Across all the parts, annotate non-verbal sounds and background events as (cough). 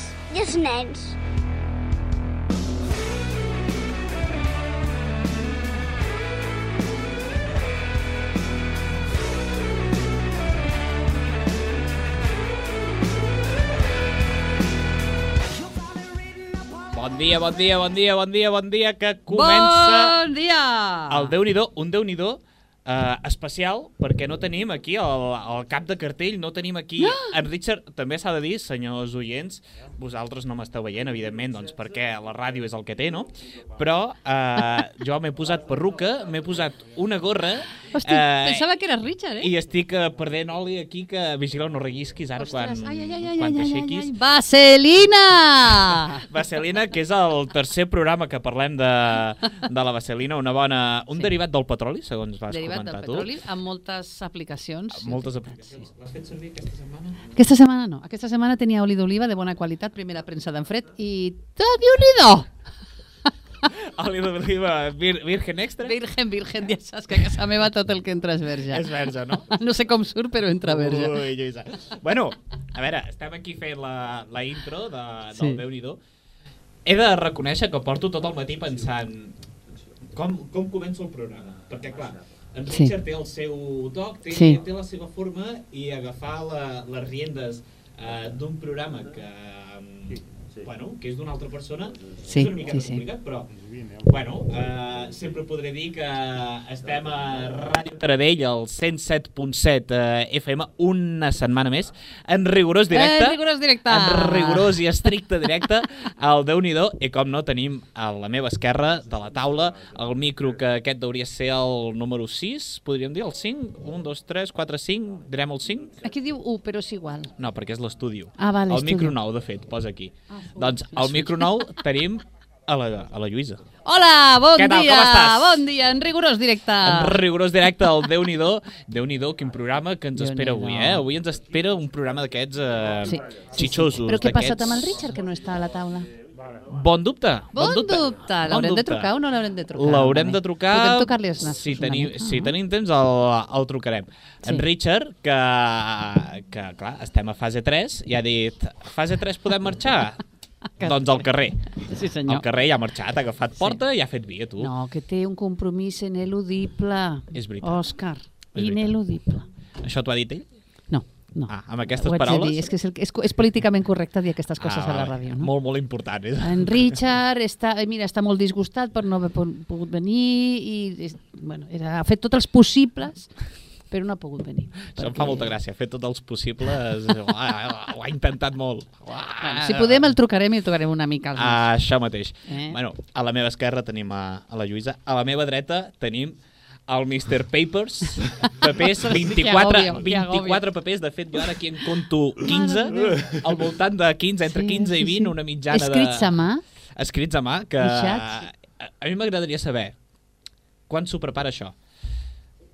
avis i els nens. Bon dia, bon dia, bon dia, bon dia, bon dia, que comença Bon dia! el déu nhi un déu nhi eh, especial, perquè no tenim aquí el, el cap de cartell, no tenim aquí... En Richard, també s'ha de dir, senyors oients, vosaltres no m'esteu veient, evidentment, doncs perquè la ràdio és el que té, no? Però eh, jo m'he posat perruca, m'he posat una gorra... Hosti, pensava que era Richard, eh? I estic eh, perdent oli aquí, que vigila no rellisquis ara quan, Ostres, ai, ai, ai, ai, quan ai, t'aixequis. ai. Vaselina! Vaselina, que és el tercer programa que parlem de, de la vaselina, una bona, un Sí. derivat del petroli, segons vas Derivat del comentar petroli tu. amb moltes aplicacions. Moltes aplicacions. L'has fet servir aquesta setmana? Aquesta setmana no. Aquesta setmana tenia oli d'oliva de bona qualitat, primera premsa d'en fred i... déu nhi (laughs) Oli d'oliva vir, virgen extra? Virgen, virgen, ja saps que a casa meva tot el que entra és verge. És verge, no? (laughs) No sé com surt, però entra verge. Ui, Lluïsa. Bueno, a veure, estem aquí fent la, la intro de, del Sí. Déu-n'hi-do. He de reconèixer que porto tot el matí pensant com, com començo el programa. Perquè, clar, en Sí. Richard té el seu toc, té, Sí. té la seva forma i agafar la, les riendes eh, d'un programa que, sí. bueno, que és d'una altra persona Sí, és una mica sí, sí. complicat, però bueno, eh, sempre podré dir que estem a Ràdio Taradell, al 107.7 eh, FM, una setmana més, en rigorós directe. En rigorós directe. En rigorós i estricte directe al déu nhi i com no tenim a la meva esquerra de la taula el micro que aquest hauria ser el número 6, podríem dir el 5, 1, 2, 3, 4, 5, direm el 5? Aquí diu 1, però és igual. No, perquè és l'estudi. Ah, val, El micro nou, de fet, posa aquí. Ah, doncs al micro nou tenim a la, a la Lluïsa. Hola, bon Què tal, dia! com estàs? Bon dia, en rigorós directe. En rigorós directe al déu nhi déu nhi quin programa que ens espera avui, eh? Avui ens espera un programa d'aquests eh, Sí, xitxosos. Però què ha passat amb el Richard, que no està a la taula? Bon dubte. Bon, dubte. L'haurem de trucar o no l'haurem de trucar? L'haurem de trucar. Podem tocar-li els nassos si, una tenim, mica, si no? tenim temps, el, el trucarem. Sí. En Richard, que, que clar, estem a fase 3, i ha dit, fase 3 podem marxar? Doncs al carrer. Sí, senyor. Al carrer ja ha marxat, ha agafat porta i ha fet via, tu. No, que té un compromís ineludible. És veritat. Òscar, És veritat. ineludible. Això t'ho ha dit ell? No, no. Ah, amb aquestes paraules? dir, És que és, el, és, és políticament correcte dir aquestes coses a la vale. ràdio, no? Molt, molt important. Eh? En Richard està, eh, mira, està molt disgustat per no haver po- pogut venir i bueno, era, ha fet tots els possibles però no ha pogut venir. Això em fa molta gràcia, fet tots els possibles, ho ha, intentat molt. Bueno, si podem el trucarem i el trucarem una mica. als Ah, això mateix. Eh? Bueno, a la meva esquerra tenim a, a la Lluïsa, a la meva dreta tenim el Mr. Papers, papers, 24, Que agòbio, que 24 papers, de fet jo ara aquí en conto 15, al voltant de 15, entre Sí, 15 i sí, 20, sí. una mitjana Escrits de... a mà? Escrits a mà, que a mi m'agradaria saber quan s'ho prepara això.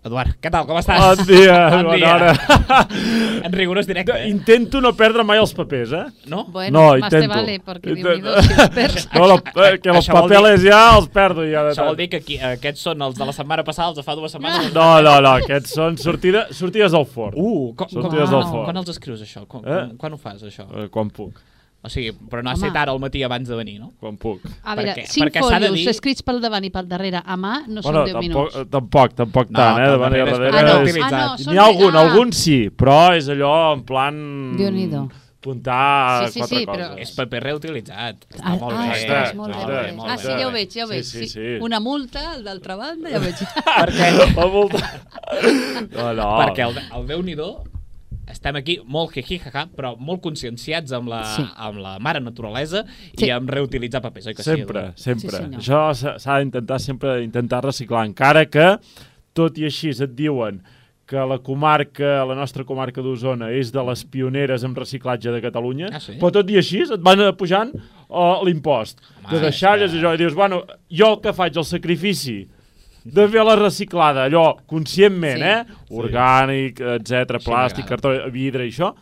Eduard, què tal, com estàs? Bon dia, (laughs) bon bona dia. hora. (laughs) en rigorós directe, eh? Intento no perdre mai els papers, eh? No? Bueno, no, más te intento. vale, porque Intento. Déu-n'hi-do, si els perds. (laughs) No, lo, eh, que els vol dir- papeles ja els perdo ja. De Això vol dir que aquí, aquests són els de la setmana passada, els de fa dues setmanes. No, no, no, aquests són sortida, sortides del forn. Uh, com, com, Sortides del quan, forn. quan els escrius, això? Quan, Eh? quan, quan ho fas, això? Eh, quan puc, O sigui, però no ha set ara al matí abans de venir, no? quan puc. A veure, Perquè- cinc perquè s'ha de folios dir- escrits pel davant i pel darrere a mà no bueno, són 10 tampoc, minuts. eh, tampoc, tampoc No, tant, eh? De manera darrere és. Ah, no, utilitzat. ah, no, N'hi són ha algun, ah. algun sí, però és allò en plan... Déu-n'hi-do. Apuntar Sí, sí, quatre sí, però- coses. És paper reutilitzat. Està Ah, molt ah, bé. Està molt bé, bé, està molt bé, Ah, sí, ja ho veig, ja ho Sí, veig. sí, sí. Una multa, al d'altra banda, ja ho veig. (laughs) Perquè, La multa. No, no. perquè el, el déu nhi estem aquí molt jiji, jaja, però molt conscienciats amb la, Sí. amb la mare naturalesa Sí. i amb reutilitzar papers, oi que Sempre, sí? Eduard? sempre. Sí. Això s'ha d'intentar sempre intentar reciclar, encara que, tot i així, et diuen que la comarca, la nostra comarca d'Osona, és de les pioneres en reciclatge de Catalunya, Ah, sí? però tot i així et van pujant uh, l'impost Home, de deixalles que- això, i dius, bueno, jo el que faig, el sacrifici de fer la reciclada, allò, conscientment, Sí. eh? Orgànic, etc, Sí, plàstic, m'agrada. cartó, vidre i això,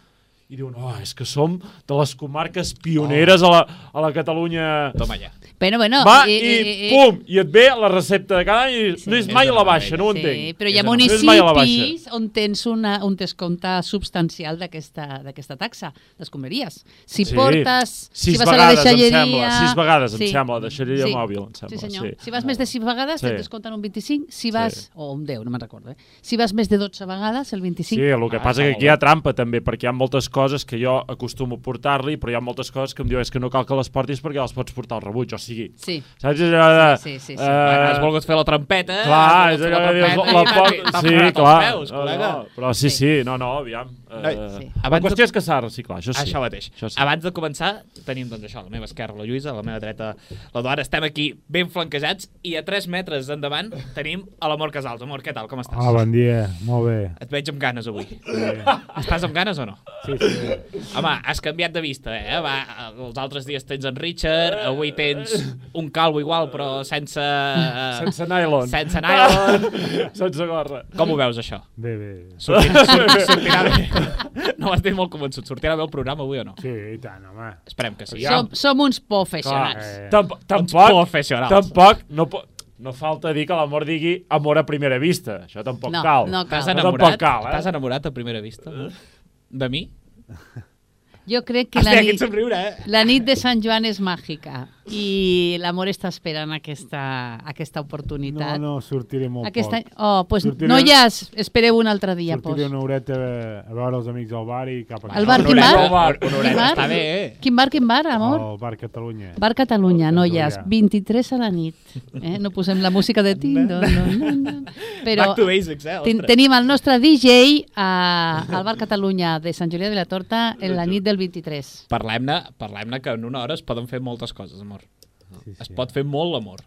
i diuen, oh, és que som de les comarques pioneres a, la, a la Catalunya... Toma ja. Bueno, bueno, Va, i, i, i, i, pum, i et ve la recepta de cada any i Sí. no és És mai a la baixa, no ho Sí, entenc. però hi ha És una- no municipis on tens una, un descompte substancial d'aquesta d'aquesta taxa, d'escombraries. Si Sí. portes, Sis si vas a la vegades, em deixalleria... sembla. Sis vegades, em Sí. sembla, deixalleria Sí. mòbil, em sembla, Sí, senyor. sí. Si vas més de 6 vegades, Sí. sí. et descompten un 25. Si vas... Sí. O un 10, no me'n recordo. Eh? Si vas més de 12 vegades, el 25. Sí, el que Ah, passa que aquí hi ha trampa també, perquè hi ha moltes coses que jo acostumo a portar-li, però hi ha moltes coses que em diu és que no cal que les portis perquè les pots portar al rebuig, o sigui, Sí. saps? És allò de... Sí, sí, sí. eh, Bueno, has volgut fer la trampeta. Clar, has és allò que dius, la t'ha Sí, clar. Peus, no, no, però sí, sí, no, no, aviam. Eh, sí. La Abans de- qüestió és que s'ha de reciclar, això sí. Això mateix. Això sí. Abans de començar, tenim doncs això, a la meva esquerra la Lluïsa, a la meva dreta l'Eduard. Estem aquí ben flanquejats i a 3 metres endavant tenim a l'Amor Casals. Amor, què tal? Com estàs? Ah, bon dia, molt bé. Et veig amb ganes avui. Estàs amb ganes o no? Sí, sí. Home, has canviat de vista, eh? Va, els altres dies tens en Richard, avui tens un calvo igual, però sense... eh, Sense nylon. Sense nylon. (laughs) Sense gorra. Com ho veus, això? Bé, bé. Sortirà, (laughs) sortirà bé. No m'has dit molt convençut. Sortirà bé el programa avui o no? Sí, i tant, home. Esperem que sí. Som, som uns Clar, professionals. Eh, tamp Uns tampoc, professionals. tampoc, no, po- no falta dir que l'amor digui amor a primera vista. Això tampoc No, cal. no T'has cal. No enamorat? tampoc cal, eh? T'has enamorat a primera vista? De mi? Jo crec que (laughs) la nit, eh? la nit de Sant Joan és màgica i l'amor està esperant aquesta, aquesta no, oportunitat. no, sortiré molt Aquest any... poc. Oh, pues Sortiré- noies, espereu un altre dia. sortiré Pues. una horeta a, veure els amics del bar i cap a El bar, quin bar? Quin bar? està bé, eh? Quin bar, quin bar, amor? El bar Catalunya. Bar Catalunya, noies, Catalunya. 23 a la nit. Eh? No posem la música de Tindo, no, no, no. Però Back to basics, eh? ten, tenim el nostre DJ a, al Bar Catalunya de Sant Julià de la Torta en la nit del 23. Parlem-ne parlem que en una hora es poden fer moltes coses, amor. Sí, Es sí. pot fer molt l'amor.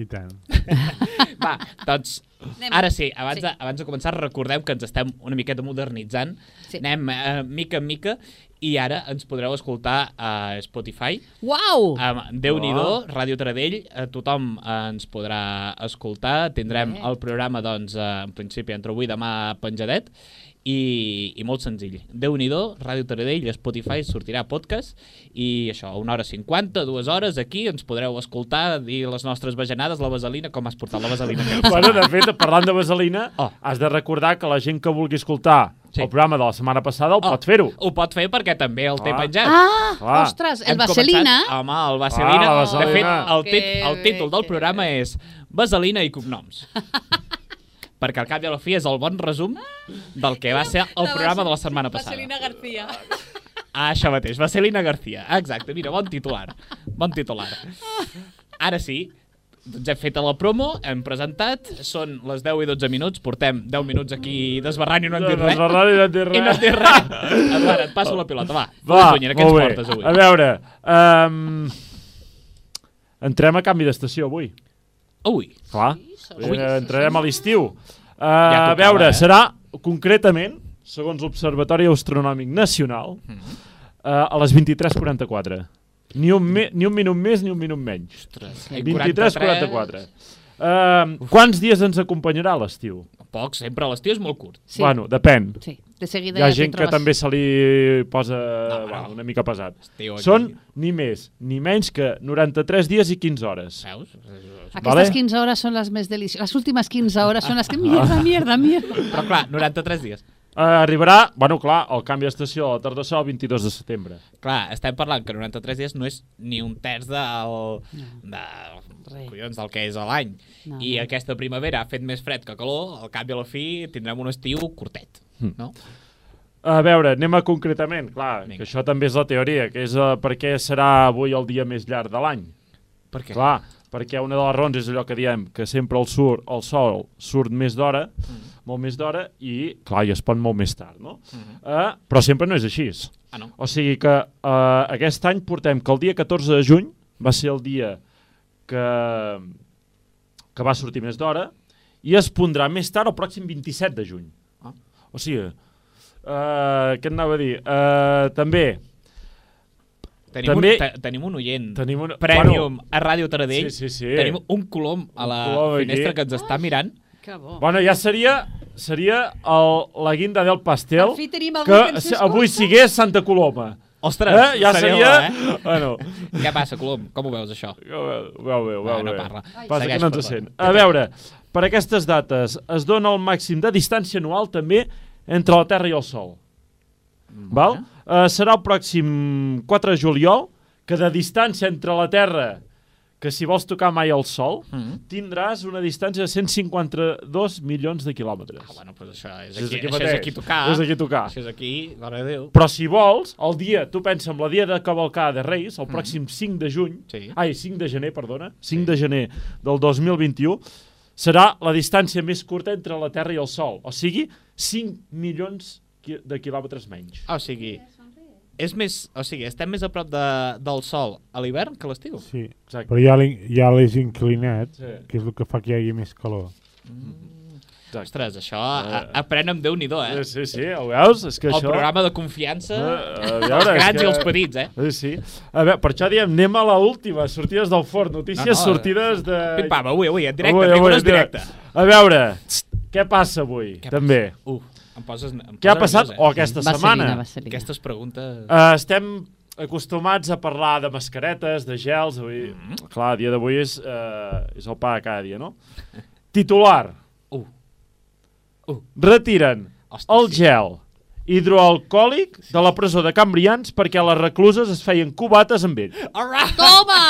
I tant. (laughs) Va, doncs, Anem. ara sí, abans, Sí. de, abans de començar, recordeu que ens estem una miqueta modernitzant. Sí. Anem eh, mica en mica i ara ens podreu escoltar a Spotify. Uau! Um, Déu-n'hi-do, Ràdio Taradell, eh, tothom eh, ens podrà escoltar. Tindrem Bé. el programa, doncs, eh, en principi, entre avui i demà penjadet. I, i molt senzill. Déu-n'hi-do, Ràdio Taradell, Spotify, sortirà podcast i això, una hora 50, dues hores aquí, ens podreu escoltar, dir les nostres bajanades, la vaselina, com has portat la vaselina. (laughs) Bueno, de fet, parlant de vaselina, Oh. has de recordar que la gent que vulgui escoltar Sí. el programa de la setmana passada el Oh, pot fer-ho. Ho pot fer perquè també el té Clar. penjat. Ah, Clar. ostres, Hem el Vaselina. Començat, home, el Vaselina. Ah, la De fet, Vaselina. el, tit, Que el títol del programa és Vaselina i cognoms. (laughs) perquè al cap i a la fi és el bon resum del que va ser el programa de la setmana passada. García. Ah, això mateix, Vaselina García. Exacte, mira, bon titular. Bon titular. Ara sí, doncs hem fet la promo, hem presentat, són les 10 i 12 minuts, portem 10 minuts aquí desbarrant i no hem dit res. Desbarrant i no hem dit I no hem dit res. Eduard, et passo la pilota, va. Va, ens molt bé. portes avui? A veure, um, entrem a canvi d'estació avui. Ui, Clar, Ui. eh, entrarem a l'estiu. Uh, Ja a tocava, veure, eh? serà concretament, segons l'Observatori Astronòmic Nacional, Mhm. uh, a les 23.44. Ni, un me, ni un minut més ni un minut menys. ostres. 23.44. Uh, quants dies ens acompanyarà l'estiu? Poc, sempre l'estiu és molt curt. Sí, Bueno, depèn. sí. De seguida Hi ha ja gent que trobes. també se li posa No, bueno, no. una mica pesat. Estiu aquí. Són ni més ni menys que 93 dies i 15 hores. Veus? Aquestes Vale. 15 hores són les més delicioses. Les últimes 15 hores són les que... Mierda, mierda, mierda. Però clar, 93 dies. Uh, arribarà, bueno, clar, el canvi d'estació a la tardassó el 22 de setembre. Clar, estem parlant que 93 dies no és ni un terç del, de, Res. collons, del que és a l'any. No, I no. aquesta primavera ha fet més fred que calor, al cap i a la fi tindrem un estiu curtet. Mm. No? A veure, anem a concretament, clar, Vinga. que això també és la teoria, que és uh, per què serà avui el dia més llarg de l'any. Per què? Clar, perquè una de les raons és allò que diem, que sempre el, sur, el sol surt més d'hora, Mm. molt més d'hora, i clar, i es pon molt més tard, no? Mhm. Uh, però sempre no és així. Ah, no? O sigui que uh, aquest any portem que el dia 14 de juny va ser el dia que, que va sortir més d'hora i es pondrà més tard el pròxim 27 de juny. Ah. O sigui, uh, què et anava a dir? Uh, també Tenim, També- un, te, tenim un oient tenim una... Premium a Ràdio Taradell. Sí, sí, sí. Tenim un colom a la Un colom aquí. finestra que ens està mirant. Que bo. Bueno, ja seria, seria el, la guinda del pastel fi tenim que que ens si- avui sigués Santa Coloma. Ostres, Eh? Ja seria... Eh? Bueno, Què passa, Colom? Com ho veus, això? ho veu, ho veu bé, ho Ah, veu no bé. parla. Passa Segueix que no ens sent. A veure, per aquestes dates es dona el màxim de distància anual també entre la Terra i el Sol. Val? Uh, serà el pròxim 4 de juliol, que de distància entre la Terra, que si vols tocar mai el Sol, Mm. tindràs una distància de 152 milions de quilòmetres. Ah, bueno, però això és És aquí, aquí això és aquí tocar. És aquí tocar. Això és aquí, mare de Déu. Però si vols, el dia, tu pensa en la dia de cavalcada de Reis, el pròxim 5 de juny, Sí. ai, 5 de gener, perdona, 5 de gener del 2021, serà la distància més curta entre la Terra i el Sol, o sigui, 5 milions de quilòmetres menys. O sigui, és més, o sigui, estem més a prop de, del sol a l'hivern que a l'estiu. Sí, Exacte. però ja l'he ja l'he inclinat, Sí. que és el que fa que hi hagi més calor. Exacte. Ostres, això a, aprèn amb Déu-n'hi-do, eh? Sí, sí, ho veus? És que El això... programa de confiança Eh, a (laughs) dels veure, és grans que- i els petits, eh? Sí, sí. A veure, per això diem, anem a l'última, sortides del forn, notícies No, no, sortides de... Pim-pam, avui, avui, en directe, Avui, avui, avui, directe. A veure, txt, què passa avui, Què també? Uh, em poses, em Què ha passat? nerviós, O eh? aquesta Vaselina, setmana? vaselina. Aquestes preguntes... Uh, estem acostumats a parlar de mascaretes, de gels, avui... Mm-hmm. Clar, el dia d'avui és, uh, és el pa de cada dia, no? Titular. Uh. Uh. Retiren Hosti, el sí. gel hidroalcohòlic de la presó de Can Brians perquè les recluses es feien cubates amb ell. Alright. Toma!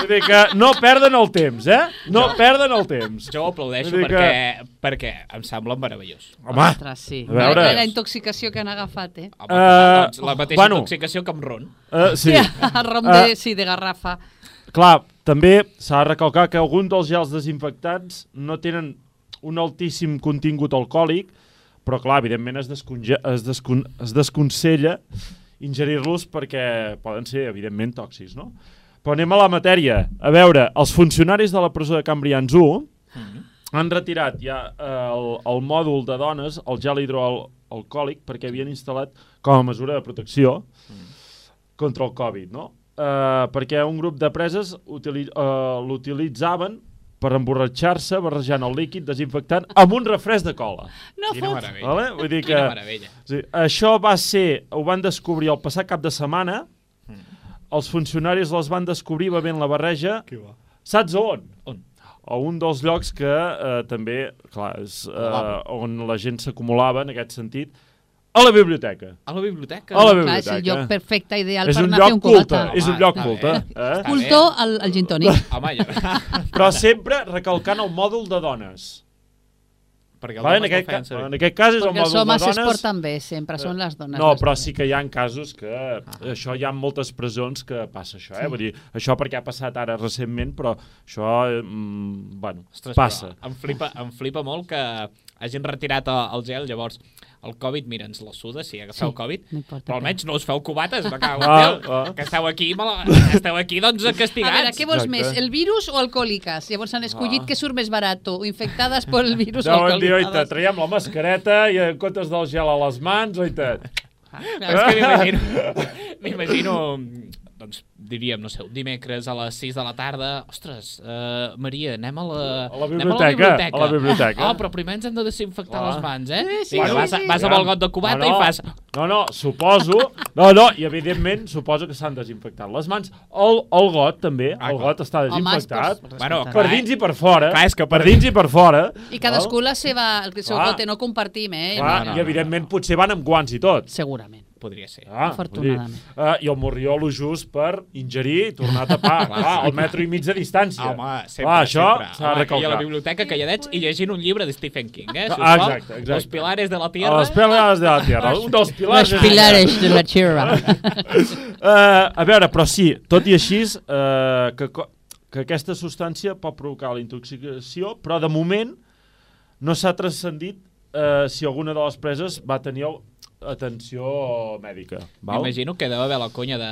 Vull dir que no perden el temps, eh? No perden el temps. Jo ho aplaudeixo Vull dir perquè, perquè em sembla meravellós. Home, Ostres, sí. A veure. La, la intoxicació que han agafat, eh? Home, Eh, doncs la mateixa bueno. intoxicació que amb ron. uh, sí. Rom de, Eh. sí, de garrafa. Clar, també s'ha de recalcar que alguns dels gels desinfectants no tenen un altíssim contingut alcohòlic, però clar, evidentment es, desconge es, descon es desconsella ingerir-los perquè poden ser, evidentment, tòxics, no? Però anem a la matèria. A veure, els funcionaris de la presó de Cambrians 1 han retirat ja eh, el, el mòdul de dones, el gel hidroalcohòlic, perquè havien instal·lat com a mesura de protecció contra el Covid, no? Uh, perquè un grup de preses uh, l'utilitzaven per emborratxar-se barrejant el líquid desinfectant amb un refresc de cola. No Quina fot. meravella. Vale? Vull dir que, Quina meravella. sí, això va ser, ho van descobrir el passat cap de setmana, els funcionaris les van descobrir bevent la barreja, saps on? On? A un dels llocs que eh, també, clar, és eh, on la gent s'acumulava en aquest sentit, a la biblioteca. A la biblioteca? A la Clar, és biblioteca. el lloc perfecte, ideal És per un anar a fer un cubata. culte, és un Home, lloc culte. Eh? Està Culto al, al gin tònic. (laughs) Home, ja. Però sempre recalcant el mòdul de dones. Perquè el Vale? En, aquest, ca en aquest cas és Perquè el els mòdul homes de es dones. porten bé, sempre, són les dones. No, les però dones. sí que hi ha casos que això hi ha moltes presons que passa això, eh? Sí. Vull dir, això perquè ha passat ara recentment, però això, eh, mm, bueno, Ostres, passa. però Em flipa, em flipa molt que hagin retirat el, el gel, llavors el Covid, mira, ens la suda si agafeu Sí, Covid, no però almenys no us feu cubates, me (laughs) cago en Ah, Déu, ah. que esteu aquí, mala... esteu aquí doncs A veure, castigats. què vols Exacte. més, el virus o alcohòliques? Llavors han escollit Ah. que surt més barat, o infectades per el (laughs) virus o Deuen dir, oita, alcohòliques. traiem la mascareta i en comptes del gel a les mans, oita. És que m'imagino, (laughs) m'imagino, doncs diríem, no sé, un dimecres a les 6 de la tarda, ostres, uh, Maria, anem a la, A la anem biblioteca, a la biblioteca. Oh, però primer ens hem de desinfectar Ah. les mans, eh? Sí, sí, sí, vas, a- sí. vas amb el got de cubata no, no, i fas... No, no, suposo... No, no, i evidentment suposo que s'han desinfectat les mans. El, el got també, Ah, el got està Home, desinfectat. per- Bueno, per dins i per fora. Clar, és que per per- dins i per fora. I cadascú la seva, el seu Clar. gote, no compartim, eh? Clar, no, I no, evidentment potser van amb guants i tot. Segurament. Podria ser. Ah, Afortunadament. dir, Uh, I el morriolo just per ingerir i tornar a tapar. (laughs) Clar, sí. el metro i mig de distància. Home, sempre, Clar, això sempre. s'ha de Home, I a la biblioteca calladets i llegint un llibre de Stephen King, eh? Si Ah, exacte, exacte. Los pilares de la tierra. les pilares de la tierra. Un dels (laughs) pilars... Los pilares de la tierra. Uh, (laughs) a veure, però sí, tot i així, uh, que, que aquesta substància pot provocar la intoxicació, però de moment no s'ha transcendit uh, si alguna de les preses va tenir atenció mèdica. Val? M'imagino que deu haver la conya de...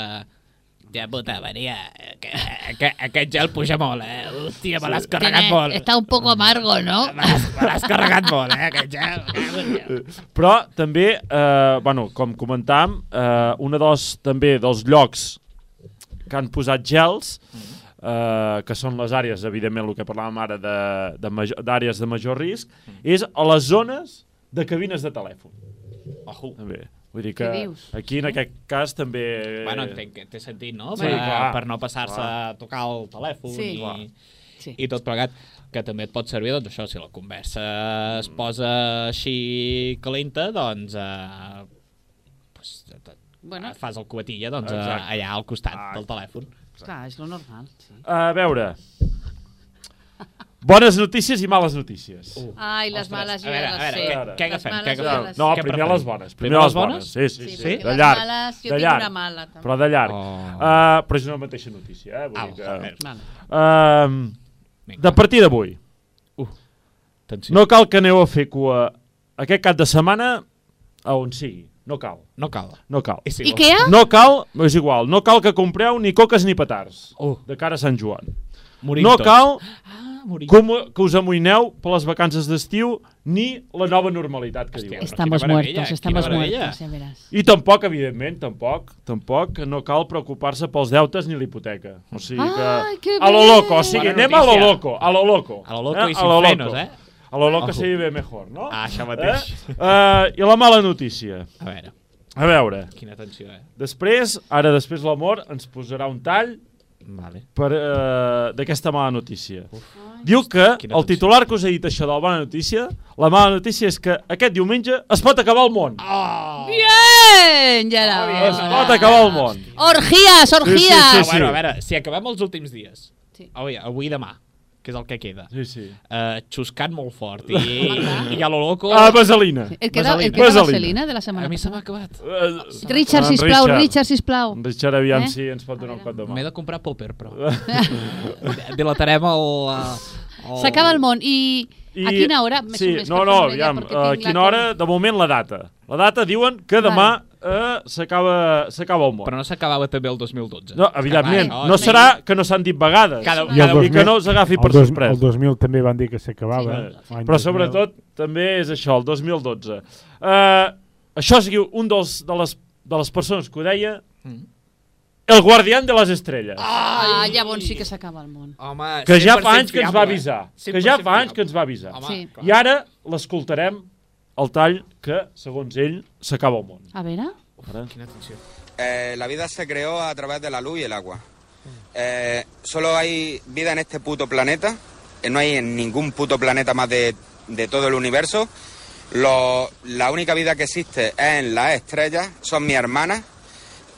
Ja, puta, Maria, que, que, aquest gel puja molt, eh? Hòstia, me l'has carregat molt. Está un poco amargo, ¿no? Me l'has- carregat molt, eh, aquest gel. Però també, eh, bueno, com comentàvem, eh, un dels, també dels llocs que han posat gels eh, que són les àrees, evidentment, el que parlàvem ara de- de major- d'àrees de, major risc, és a les zones de cabines de telèfon. Ojo. També. Vull dir que aquí, en aquest cas, també... Bueno, entenc que té sentit, no? Sí, per, clar. per no passar-se a tocar el telèfon Sí. I, Sí. i tot plegat, que també et pot servir, doncs això, si la conversa es posa així calenta, doncs... Eh, pues, te- Bueno. fas el cubatilla doncs, eh, Exacte. allà al costat Ah. del telèfon. Clar, és lo normal. Sí. A veure... Bones notícies i males notícies. Uh. Ai, les Ostres, males jo veure, ja les sé. què, què Les agafem? males Què agafem? les No. Què primer preferim? les bones. Primer, Primer les les bones. Sí, sí, Sí, sí. perquè de les llarg. males, jo de tinc llarg. una mala. També. Però de llarg. Oh. Uh, però és una mateixa notícia, eh? Vull Au, dir que... Uh, de partir d'avui, Atenció. no cal que aneu a fer cua aquest cap de setmana a on sigui. No cal. no cal. No cal. És igual. Ikea? No cal, és igual, no cal que compreu ni coques ni petards Uh, de cara a Sant Joan. morim No tots. cal Ah, morim. que, mu- que us amoïneu per les vacances d'estiu ni la nova normalitat que Hòstia, diuen. Estamos muertos, estamos muertos, ja veràs. I tampoc, evidentment, tampoc, tampoc no cal preocupar-se pels deutes ni l'hipoteca. O sigui que... Que a lo loco, o sigui, anem a lo loco, a lo loco. A lo loco i a sin frenos, eh? A lo loco Ojo. se vive mejor, no? Ah, això mateix. Eh? Uh, I la mala notícia. A veure, A veure, quina tensió, eh? després, ara després l'amor ens posarà un tall Vale. per, uh, d'aquesta mala notícia. Diu que Quina el titular que us he dit això de la bona notícia, la mala notícia és que aquest diumenge es pot acabar el món. Oh! Bien, ja era Es hora. pot acabar el món. Orgías, orgías. Sí, sí, Ah, sí. bueno, a veure, si acabem els últims dies, Sí. avui, avui i demà, que és el que queda, Sí, sí. uh, xuscant molt fort i, (laughs) i a lo loco... Ah, vaselina. El que era, el que Vaselina. vaselina de la setmana a mi se m'ha acabat. Uh, Richard, sisplau, Richard, sisplau. En Richard, aviam Eh? si ens pot donar un cop de mà. M'he de comprar popper, però. (laughs) Dilatarem el... el... S'acaba el món i, a quina hora? Sí, no, no, aviam, perquè a quina hora, com- de moment la data. La data diuen que demà eh, s'acaba s'acaba el món. Però no s'acabava també el 2012. No, evidentment, Clar, no serà que no s'han dit vegades. Cada- I el cada- I que no us agafi per dos, sorpresa. el 2000 també van dir que s'acabava. Sí. eh? Però 2000. sobretot també és això, el 2012. Uh, això és un dels, de, les, de les persones que ho deia, Mm. el guardián de les estrelles. Ah, llavors sí que s'acaba el món. Home, que ja 100% fa anys que ens va fiable, avisar. eh? Que ja 100% fa anys que ens va avisar. Home, Sí. I ara l'escoltarem el tall que, segons ell, s'acaba el món. A veure... Ara. Quina atenció. Eh, la vida se creó a través de la luz y el agua. Eh, solo hay vida en este puto planeta. eh, no hay en ningún puto planeta más de, de todo el universo. Lo- la única vida que existe es en las estrellas. Son mis hermanas.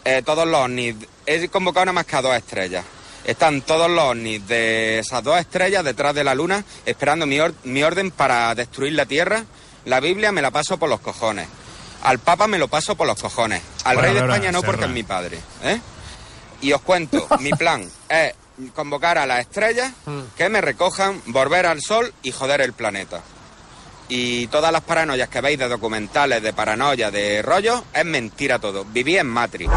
Eh, todos los ovnis. He convocado nada más que a dos estrellas. Están todos los ovnis de esas dos estrellas detrás de la luna esperando mi, or- mi orden para destruir la Tierra. La Biblia me la paso por los cojones. Al Papa me lo paso por los cojones. Al Bueno, Rey de España no porque Serra. es mi padre. ¿eh? Y os cuento, (laughs) mi plan es convocar a las estrellas que me recojan, volver al sol y joder el planeta. Y todas las paranoias que veis de documentales, de paranoia, de rollo, es mentira todo. Viví en Matrix.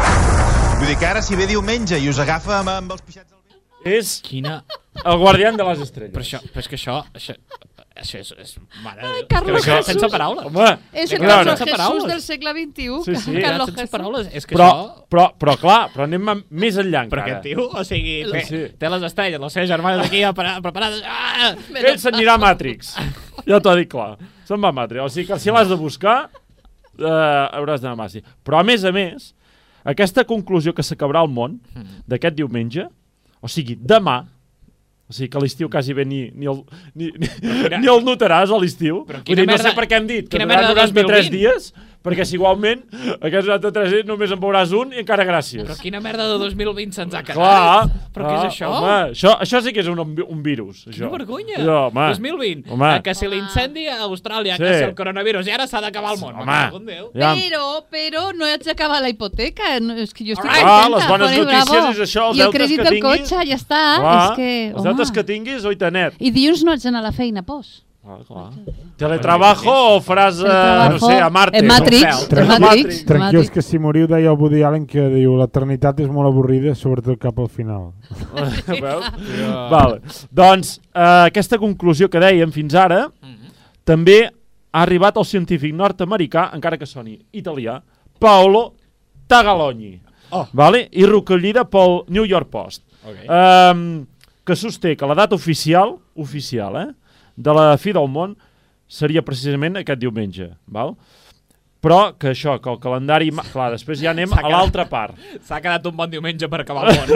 Vull dir que ara, si ve diumenge i us agafa amb, amb els pixats al vent... És Quina... el guardián de les estrelles. Però, això, però és que això... això això és... és mare, Ai, Carlos que, Jesús. sense paraules. Home, És el Carlos Jesús paraules. del segle XXI. Sí, sí. Carlos sense Jesús. paraules. És que però, això... però, però clar, però anem més enllà Però encara. aquest tio, o sigui, té, Sí. té les estrelles, les seves germanes aquí preparades... Ah! Ell s'anirà a Matrix. Ja t'ho dic clar. Se'n va a Matrix. O sigui que si l'has de buscar, eh, hauràs d'anar a Matrix. Però a més a més, aquesta conclusió que s'acabarà el món Mm. d'aquest diumenge, o sigui, demà, o sigui que a l'estiu quasi bé ni, ni, el, ni, ni, quina- ni el notaràs a l'estiu. No sé per què hem dit que quina merda de 93 2020? dies, perquè si igualment aquests 93 dies només en veuràs un i encara gràcies. Però quina merda de 2020 se'ns ha quedat? Clar, Però què clar, és això? Home, això, això sí que és un, un virus. Quina Això. vergonya! Això, home. 2020, Home. eh, que si l'incendi a Austràlia, Sí. que si el coronavirus, i ara s'ha d'acabar el món. Home. Me cago en Déu. Ja. Pero, pero no haig d'acabar la hipoteca. No, és que jo estic Alright. contenta. Ah, les bones notícies bravo. és això, els I el crèdit del tinguis. cotxe, ja està. Clar, és que, els home. deutes que tinguis, oi net. I dilluns no haig d'anar a la feina, pos. Ah, clar. Teletrabajo o faràs, eh, no sé, a Marte. En Matrix. En Matrix. Tranquils que si moriu deia el Woody Allen que diu l'eternitat és molt avorrida, sobretot cap al final. (laughs) Veus? Vale. Doncs eh, aquesta conclusió que dèiem fins ara Mhm. també ha arribat al científic nord-americà, encara que soni italià, Paolo Tagalogni. Oh. Vale? I recollida pel New York Post. Okay. Um, que sosté que la data oficial, oficial, eh, de la fi del món seria precisament aquest diumenge, val? Però que això, que el calendari... Clar, després ja anem a l'altra part. S'ha quedat un bon diumenge per acabar el món.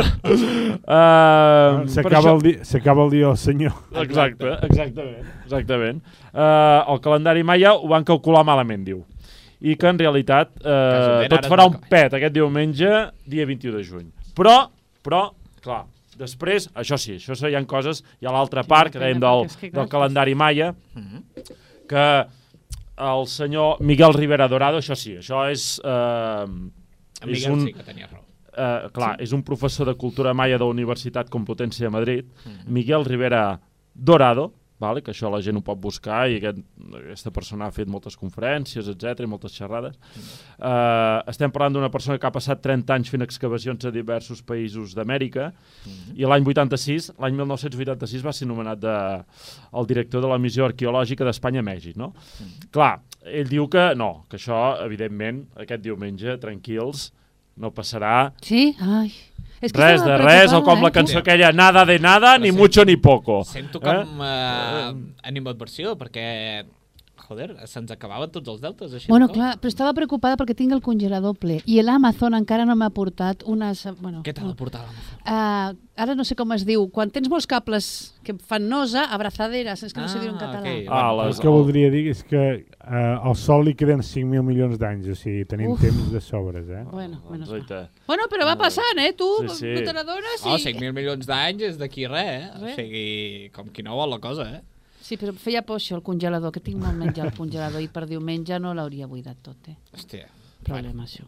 Uh, (laughs) S'acaba el, di el dia del senyor. Exacte, exactament. exactament. Uh, el calendari maia ho van calcular malament, diu. I que en realitat uh, tot farà un pet aquest diumenge, dia 21 de juny. Però, però, clar, després, això sí, això hi ha coses, hi ha l'altra part que dèiem del, que, del calendari maia, Mhm. que el senyor Miguel Rivera Dorado, això sí, això és... En és un, sí que tenia raó. eh, clar, és un professor de cultura maia de la Universitat Complutense de Madrid, Miguel Rivera Dorado, vale? que això la gent ho pot buscar i aquest, aquesta persona ha fet moltes conferències, etc i moltes xerrades. Eh, estem parlant d'una persona que ha passat 30 anys fent excavacions a diversos països d'Amèrica i l'any 86, l'any 1986 va ser nomenat de, el director de la missió arqueològica d'Espanya a Mèxic, no? Clar, ell diu que no, que això, evidentment, aquest diumenge, tranquils, no passarà Sí? Ai. És que res de res, o com la eh? cançó aquella, nada de nada, ni sí. mucho ni poco. Sento com eh? animadversió, perquè, joder, se'ns acabaven tots els deutes, així Bueno, de clar, però estava preocupada perquè tinc el congelador ple i l'Amazon encara no m'ha portat unes... Bueno, Què t'ha de portar l'Amazon? Uh, ara no sé com es diu. Quan tens molts cables que fan nosa, abrazaderes, és que no sé Ah, dir en català. ok. Ah, Bueno, les, El que voldria dir és que eh, al Sol li queden 5.000 milions d'anys, o sigui, tenim Uf. temps de sobres, eh? Bueno, bueno, Exacte. bueno, però va passant, eh, tu? Sí, sí. No te n'adones? Oh, i- 5.000 milions d'anys és d'aquí res, eh? O sigui, com qui no vol la cosa, eh? Sí, però feia por això, el congelador, que tinc molt menjar al congelador i per diumenge no l'hauria buidat tot, eh? Hòstia. Problema, això.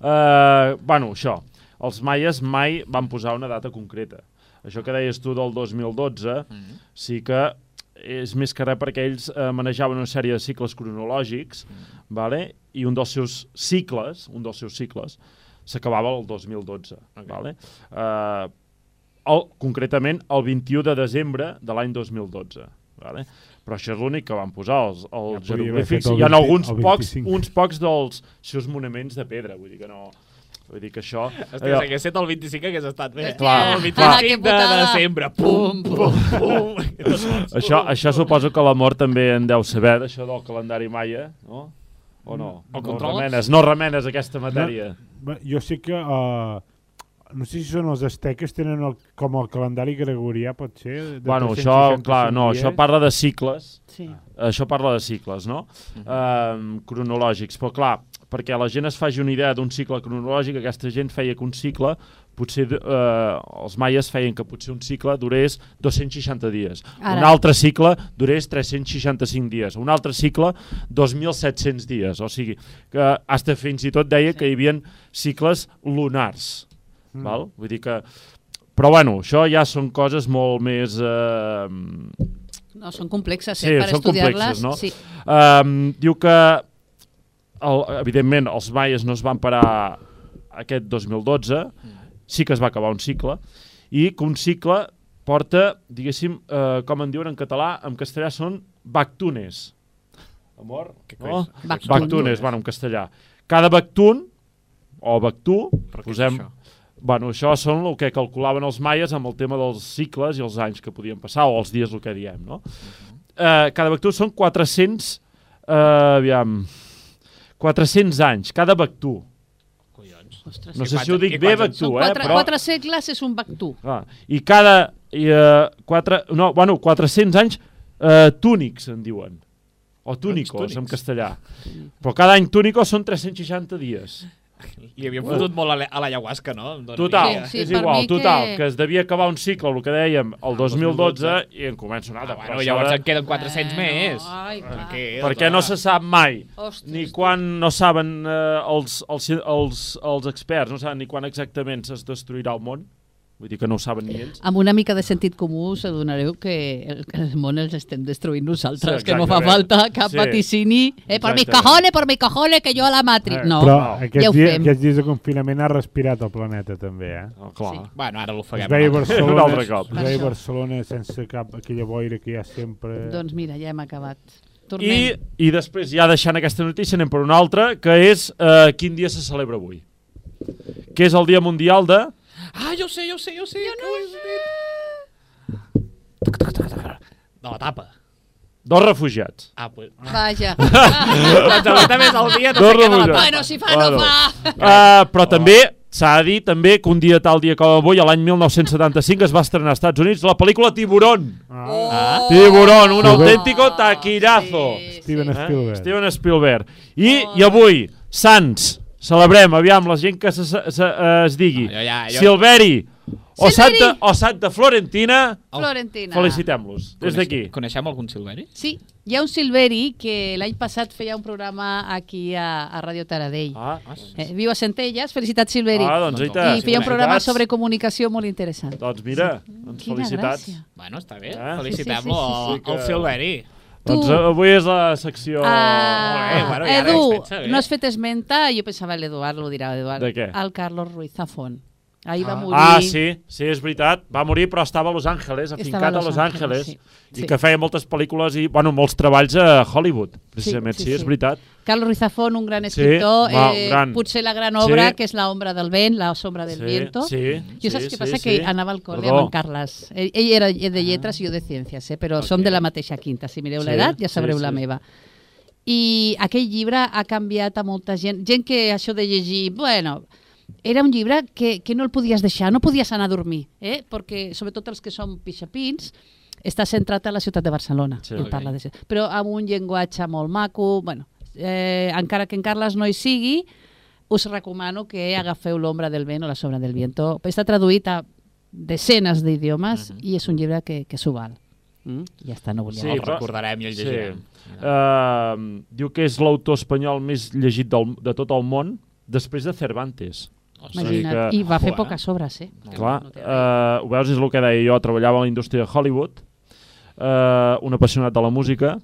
Uh, (laughs) bueno, això. Els maies mai van posar una data concreta. Això que deies tu del 2012, Mm. sí que és més que res perquè ells eh, manejaven una sèrie de cicles cronològics, vale? i un dels seus cicles, un dels seus cicles, s'acabava el 2012. Ok. Vale? Uh, el, concretament el 21 de desembre de l'any 2012. Vale? Però això és l'únic que van posar, els, els Ja jeroglífics. el Hi ha 20 alguns el pocs, 25. uns pocs dels seus monuments de pedra, vull dir que no... Vull dir que això... Hòstia, allò- si hagués estat el 25 hagués estat bé. Clar, el clar. 25 Que de desembre. Pum, pum, pum. Això, això suposo que l'amor també en deu saber, d'això del calendari maia, no? O no? El no remenes, no remenes aquesta matèria. Bé, Jo sé que... Uh, no sé si són els asteques, tenen el, com el calendari gregorià, pot ser? De Bueno, això, 365 clar, no, dies. això parla de cicles, Sí. això parla de cicles, no? Uh cronològics, però clar, perquè la gent es faci una idea d'un cicle cronològic, aquesta gent feia que un cicle, potser uh, els maies feien que potser un cicle durés 260 dies, Ara. un altre cicle durés 365 dies, un altre cicle 2.700 dies, o sigui, que hasta fins i tot deia Sí. que hi havia cicles lunars, Mm. val? Vull dir que... Però bueno, això ja són coses molt més... Eh, No, són complexes, Sí, eh? per estudiar-les. no? Sí. Um, diu que, el, evidentment, els maies no es van parar aquest 2012, sí que es va acabar un cicle, i que un cicle porta, diguéssim, uh, com en diuen en català, en castellà són bactunes. Amor? Què No? Bactunes. Bactunes, bueno, en castellà. Cada bactun, o bactú, posem... Bueno, això són el que calculaven els maies amb el tema dels cicles i els anys que podien passar, o els dies, el que diem, no? Eh, cada bactú són 400... Eh, aviam... 400 anys, cada bactú. Collons. Ostres, No sé quants- si ho dic bé, són eh? quatre, Però... quatre segles és un bactú. Ah, I cada... I, eh, quatre, no, bueno, 400 anys eh, túnics, en diuen. O túnicos, túnics. en castellà. Però cada any túnico són 360 dies. Li havien fotut molt a la- a l'ayahuasca, no? Total. Sí, sí, és igual, total, que- que... es devia acabar un cicle, el que dèiem, el 2012, 2012, i en comença un Ah, altre. bueno, però llavors en queden 400 més. Ai, clar. Perquè no se sap mai Ostres, ni quan no saben eh, els, els, els, els experts, no saben ni quan exactament es destruirà el món. Vull dir que no ho saben ni ells. Amb una mica de sentit comú s'adonareu que el, el món els estem destruint nosaltres, Sí, que no fa falta cap Sí. vaticini. Eh, per mis Exactament. cojones, per mis cojones, que jo a la Matrix. Eh, No, Però no, aquests, ja dies, fem. aquests dies de confinament ha respirat el planeta també, eh? Oh, clar. Sí. Bueno, ara Es l'ofeguem. veia no? Barcelona, Un altre cop. es veia. Barcelona sense cap aquella boira que hi ha sempre... doncs mira, ja hem acabat. I, Tornem. I després, ja deixant aquesta notícia, anem per una altra, que és eh, quin dia se celebra avui. Que és el Dia Mundial de... Ah, Ah, jo sé, jo sé, jo sé. Jo no ho sé. De la tapa. Dos refugiats. Ah, pues... Vaja. (laughs) doncs avui també és el dia de Dos saber de la refugiats. tapa. bueno, si fa, Bueno. no fa. Uh, però també s'ha de dir també que un dia tal dia com avui, a l'any 1975, es va estrenar als Estats Units la pel·lícula Tiburón. Ah. Tiburón, un auténtico taquillazo. Sí, Steven sí. Spielberg. Steven Spielberg. I, Oh. I avui, Sants, celebrem, aviam, la gent que se, se, se, eh, es digui, Ah, jo ja- jo- Silveri o Silveri! Santa, o Santa Florentina, Florentina. felicitem-los, des d'aquí. Coneixem algun Silveri? Sí, hi ha un Silveri que l'any passat feia un programa aquí a, a Ràdio Taradell. Ah, Eh, viu a Centelles, felicitats Silveri. ah doncs, Doncs, oita, I feia un programa sobre comunicació molt interessant. Doncs mira, doncs Quina felicitats. gràcia. Bueno, està bé. Eh? Felicitem-lo Sí, sí, sí, sí, al sí. al Silveri. Doncs Tu- eh, avui és la secció... Bé, bueno, Edu, bé. no has fet esmenta, jo pensava l'Eduard, ho dirà l'Eduard. De què? El Carlos Ruiz Zafón. Ahir va morir. Ah, sí, sí, és veritat. Va morir, però estava a Los Angeles, afincat a a Los Los Angeles, Angeles, sí. i Sí. que feia moltes pel·lícules i, bueno, molts treballs a Hollywood, precisament, sí, sí, sí, és sí. veritat. Carlos Ruiz Zafón, un gran escriptor, va, eh, gran. potser la gran obra, Sí. que és La ombra del vent, La sombra del sí, viento. Sí, Jo sí, saps què sí, passa? sí. Que anava al col·le amb en Carles. Ell, ell era de lletres i jo de ciències, eh? però som de la mateixa quinta. Si mireu Sí, l'edat ja sí, sabreu sí. la meva. I aquell llibre ha canviat a molta gent. Gent que això de llegir, bueno, era un llibre que, que no el podies deixar, no podies anar a dormir, eh? perquè sobretot els que som pixapins, està centrat a la ciutat de Barcelona. Sí, ell ok. parla de... Però amb un llenguatge molt maco, bueno, eh, encara que en Carles no hi sigui, us recomano que agafeu l'ombra del vent o la sombra del viento. Està traduït a desenes d'idiomes i és un llibre que, que s'ho val. Mm? Ja està, no volia Sí, el recordarem i el llegirem. Uh, diu que és l'autor espanyol més llegit del, de tot el món, després de Cervantes. Imagina't. que- I va fer Ojo, eh? poques obres, eh? Clar, no té res. uh, ho veus, és el que deia jo, treballava a la indústria de Hollywood, uh, un apassionat de la música,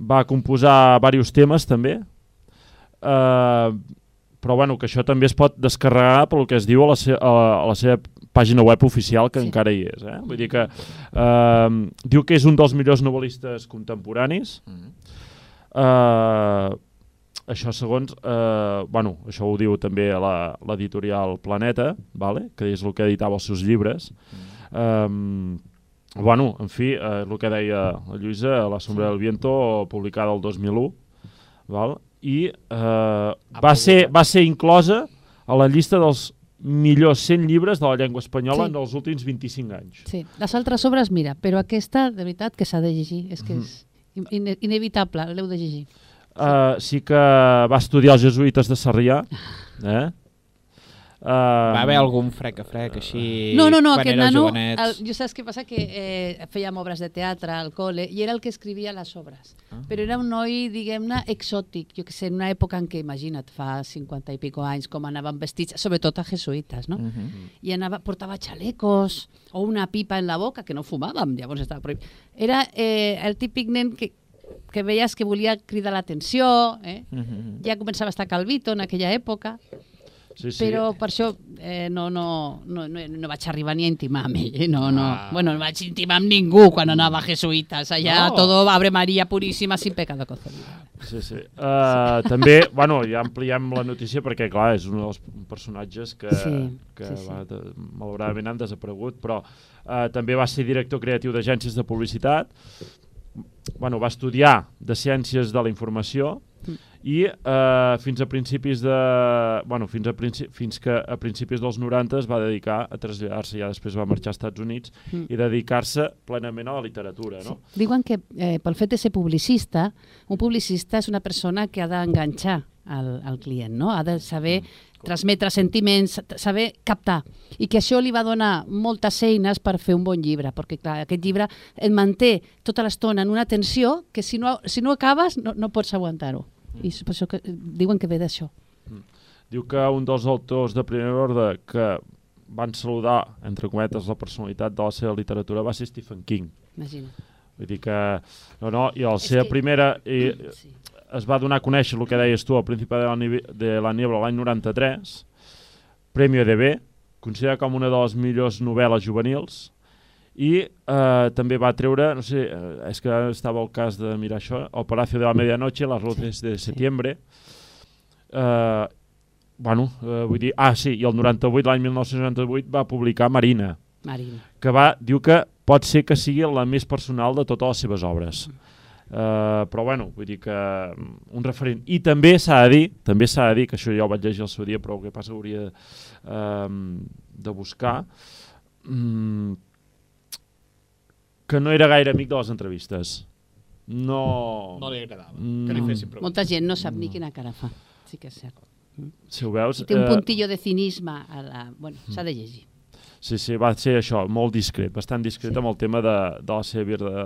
va composar diversos temes també, uh, però bueno, que això també es pot descarregar pel que es diu a la, se a la, a la seva pàgina web oficial, que Sí. encara hi és. Eh? Vull dir que uh, diu que és un dels millors novel·listes contemporanis. Uh, això segons, uh, bueno, això ho diu també la- l'editorial Planeta, vale? que és el que editava els seus llibres. Um, bueno, en fi, uh, el que deia la Lluïsa, La sombra del viento, publicada el 2001, val? i uh, va, ser, va ser inclosa a la llista dels millors 100 llibres de la llengua espanyola Sí. en els últims 25 anys. Sí, les altres obres, mira, però aquesta, de veritat, que s'ha de llegir. És que és ine inevitable, l'heu de llegir. Uh, sí que va estudiar els jesuïtes de Sarrià. Eh? Uh, Va haver algun frec a frec així No, no, no, quan aquest nano, jovenets? el, jo saps què passa? Que eh, fèiem obres de teatre al col·le i era el que escrivia les obres. Ah. Però era un noi, diguem-ne, exòtic. Jo que sé, en una època en què, imagina't, fa 50 i pico anys, com anaven vestits, sobretot a jesuïtes, no? Mhm. i anava, portava xalecos o una pipa en la boca, que no fumàvem, llavors estava prohibit. Era eh, el típic nen que, que veies que volia cridar l'atenció, eh? Mhm. ja començava a estar calvito en aquella època, sí, sí. però per això eh, no, no, no, no, no vaig arribar ni a intimar amb ell. eh? No, no. Ah. Bueno, no vaig intimar amb ningú quan anava a jesuïtes. Allà No. todo Ave María puríssima sin pecado concebido. Sí, sí. Uh, també, bueno, ja ampliem la notícia perquè, clar, és un dels personatges que, Sí, que sí, sí. Va, de, malauradament han desaparegut, però uh, també va ser director creatiu d'agències de publicitat, bueno, va estudiar de Ciències de la Informació Mm. i uh, fins a principis de... Bueno, fins, a princi fins que a principis dels 90 es va dedicar a traslladar-se, ja després va marxar als Estats Units Mm. i dedicar-se plenament a la literatura, no? Sí. Diuen que eh, pel fet de ser publicista, un publicista és una persona que ha d'enganxar al, al client, no? ha de saber transmetre sentiments, saber captar. I que això li va donar moltes eines per fer un bon llibre, perquè clar, aquest llibre et manté tota l'estona en una tensió que si no, si no acabes no, no pots aguantar-ho. I és per això que eh, diuen que ve d'això. Diu que un dels autors de primer ordre que van saludar, entre cometes, la personalitat de la seva literatura va ser Stephen King. Imagina. Vull dir que... No, no, i la seva que- primera... I, Sí. Es va donar a conèixer el que deies tu al principi de la, de la Niebla l'any 93, Premi DB, considerat com una de les millors novel·les juvenils, i eh, també va treure, no sé, eh, és que estava el cas de mirar això, El Palacio de la Medianoche, Las Luces de Septiembre, eh, bueno, eh, vull dir... Ah, sí, i el 98, l'any 1998, va publicar Marina, Marina. que va, diu que pot ser que sigui la més personal de totes les seves obres. Uh, però bueno, vull dir que mm, un referent. I també s'ha de dir, també s'ha de dir, que això ja ho vaig llegir el seu dia, però el que passa hauria uh, de buscar, mm, que no era gaire amic de les entrevistes. No... No li agradava. Mm. Que li fessin preguntes. Molta gent no sap ni quina cara fa. Sí que és cert. Si ho veus... Té un eh, puntillo de cinisme. A la... Bueno, s'ha de llegir. Sí, sí, va ser això, molt discret, bastant discret sí. amb el tema de, de la seva vida,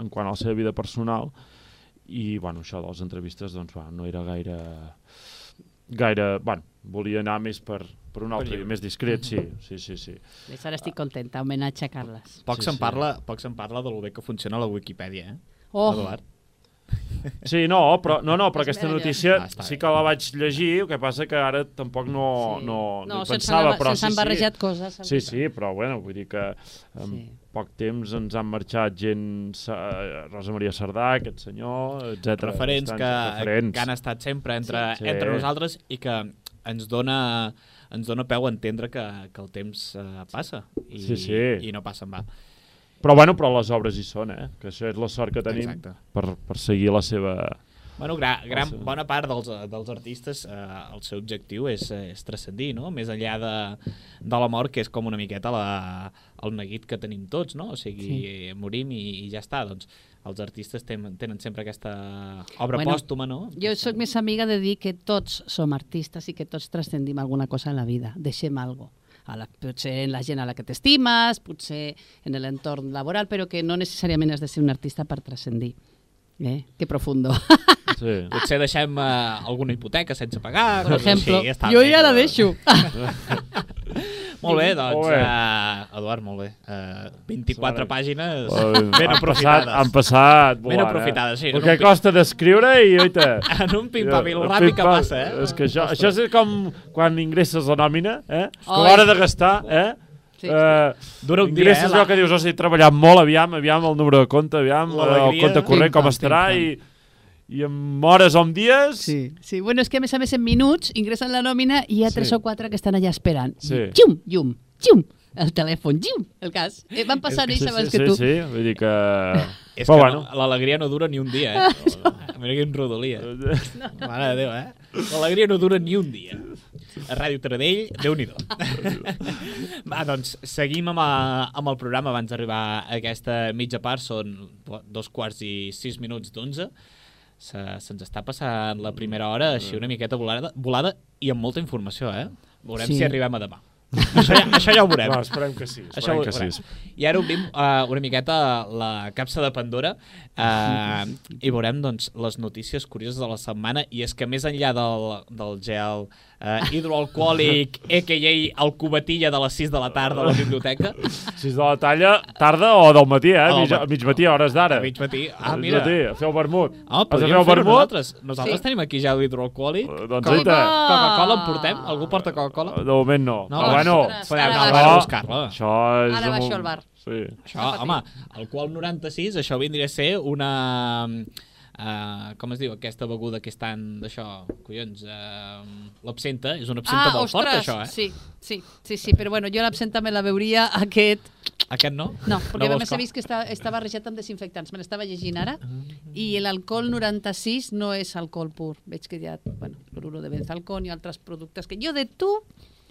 en quant a la seva vida personal, i, bueno, això de les entrevistes, doncs, va, no era gaire... gaire, bueno, volia anar més per, per un altre, més discret, sí, sí, sí, sí. Ves, ara estic contenta. Homenatge a Carles. Poc Sí, se'n sí. parla, poc se'n parla de lo bé que funciona la Wikipedia, eh? Oh, Eduard. Sí, no, però, no, no, però aquesta notícia Ah, sí que la vaig llegir, el que passa que ara tampoc no, Sí. no, no, no, hi pensava, han, però se'ns sí, han sí. barrejat coses. Sí, sí, però bueno, vull dir que en Sí. poc temps ens han marxat gent, Sa- Rosa Maria Sardà, aquest senyor, etc. referents que, referents. que han estat sempre entre, Sí. entre Sí. nosaltres i que ens dona, ens dona peu a entendre que, que el temps eh, passa i, Sí, sí. i no passa en va. Però bueno, però les obres hi són, eh? Que això és la sort que tenim Exacte. per, per seguir la seva... Bueno, gra, gran, bona part dels, dels artistes, eh, el seu objectiu és, és transcendir, no? Més enllà de, de la mort, que és com una miqueta la, el neguit que tenim tots, no? O sigui, sí. morim i, i ja està. Doncs els artistes tenen, tenen sempre aquesta obra Bueno, pòstuma, no? Jo sóc més amiga de dir que tots som artistes i que tots transcendim alguna cosa en la vida, deixem algo. A la, potser en la gent a la que t'estimes, potser en l'entorn laboral, però que no necessàriament has de ser un artista per transcendir. Eh? Que profundo. (laughs) Sí. Potser deixem eh, alguna hipoteca sense pagar. Per ejemplo, així, està jo bé, ja la deixo. (laughs) Molt bé, doncs, Molt bé. Uh, Eduard, molt bé. Uh, 24 Vale. pàgines Han ben aprofitades. han passat Ben volant, aprofitades, sí, Eh? El que pi- costa d'escriure i, oita... (laughs) En un pim-pam-pim Ja, ràpid que passa, eh? És que això, això és com quan ingresses la nòmina, eh? A Oi. l'hora de gastar, eh? Sí. Eh, Dura un dia, ingresses eh, allò que dius, o sigui, he treballat molt, aviam, aviam el número de compte, aviam, eh, el compte corrent com estarà i, i en hores o en dies... Sí, sí, bueno, és que a més a més en minuts ingressen la nòmina i hi ha Sí. tres o quatre que estan allà esperant. Sí. Llum, llum, llum, el telèfon, llum, el cas. Eh, van passant ells sí, abans sí, que tu. Sí, sí, vull dir que... (laughs) És Però que bueno. no, l'alegria no dura ni un dia, eh? (laughs) Mira quin rodolia. (laughs) Mare de Déu, eh? L'alegria no dura ni un dia. A Ràdio Taradell, déu nhi Va, doncs, seguim amb, a, amb el programa abans d'arribar a aquesta mitja part. Són dos quarts i sis minuts d'onze. Se- Se'ns està passant la primera hora així una miqueta volada, volada i amb molta informació, eh? Veurem Sí. si arribem a demà. (laughs) això, ja, això ja ho veurem. No, esperem que sí, Això esperem ho que veurem. sí. I ara obrim uh, una miqueta la capsa de Pandora uh, i veurem doncs, les notícies curioses de la setmana i és que més enllà del, del gel uh, hidroalcohòlic, (laughs) a.k.a. el cubatilla de les 6 de la tarda a la biblioteca, 6 de la talla, tarda o del matí, eh? Al Mig, matí. mig matí, a hores d'ara. a mig matí. Ah, Mig mira. matí, a fer el vermut. Ah, Has de fer podríem el fer-ho vermut? nosaltres. Nosaltres Sí. tenim aquí gel hidroalcohòlic. Eh, Doncs. Coca-Cola en portem? Algú porta Coca-Cola? De moment no. No, Però doncs, bueno. Podem anar al va bar a buscar-la. això és... Ara baixo al bar. Sí. Això, home, alcohol 96, això vindria a ser una... Uh, com es diu aquesta beguda que és tan d'això, collons, uh, l'absenta, és una absenta ah, molt ostres, forta, això, eh? sí, sí, sí, sí, però bueno, jo l'absenta me la veuria aquest... Aquest no? No, perquè No a més he vist que està, està barrejat amb desinfectants, me l'estava llegint ara, i l'alcohol 96 no és alcohol pur. Veig que hi ha, bueno, cloruro de benzalcon i altres productes que jo de tu,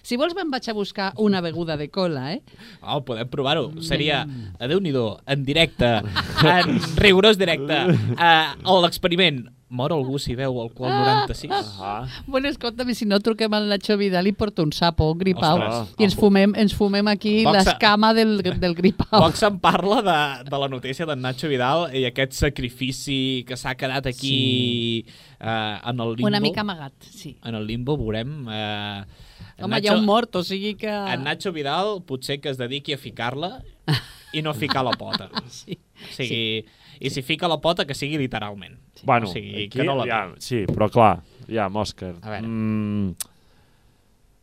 si vols me'n vaig a buscar una beguda de cola, eh? Oh, podem provar-ho. Seria, a déu nhi en directe, en rigorós directe, uh, l'experiment. Mor algú si veu alcohol 96? Ah, Bueno, escolta'm, si no truquem al Nacho Vidal i porta un sapo, un gripau, Ostres. i ens fumem, ens fumem aquí l'escama del, del gripau. Poc se'n parla de, de la notícia d'en Nacho Vidal i aquest sacrifici que s'ha quedat aquí sí. uh, en el limbo. Una mica amagat, sí. En el limbo veurem... Uh, Home, hi ha un mort, o sigui que... En Nacho Vidal potser que es dediqui a ficar-la i no ficar la pota. (laughs) Sí. O sigui, i si fica la pota, que sigui literalment. bueno, o sigui, aquí, que no la ja, sí, però clar, ja, Òscar, A veure. mm,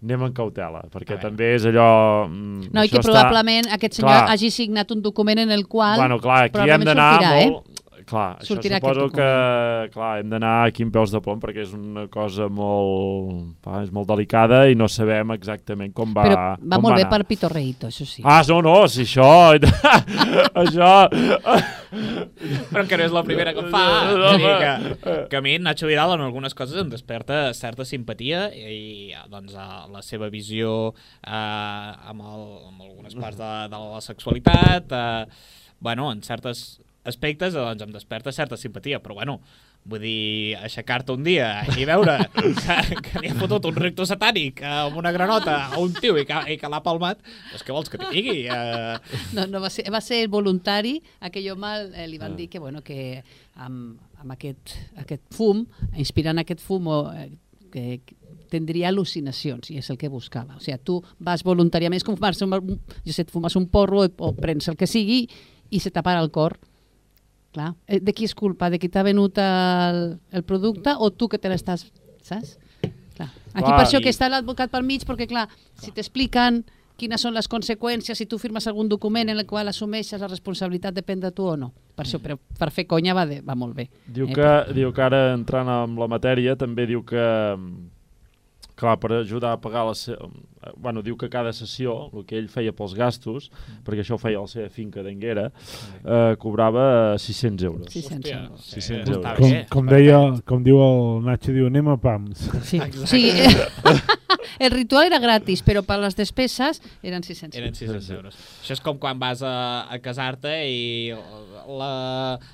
anem amb cautela, perquè també és allò... Mm, No, i que probablement aquest senyor Clar. hagi signat un document en el qual Bueno, clar, aquí hem d'anar sortirà, molt... Clar, això Sortirà suposo aquest que clar, hem d'anar aquí amb peus de plom perquè és una cosa molt, va, és molt delicada i no sabem exactament com va Però va com molt bé anar. per Pitorreito, això sí. Ah, no, no, si això... (laughs) això... Però que no és la primera que fa. No, dir home. que, que a mi Nacho Vidal en algunes coses em desperta certa simpatia i doncs, la seva visió eh, amb, el, amb algunes parts de, de la sexualitat, eh, bueno, en certes aspectes doncs, em desperta certa simpatia, però bueno, vull dir, aixecar-te un dia i veure que, que li ha fotut un recto satànic amb una granota a un tio i que, i que l'ha palmat, doncs què vols que t'hi digui? Eh, No, no va ser, va ser voluntari, aquell home eh, li Ah. van dir que, bueno, que amb, amb aquest, aquest fum, inspirant aquest fum, o, eh, que, tindria al·lucinacions, i és el que buscava. O sigui, tu vas voluntàriament, és com fumar-se un, un- jo sé, et fumes un porro o, o prens el que sigui i se t'apara el cor. Clar. Eh, De qui és culpa? De qui t'ha venut el, el producte o tu que te l'estàs... Saps? Clar. Aquí Clar, per això i- que està l'advocat pel mig, perquè clar, si t'expliquen quines són les conseqüències si tu firmes algun document en el qual assumeixes la responsabilitat depèn de tu o no. Per això, però per fer conya va, de, va molt bé. Diu Eh, que, diu que ara, entrant en la matèria, també diu que, clar, per ajudar a pagar la se... eh, Bueno, diu que cada sessió, el que ell feia pels gastos, perquè això ho feia a la seva finca d'Enguera, eh, cobrava 600 euros. 600 Hòstia, euros. 600 eh, euros. Com, com, deia, com diu el Nacho, diu, anem a pams. Sí. O sigui, el ritual era gratis, però per les despeses eren 600 Eren 600 euros. Això és com quan vas a, a casar-te i la,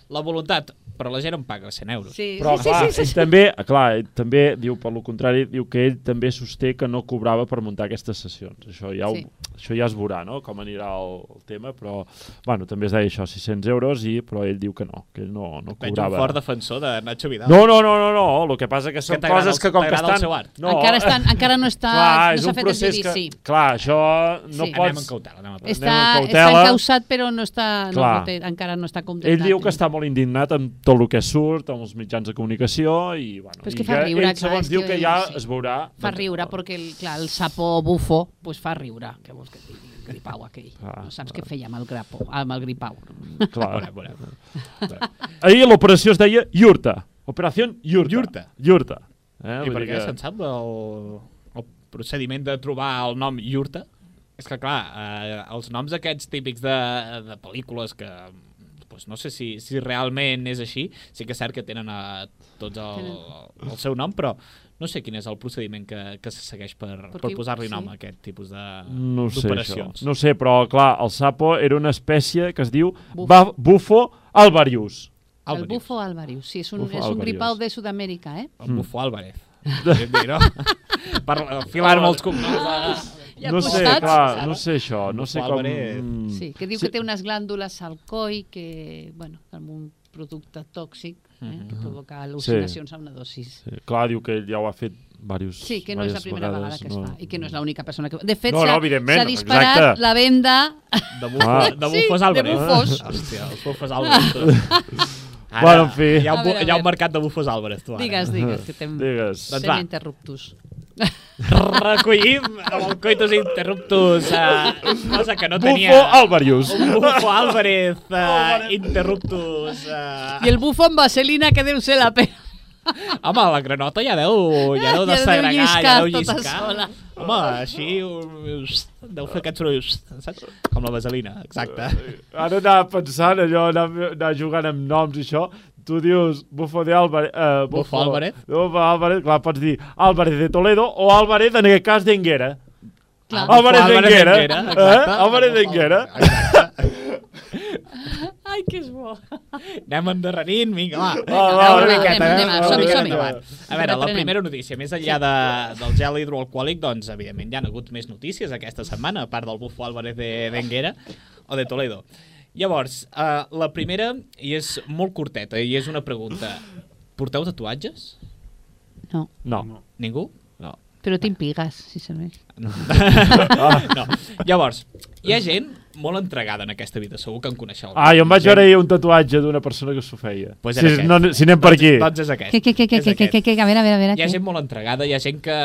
la voluntat, però la gent em paga 100 euros. Sí, Però, sí, clar, sí, sí, sí. també, clar, també diu, per lo contrari, diu que ell també sosté que no cobrava per muntar aquestes sessions. Això ja, ho, Sí. això ja es veurà, no?, com anirà el, el tema, però, bueno, també es deia això, 600 euros, i, però ell diu que no, que ell no, no Veig un cobrava. fort defensor de Nacho Vidal. No, no, no, no, no, el que passa que són t'agrada coses el- que com que estan... seu art. No, encara, estan, encara no està, clar, no és s'ha un fet el procés judici. que... Clar, això no Sí. Anem pots... amb cautela, anem amb cautela. Està, anem amb està cautela. encausat, però no està, no, Clar. no té, encara no està condemnat. Ell diu que està molt indignat amb tot el que surt, amb els mitjans de comunicació i, bueno, Però és i que fa riure, ell, clar, segons diu que- que ja sí. es veurà... Fa riure, perquè el, clar, el sapo bufo pues fa riure. Què vols que et digui? El gripau aquell. Ah, no saps clar. què feia amb el grapo, amb el gripau. Clar. (laughs) Veurem, veurem. Ahir l'operació es deia Iurta. Operació Iurta. Iurta. Iurta. Eh, I per què que- se'n sap el, el procediment de trobar el nom Iurta? És que, clar, eh, els noms aquests típics de, de pel·lícules que pues, no sé si, si realment és així, sí que és cert que tenen a tots el, el seu nom, però no sé quin és el procediment que, que se segueix per, Perquè- per posar-li sí. nom a aquest tipus de No d'operacions. No sé, però, clar, el sapo era una espècie que es diu Bufo. Bufo, alvarius. El bufo alvarius, sí, és un, Bufo és un gripau de Sud-amèrica, eh? El Bufo Álvarez. Podríem dir, no? (laughs) per filar-me els cognoms. (laughs) Ja no sé, clar, no sé això. No sé com... Mm, Sí, que diu que té unes glàndules al coll que, bueno, amb un producte tòxic eh, que provoca al·lucinacions a una dosis. Sí, clar, diu que ell ja ho ha fet diversos, Sí, que no és la primera vegada vegades, que es fa i que no és l'única persona que... De fet, No, no, s'ha disparat exacte. la venda... De, (laughs) bufo, Ah. de Sí, bufos de Álvarez. bufos. Hòstia, els bufos Álvarez. (laughs) Ara, Bueno, en fi. Hi ha, un, veure, a hi ha un mercat de bufos Álvarez, tu ara. Digues, digues, que (laughs) tem... Digues. Doncs va. interruptus. Recollim amb el coitus interruptus, uh, cosa que no Bufo tenia... alvarius. Un bufo Álvarez uh, interruptus. Uh... I el bufo amb vaselina que deu ser la pena. Home, la granota ja deu, ja deu Ja deu desagregar, ja lliscar deu tota lliscar. sola. Home, així uh, deu fer aquest soroll, saps? Com la vaselina, exacte. Ara anava pensant allò, anar, anar jugant amb noms i això. Tu dius Bufo de Álvarez... Uh, Bufo Álvarez. Bufo Álvarez, clar, pots dir Álvarez de Toledo o Álvarez, en aquest cas, d'Enguera. Clar. Álvarez Álvarez d'Enguera. d'Enguera, Eh? Álvarez d'Enguera. Ai, que és bo. Anem endarrerint, vinga, va. Va, va, una va, miqueta, eh? som-hi, miqueta som-hi. endavant. A veure, la primera notícia, més enllà de, del gel hidroalcohòlic, doncs, evidentment, hi ha hagut més notícies aquesta setmana, a part del bufo Álvarez de d'Enguera o de Toledo. Llavors, uh, la primera, i és molt curteta, i és una pregunta. Porteu tatuatges? No, No. Ningú? No. però tinc pigues, si serveix. No. (laughs) no. Llavors, hi ha gent molt entregada en aquesta vida, segur que en coneixeu. Ah, jo em vaig veure ahir un tatuatge d'una persona que s'ho feia. Pues si, no, si anem per doncs, aquí. Doncs és aquest. Què, què, És què, què, aquest. què, què, a veure, a veure, a veure. Hi ha què? gent molt entregada, hi ha gent que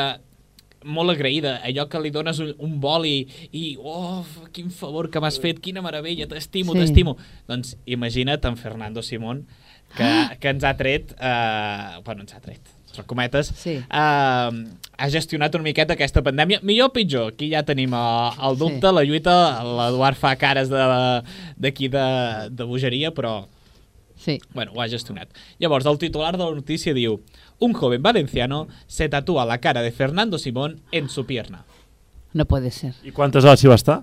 molt agraïda, allò que li dones un, un boli i, oh, quin favor que m'has fet, quina meravella, t'estimo, Sí. t'estimo. Doncs imagina't en Fernando Simón que, que ens ha tret, eh, bueno, ens ha tret, entre cometes, Sí. eh, ha gestionat una miqueta aquesta pandèmia. Millor o pitjor? Aquí ja tenim el, el dubte, Sí. la lluita, l'Eduard fa cares de- d'aquí de, de, de bogeria, però Sí. bueno, ho ha gestionat. Llavors, el titular de la notícia diu Un joven valenciano se tatúa la cara de Fernando Simón en su pierna. No puede ser. I quantes hores hi va estar?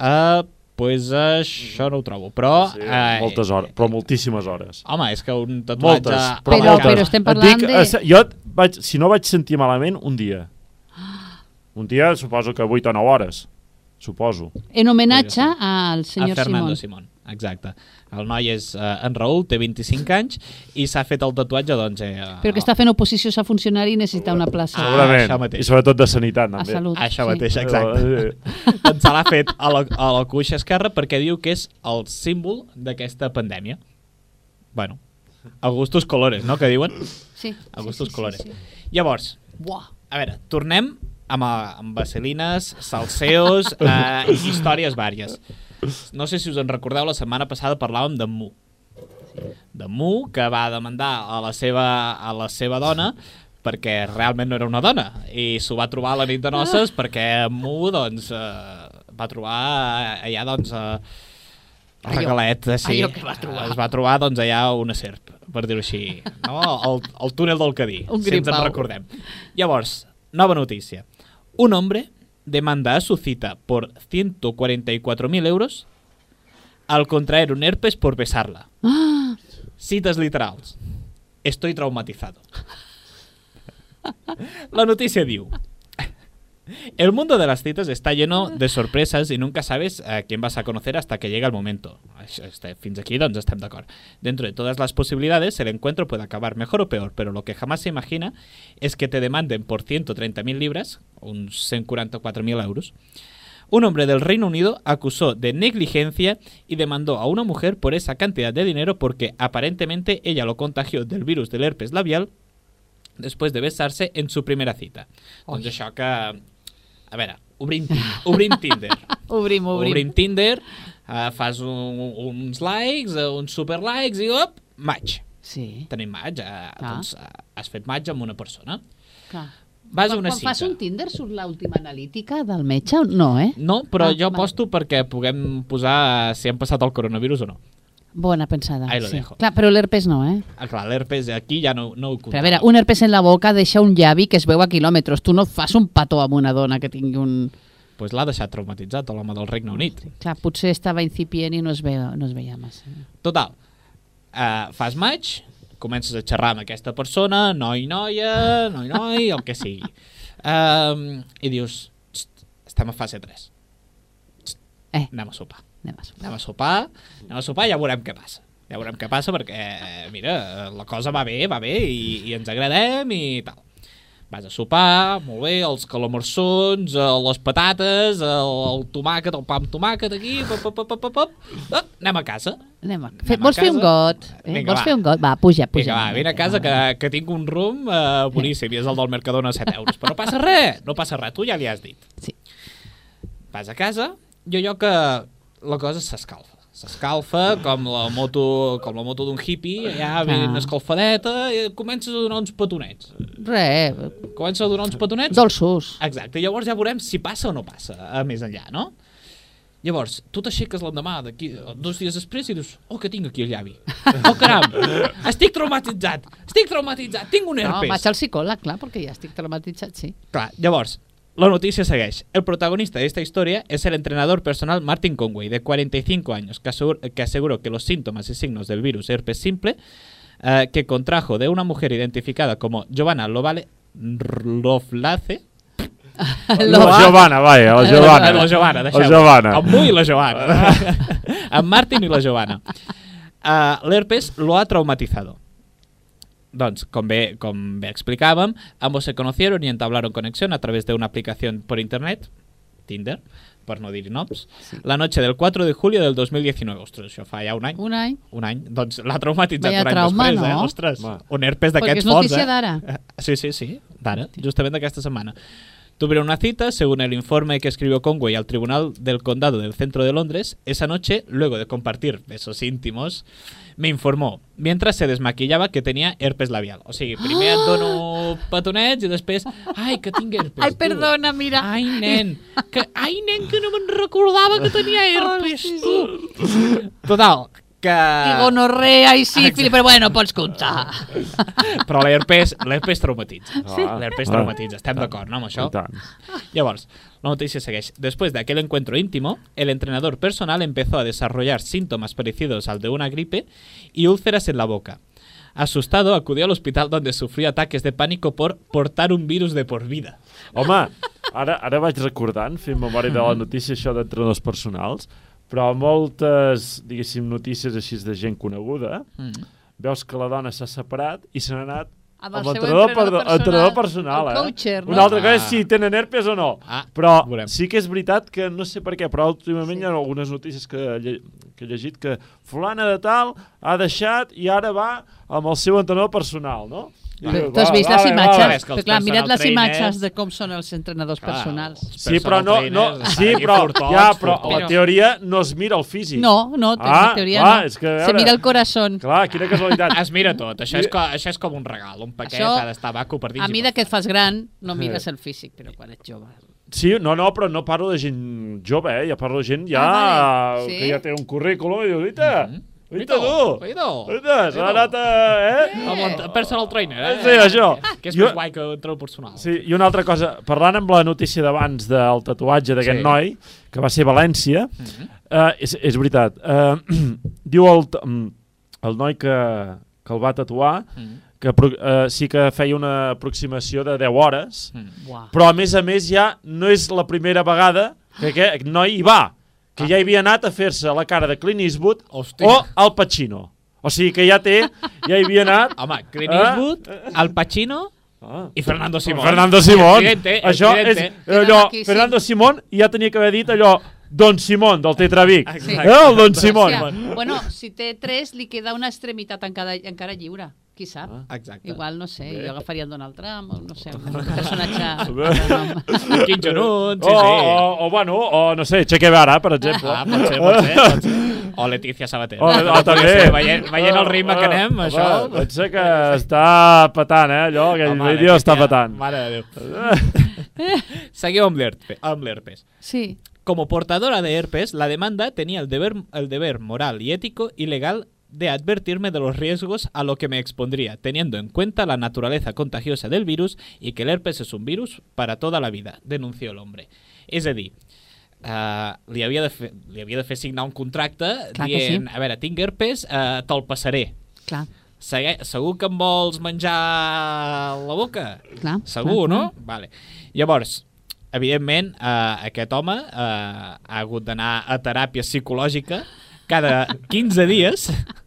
Uh, pues això no ho trobo, però... Sí, eh, moltes hores, però moltíssimes hores. Home, és que un tatuatge... Moltes, a però, Però- moltes. però estem parlant dic, de- eh, Jo, vaig, si no vaig sentir malament, un dia. Un dia, suposo que 8 o 9 hores. Suposo. En homenatge al senyor a Fernando Simón. Simón. Exacte. El noi és eh, en Raül, té 25 anys i s'ha fet el tatuatge, doncs... Eh, Però que està fent oposicions a funcionari i necessita una plaça. Ah, Segurament. això mateix. I sobretot de sanitat, a també. salut. Això sí. mateix, exacte. Eh, (laughs) doncs se l'ha fet a la, a la cuixa esquerra perquè diu que és el símbol d'aquesta pandèmia. Bueno, a gustos colores, no?, que diuen. Sí. A gustos sí, colores. Sí, sí. Llavors, Buah. a veure, tornem amb, a- amb vaselines, salseos (laughs) eh, i històries vàries. No sé si us en recordeu, la setmana passada parlàvem d'en Mu. D'en Mu, que va demandar a la seva, a la seva dona perquè realment no era una dona i s'ho va trobar a la nit de noces perquè en Mu doncs, eh, va trobar allà doncs, eh, regalet, eh, sí. allò que va trobar. Es va trobar doncs, allà una serp, per dir-ho així. No? El, el túnel del Cadí, Un si ens en recordem. Llavors, nova notícia. Un hombre demanda a su cita por 144.000 euros al contraer un herpes por besarla. Ah, (gasps) Citas literals. Estoy traumatizado. (laughs) La noticia diu... El mundo de las citas está lleno de sorpresas y nunca sabes a quién vas a conocer hasta que llega el momento. Este, fins aquí, doncs, estem d'acord. Dentro de todas las posibilidades, el encuentro puede acabar mejor o peor, pero lo que jamás se imagina es que te demanden por 130.000 libras, uns 144.000 euros, un hombre del Reino Unido acusó de negligencia y demandó a una mujer por esa cantidad de dinero porque aparentemente ella lo contagió del virus del herpes labial después de besarse en su primera cita. Doncs això que... A veure, obrim, obrim Tinder. (laughs) obrim, obrim. Obrim Tinder, uh, fas un, uns likes, uh, uns super likes i op, match. Sí, Tenim match. Uh, Clar. doncs, uh, has fet match amb una persona. clar. Vas a Quan, una quan cita. fas un Tinder surt l'última analítica del metge? No, eh? No, però Ah, jo vale. aposto perquè puguem posar eh, si han passat el coronavirus o no. Bona pensada. Ahí lo sí. dejo. Clar, però l'herpes no, eh? Ah, clar, l'herpes aquí ja no, no ho Però a veure, un herpes en la boca deixa un llavi que es veu a quilòmetres. Tu no fas un petó amb una dona que tingui un... pues l'ha deixat traumatitzat l'home del Regne Unit. Clar, potser estava incipient i no es veia, no es veia massa. Total, uh, fas match, comences a xerrar amb aquesta persona, noi, noia, noi, noi, el que sigui. Um, I dius, "Xt, estem a fase 3. Eh, Anem a sopar. Anem a sopar. Anem a sopar, anem a sopar i ja veurem què passa. Ja veurem què passa perquè, eh, mira, la cosa va bé, va bé i, i ens agradem i tal. Vas a sopar, molt bé, els calamarçons, eh, les patates, el, el tomàquet, el pa amb tomàquet aquí, pop, pop, pop, pop, pop. Ah, anem a casa. Anem a... Anem Fe, a vols fer un got? Eh? Vinga, vols va. fer un got? Va, puja, puja. Vinga, va, vine a casa que, que tinc un rum eh, boníssim i és el del Mercadona a 7 euros. Però no passa res, no passa res, tu ja li has dit. Sí. Vas a casa i allò que la cosa s'escalfa. S'escalfa com la moto com la moto d'un hippie, ja Ah. escalfadeta, i comences a donar uns petonets. Res, Comences a donar uns petonets? dolços. Exacte, llavors ja veurem si passa o no passa, a més enllà, no? Llavors, tu t'aixeques l'endemà, d'aquí dos dies després, i dius, oh, que tinc aquí el llavi. (laughs) Oh, caram, estic traumatitzat, estic traumatitzat, tinc un No, herpes. vaig al psicòleg, clar, perquè ja estic traumatitzat, sí. Clar, llavors, la noticia segueix. El protagonista de esta historia es el entrenador personal Martin Conway, de 45 años, que, aseguró que, aseguró que los síntomas y signos del virus herpes simple, eh, que contrajo de una mujer identificada como Giovanna Lovale, Lovlace, (laughs) (laughs) La Giovanna, (laughs) vaja, la Giovanna. la Giovanna, La deixeu Giovanna. Amb i la Giovanna. amb Martin i la Giovanna. Uh, L'herpes lo ha traumatizado. Doncs, com bé, com bé explicàvem, ambos se conocieron y entablaron conexión a través de una aplicación por internet, Tinder, per no dir noms, la noche del 4 de julio del 2019. Ostres, això fa ja un any. Un any. Un any. Doncs l'ha traumatitzat Vaya un any trauma, després, eh? no? Ostres, Va. un herpes Perquè d'aquests és forts, notícia eh? d'ara. Eh, Sí, sí, sí, d'ara, justament d'aquesta setmana. Tuvieron una cita, según el informe que escribió Conway al Tribunal del Condado del Centro de Londres. Esa noche, luego de compartir besos íntimos, me informó, mientras se desmaquillaba, que tenía herpes labial. O sigui, primer et dono petonets i després... Ai, que tinc herpes. Ai, tu." perdona, mira. Ai, nen, que, ai, nen, que no me'n recordava que tenia (laughs) herpes, sí, tu. Total, que... I gonorrea i sífilis, però bueno, pots comptar. (laughs) Però l'herpes, l'herpes traumatitza. Sí. L'herpes Ah. traumatitza, estem d'acord, no, amb això? Llavors, la noticia segueix. Después de aquel encuentro íntimo, el entrenador personal empezó a desarrollar síntomas parecidos al de una gripe y úlceras en la boca. Asustado, acudió al hospital donde sufrió ataques de pánico por portar un virus de por vida. Home, ara, ara vaig recordant, fent memòria de la notícia això d'entrenadors personals, però moltes, diguéssim, notícies així de gent coneguda, Mm. veus que la dona s'ha separat i se n'ha anat Amb amb entrenador, entrenador per, entrenador personal, personal, eh? coacher, no? Una altra cosa és Ah. si tenen herpes o no. Ah, però veurem. sí que és veritat que no sé per què, però últimament Sí. hi ha algunes notícies que, lle que he llegit que fulana de tal ha deixat i ara va amb el seu entrenador personal, no? Tu has va, vist vale, les vale. imatges? Els Però clar, mira't les trainers- imatges de com són els entrenadors personals. Sí, però no, no, sí, però, ja, però la teoria no es mira el físic. No, no, Ah, en teoria clar, no. és que, a Se veure- mira el corazón. Clar, quina casualitat. Es mira tot. Això és, co això és com un regal, un paquet Això, ha d'estar vacu per dins. A i mesura per que et fas gran, no mires el físic, però quan ets jove... Sí, no, no, però no parlo de gent jove, eh? Ja parlo de gent ja Ah, vale. Sí? que ja té un currículum i dius, oita, Mhm. Oita tu, Oito. oita, s'ha anat a... Eh? Amb el personal trainer, eh? Sí, això. Que és Jo- més guai que un entrenador personal. Sí, i una altra cosa, parlant amb la notícia d'abans del tatuatge d'aquest Sí. noi, que va ser a València, Mhm. uh, és, és veritat, uh, (clears throat) diu el, mm, el noi que, que el va tatuar Mhm. que apro- uh, sí que feia una aproximació de 10 hores, Mhm. Buah. però a més a més ja no és la primera vegada que aquest noi hi va, que ja hi havia anat a fer-se la cara de Clint Eastwood Hòstia. o al Pacino. O sigui que ja té, ja hi havia anat... Home, Clint Ah. Eastwood, Al Pacino Ah. i Fernando Simón. Fernando Simón. Això és allò, Aquí sí. Fernando Simón ja tenia que haver dit allò Don Simón, del Tetravic. Exacte. Eh, el Don Simón. Hòstia, bueno, si té tres, li queda una extremitat encara, encara lliure. Qui sap? Ah. Exacte. Igual, no sé, Bé. jo agafaria el Donald Trump, o no sé, un (laughs) personatge... de nom. (laughs) Quin Jonut, sí, o, sí. o, o, bueno, o no sé, Che Guevara, per exemple. Ah, pot ser, pot ser, pot ser. (laughs) O Letícia Sabater. O, o també. ser, Veient, veient el ritme que anem, això... Pensa que està patant, eh, allò, aquell Home, vídeo està patant. Mare de Déu. Seguim l'herpes. Amb l'herpes. Sí, Como portadora de herpes, la demanda tenía el deber, el deber moral y ético y legal de advertirme de los riesgos a lo que me expondría, teniendo en cuenta la naturaleza contagiosa del virus y que el herpes es un virus para toda la vida, denunció el hombre. És a dir, uh, li, havia de fer, li havia de fer signar un contracte Clar dient, sí. a veure, tinc herpes, uh, te'l passaré. clar, Segue, segur que em vols menjar la boca? clar. Segur, clar, no? Vale. Llavors, evidentment, eh, aquest home eh, ha hagut d'anar a teràpia psicològica cada 15 dies (laughs)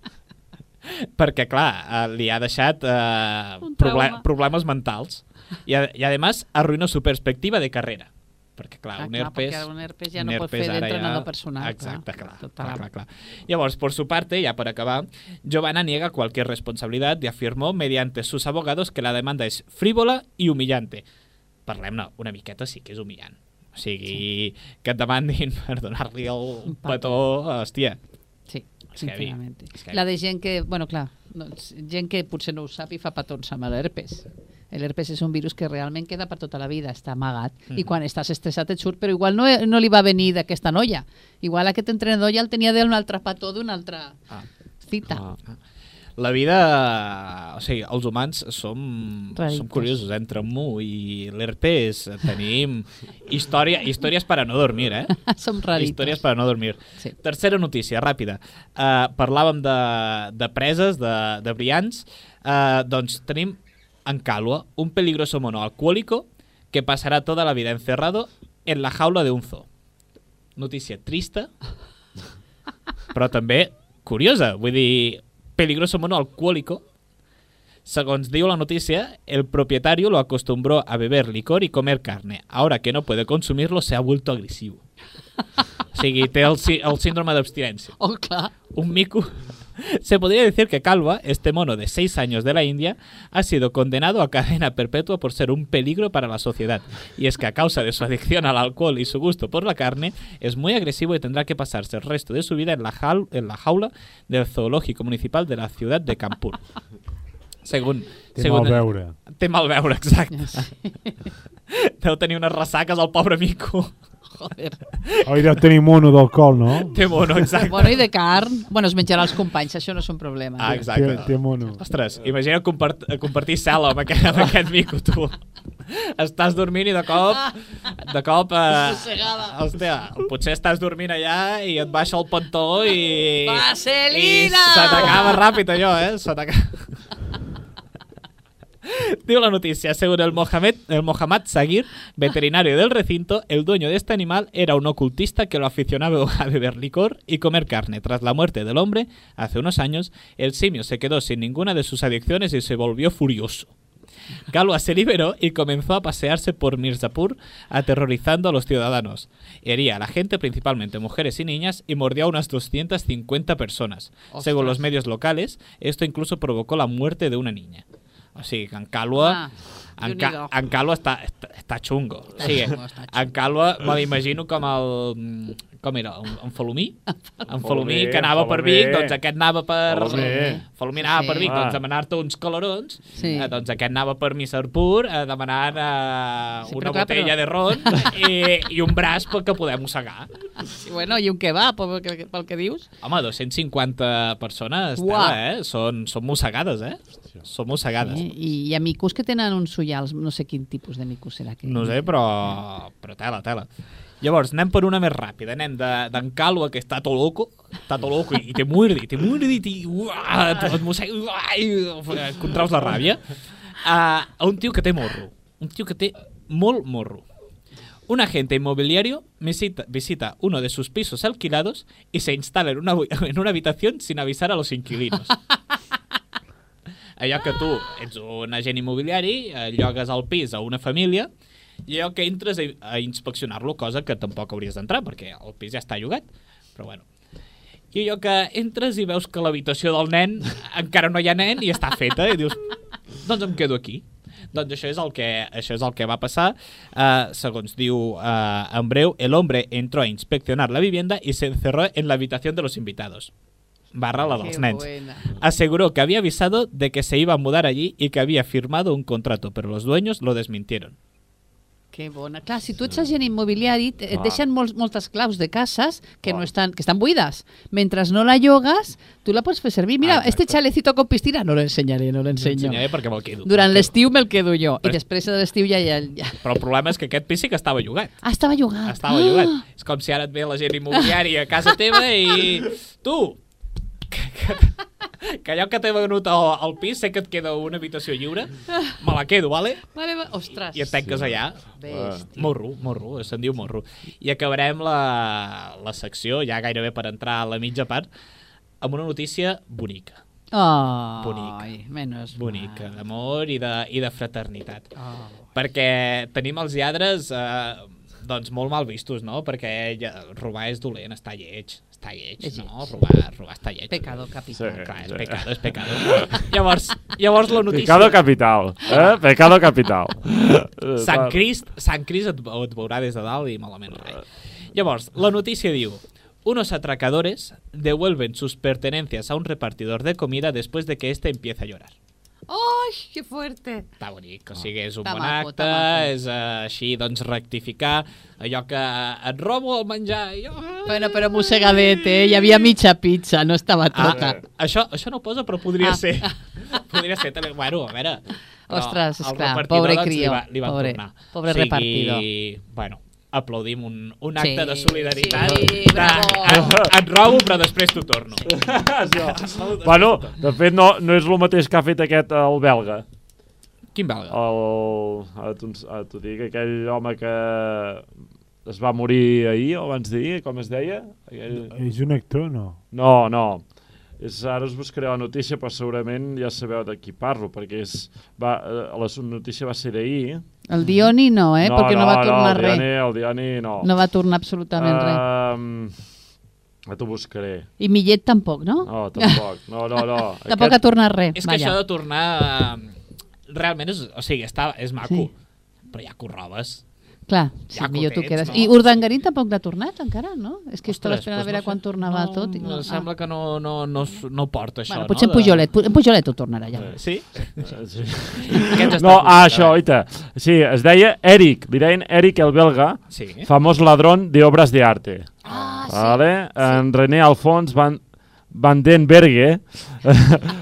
perquè, clar, eh, li ha deixat eh, Un proble problemes mentals. I, a- y además arruinó su perspectiva de carrera. Perquè, clar, Ah, un clar, herpes... perquè un herpes ja un no pot herpes fer ara d'entrenador ja- personal, Exacte, clar. clar, Total. clar, clar, clar. Llavors, por su parte, ya para acabar, Giovanna niega cualquier responsabilidad y afirmó mediante sus abogados que la demanda es frívola y humillante. Parlem-ne, una miqueta sí que és humillant. O sigui, que et demandin (laughs) per donar-li el Un petó, hòstia. Heavy. La de gent que, bueno, clar, doncs, gent que potser no ho sap i fa petons amb l'herpes. L'herpes és un virus que realment queda per tota la vida, està amagat, i Mhm. quan estàs estressat et surt, però igual no, no li va venir d'aquesta noia. Igual aquest entrenador ja el tenia d'un altre petó d'una altra Ah. cita. Ah. La vida... O sigui, els humans som, som curiosos. Entre Mu i l'herpes tenim història, històries per a no dormir, eh? (laughs) Som raritos. Històries per a no dormir. Sí. Tercera notícia, ràpida. Uh, parlàvem de, de preses, de, de brillants. Uh, doncs tenim en Calua un peligroso mono alcohólico que pasará toda la vida encerrado en la jaula de un zoo. Notícia trista, però també curiosa. Vull dir, peligroso mono alcohólico. Segons diu la noticia, el propietario lo acostumbró a beber licor y comer carne. Ahora que no puede consumirlo, se ha vuelto agresivo. O sigui, té el, el síndrome d'abstinència. Oh, clar. Un mico Se podría decir que Calva, este mono de 6 años de la India, ha sido condenado a cadena perpetua por ser un peligro para la sociedad. Y es que a causa de su adicción al alcohol y su gusto por la carne, es muy agresivo y tendrá que pasarse el resto de su vida en la, jaul- en la jaula del zoológico municipal de la ciudad de Kanpur. (laughs) Según, Té según mal veure. Té mal veure, exacte. (laughs) Deu tenir unes ressaques al pobre mico. Joder. Oi, deu tenir mono d'alcohol, no? Té mono, exacte. Bueno, i de carn? Bueno, es menjarà els companys, això no és un problema. Ah, Té, exacte. té mono. Ostres, imagina compart compartir cel·la amb aquest, amb aquest mico, tu. Estàs dormint i de cop... De cop... Eh, hòstia, potser estàs dormint allà i et baixa el pantó i... Vaselina! I se t'acaba ràpid allò, eh? Se t'acaba... Digo la noticia, según el Mohamed, el Mohammad Sagir, veterinario del recinto, el dueño de este animal era un ocultista que lo aficionaba a beber licor y comer carne. Tras la muerte del hombre, hace unos años, el simio se quedó sin ninguna de sus adicciones y se volvió furioso. Galwa se liberó y comenzó a pasearse por Mirzapur, aterrorizando a los ciudadanos. Hería a la gente, principalmente mujeres y niñas, y mordió a unas 250 personas. Según los medios locales, esto incluso provocó la muerte de una niña. O sigui, que en Calua... Ah, en. Ca en Calua està, està, està xungo. O sigui, xungo, està xungo. en Calua me l'imagino com el... mm, Com era? En, en Falomí? En (laughs) Falomí, que anava per Falomí. Vic, doncs aquest anava per... Falomí. Falomí anava Sí. per Vic, Ah. doncs a demanar-te uns colorons. Sí. Eh, doncs aquest anava per Misserpur eh, demanant eh, Sí, una clar, botella però- de ron (laughs) i, i un braç perquè podem mossegar. Sí, bueno, i un kebab, pel que, pel que dius. Home, 250 persones, Uau. tela, eh? Són, són mossegades, eh? Són mossegades. Sí, i hi ha micos que tenen uns ullals, no sé quin tipus de mico serà. Que... No sé, però, però tela, tela. Llavors, anem per una més ràpida. Anem de- d'en Calua, que està tot loco, està tot loco i té muerdi, té muerdi, i uah, et, mossega, uah, i contraus la ràbia, a, a un tio que té morro. Un tio que té molt morro. Un agente inmobiliario visita, visita uno de sus pisos alquilados y se instala en una, en una habitación sin avisar a los inquilinos. Allò que tu ets un agent immobiliari, eh, llogues el pis a una família, i allò que entres a, a inspeccionar-lo, cosa que tampoc hauries d'entrar, perquè el pis ja està llogat. Però bueno. I allò que entres i veus que l'habitació del nen encara no hi ha nen i està feta, i dius, doncs em quedo aquí. Doncs això és el que, això és el que va passar. Uh, segons diu uh, en breu, el hombre entró a inspeccionar la vivienda y se encerró en la habitación de los invitados. Barra la dels nens. buena. Aseguró que había avisado de que se iba a mudar allí y que había firmado un contrato, pero los dueños lo desmintieron. Que bona. Clar, si tu ets agent immobiliari, et Clar. deixen molts, moltes claus de cases que, no estan, que estan buides. Mentre no la llogues, tu la pots fer servir. Mira, Ah, este exacte. chalecito con piscina no l'ensenyaré, no l'ensenyo. Ensenyaré perquè me'l quedo. Durant l'estiu me'l quedo jo. I Però- després de l'estiu ja, ja, ja... Però el problema és que aquest pis sí que estava llogat. Ah, estava llogat. Estava llogat. És com si ara et ve la gent immobiliària a casa teva i... Tu! Que, que, que allò que t'he venut al, al pis, sé que et queda una habitació lliure, me la quedo, vale? Vale, va. Ostres. I et tanques allà. Bèstia. Morro, morro, se'n diu morro. I acabarem la, la secció, ja gairebé per entrar a la mitja part, amb una notícia bonica. Oh, Bonic. Menos Bonica, mal. d'amor i, de, i de fraternitat. Oh. Perquè tenim els lladres eh, doncs molt mal vistos, no? Perquè ja, robar és dolent, està lleig. Està lleig, És no? lleig. Robar, robar està lleig. Pecado capital. Sí. Clar, és pecado, és pecado. (laughs) llavors, llavors la notícia... Pecado capital. Eh? Pecado capital. Eh, (laughs) Sant. Crist, Sant Crist et, et veurà des de dalt i malament res. Llavors, la notícia diu Unos atracadores devuelven sus pertenencias a un repartidor de comida después de que éste empiece a llorar. Ai, que fuerte. Està bonic, o sigui, és un bon maco, acte, és uh, així, doncs, rectificar allò que et robo el menjar. I jo, ah, Bueno, però mossegadet, eh? Hi havia mitja pizza, no estava Ah, tota. això, això no posa, però podria Ah. ser. (laughs) podria ser també. Bueno, a veure... però Ostres, esclar, pobre doncs, crió, Li, va, li van pobre- tornar. pobre repartidor. Bueno, aplaudim un, un Sí, acte de solidaritat. sí, de, bravo. (laughs) et, et robo, però després t'ho torno. (laughs) Això. bueno, de fet, no, no és el mateix que ha fet aquest, eh, el belga. Quin belga? El, ara t'ho ara t'ho dic, aquell home que es va morir ahir o abans d'ahir, com es deia? Aquell... És un actor, no? No, no. És, ara us buscaré la notícia, però segurament ja sabeu de qui parlo, perquè és, va, eh, la notícia va ser d'ahir. El Dioni no, eh? Perquè no, va tornar el res. El Diani no. No va tornar absolutament res. Um, Ja t'ho buscaré. I Millet tampoc, no? No, tampoc. No, no, no. (laughs) Tampoc ha tornat res. És que Vaja. això de tornar... eh, Realment és, o sigui, està, és maco, Sí. però ja que ho robes. Clar, sí, Ja millor tu quedes. no? I Urdangarín tampoc l'ha tornat encara, no? És que estava Ostres, esperant a doncs veure no sé. quan tornava no, tot. I no, no, sembla que no, no, no, no porta això, bueno, no? potser en de- Pujolet, en Pujolet ho tornarà ja. Sí? Sí. (laughs) Aquests estan No, ah, això, oita. Sí, es deia Eric, li deien Eric el belga, Sí. famós ladrón de obras de arte. Ah, sí. ¿Vale? En René Alfons Van, Van den Berge,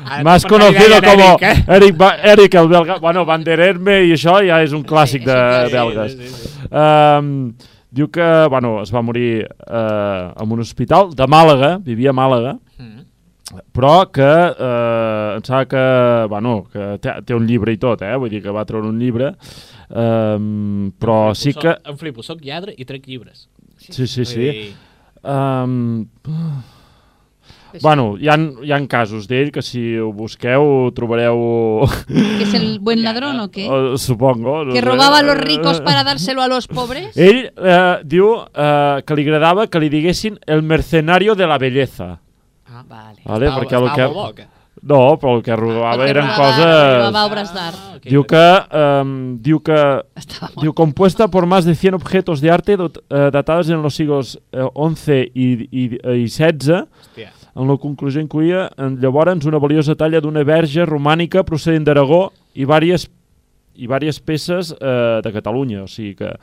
Ara más conocido como Eric, eh? Eric, Eric el belga. Bueno, Van der Erme i això ja és un clàssic Sí, de sí, sí, belgues. sí, sí, sí. Um, diu que bueno, es va morir uh, en un hospital de Màlaga, vivia a Màlaga, Mm. però que eh, em sembla que, bueno, que té, té un llibre i tot, eh? vull dir que va treure un llibre, um, però sí Soc- que... Em flipo, soc lladre i trec llibres. Sí, sí, Vull sí. dir, Um, bueno, hi ha, hi ha casos d'ell que si ho busqueu trobareu... ¿Que es el buen ladrón o qué? eh, supongo. no ¿Que sé. robaba a los ricos para dárselo a los pobres? (laughs) Ell eh, diu eh, que li agradava que li diguessin el mercenario de la belleza. Ah, Vale. Vale? estava, Perquè el estava que... molt bo, què? No, però el que robava Perquè eren robava- coses... robava obres d'art. Ah, ok, Diu que, um, diu que Diu, compuesta por más de 100 objetos de arte dot- eh, datados en los siglos eh, 11 i, i, i 16, Hòstia. En la conclusió incluïa en, llavors una valiosa talla d'una verge romànica procedent d'Aragó i vàries, i vàries peces eh, de Catalunya, o sigui que...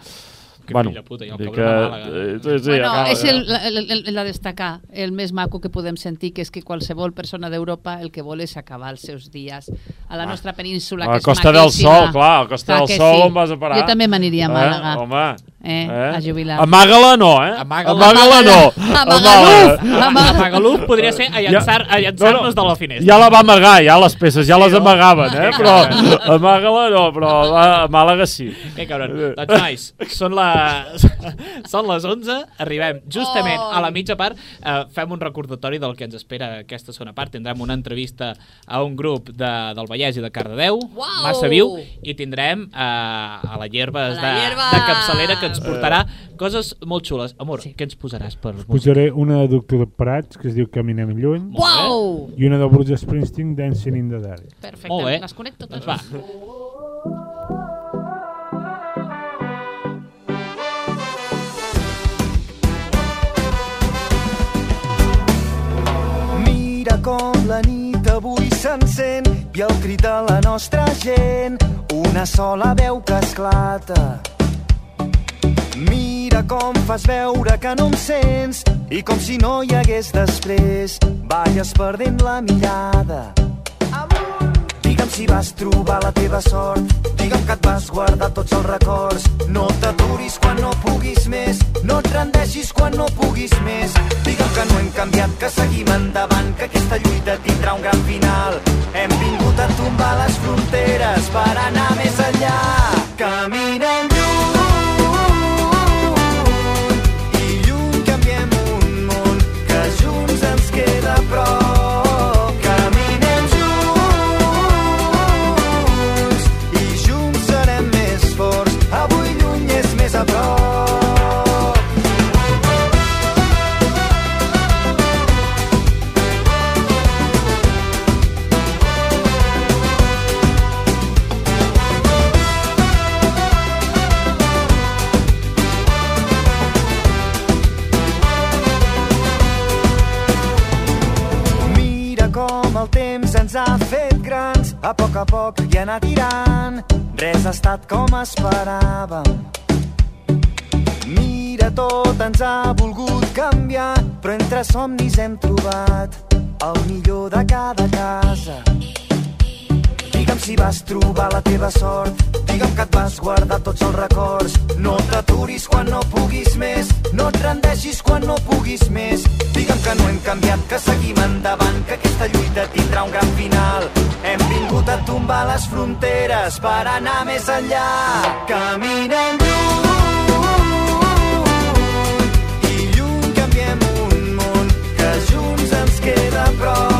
Que bueno, puta, i el dir cabron de Màlaga. eh, sí, sí, Bueno, acaba, és ja. el, el, el, el a destacar, el més maco que podem sentir, que és que qualsevol persona d'Europa el que vol és acabar els seus dies a la nostra península, A que és Costa del maquíssima. Sol, clar, a Costa Clar del que Sol sí. on vas a parar. Jo també m'aniria a Màlaga. Eh? Home, Eh, a jubilar. Amaga-la no, eh? Amaga-la. Amaga-la no. Amaga-la. Amaga- Amagaluf podria ser a llançar- a llançar-nos de la finestra. Ja la va amagar, ja les peces, ja Sí, les no? amagaven, eh? Però amaga-la no, però a Màlaga sí. Que cabron. Doncs, nois, són les, (laughs) són les 11, arribem justament a la mitja part. Eh, fem un recordatori del que ens espera aquesta segona part. Tindrem una entrevista a un grup de, del Vallès i de Cardedeu, Uau! massa viu, i tindrem eh, a la Hierbes la de, Hierba! de capçalera que ens portarà coses molt xules. Amor, Sí. què ens posaràs per música? Posaré una de Doctor de Prats, que es diu Caminem lluny. Uau! i una de Bruce Springsteen, Dancing in the Dark. Perfecte, Molt bé. les connecto Doncs totes. va. Mira com la nit avui s'encén i el crit de la nostra gent, una sola veu que esclata. Mira com fas veure que no em sents i com si no hi hagués després, balles perdent la mirada. Digue'm si vas trobar la teva sort, digue'm que et vas guardar tots els records. No t'aturis quan no puguis més, no et rendeixis quan no puguis més. Digue'm que no hem canviat, que seguim endavant, que aquesta lluita tindrà un gran final. Hem vingut a tombar les fronteres per anar més enllà. Caminem a poc a poc i anar tirant. Res ha estat com esperàvem. Mira, tot ens ha volgut canviar, però entre somnis hem trobat el millor de cada casa. Digue'm si vas trobar la teva sort, digue'm que et vas guardar tots els records. No t'aturis quan no puguis més, no et rendeixis quan no puguis més. Digue'm que no hem canviat, que seguim endavant, que aquesta lluita tindrà un gran final. Hem vingut a tombar les fronteres per anar més enllà. Caminem lluny i lluny canviem un món que junts ens queda a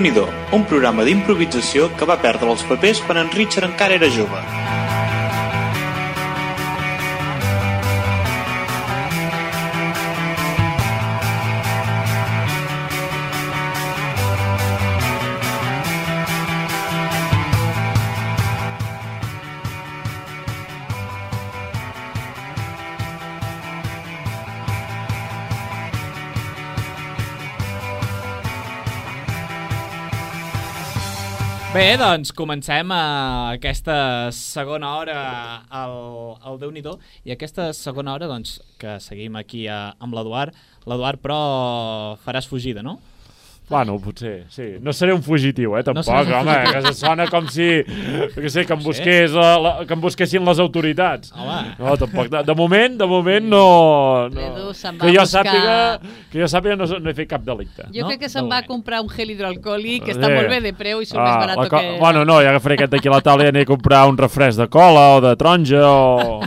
Déu-n'hi-do, un programa d'improvisació que va perdre els papers quan en Richard encara era jove. Doncs comencem a aquesta segona hora al, al déu nhi i aquesta segona hora, doncs, que seguim aquí a, amb l'Eduard. L'Eduard, però, faràs fugida, no? Bueno, potser, sí. No seré un fugitiu, eh, tampoc, un home, que sona com si, que sé, que em, busqués, la, la, que em busquessin les autoritats. Home. No, tampoc. De, de moment, de moment no... no L'Edu se'n va que jo buscar- sàpiga, que jo sàpiga no, no he fet cap delicte. Jo crec que se'n va comprar un gel hidroalcohòlic que està Eh. molt bé de preu i surt més Ah, barat la co- que... Bueno, no, ja agafaré aquest d'aquí a la taula i aniré a comprar un refresc de cola o de taronja o,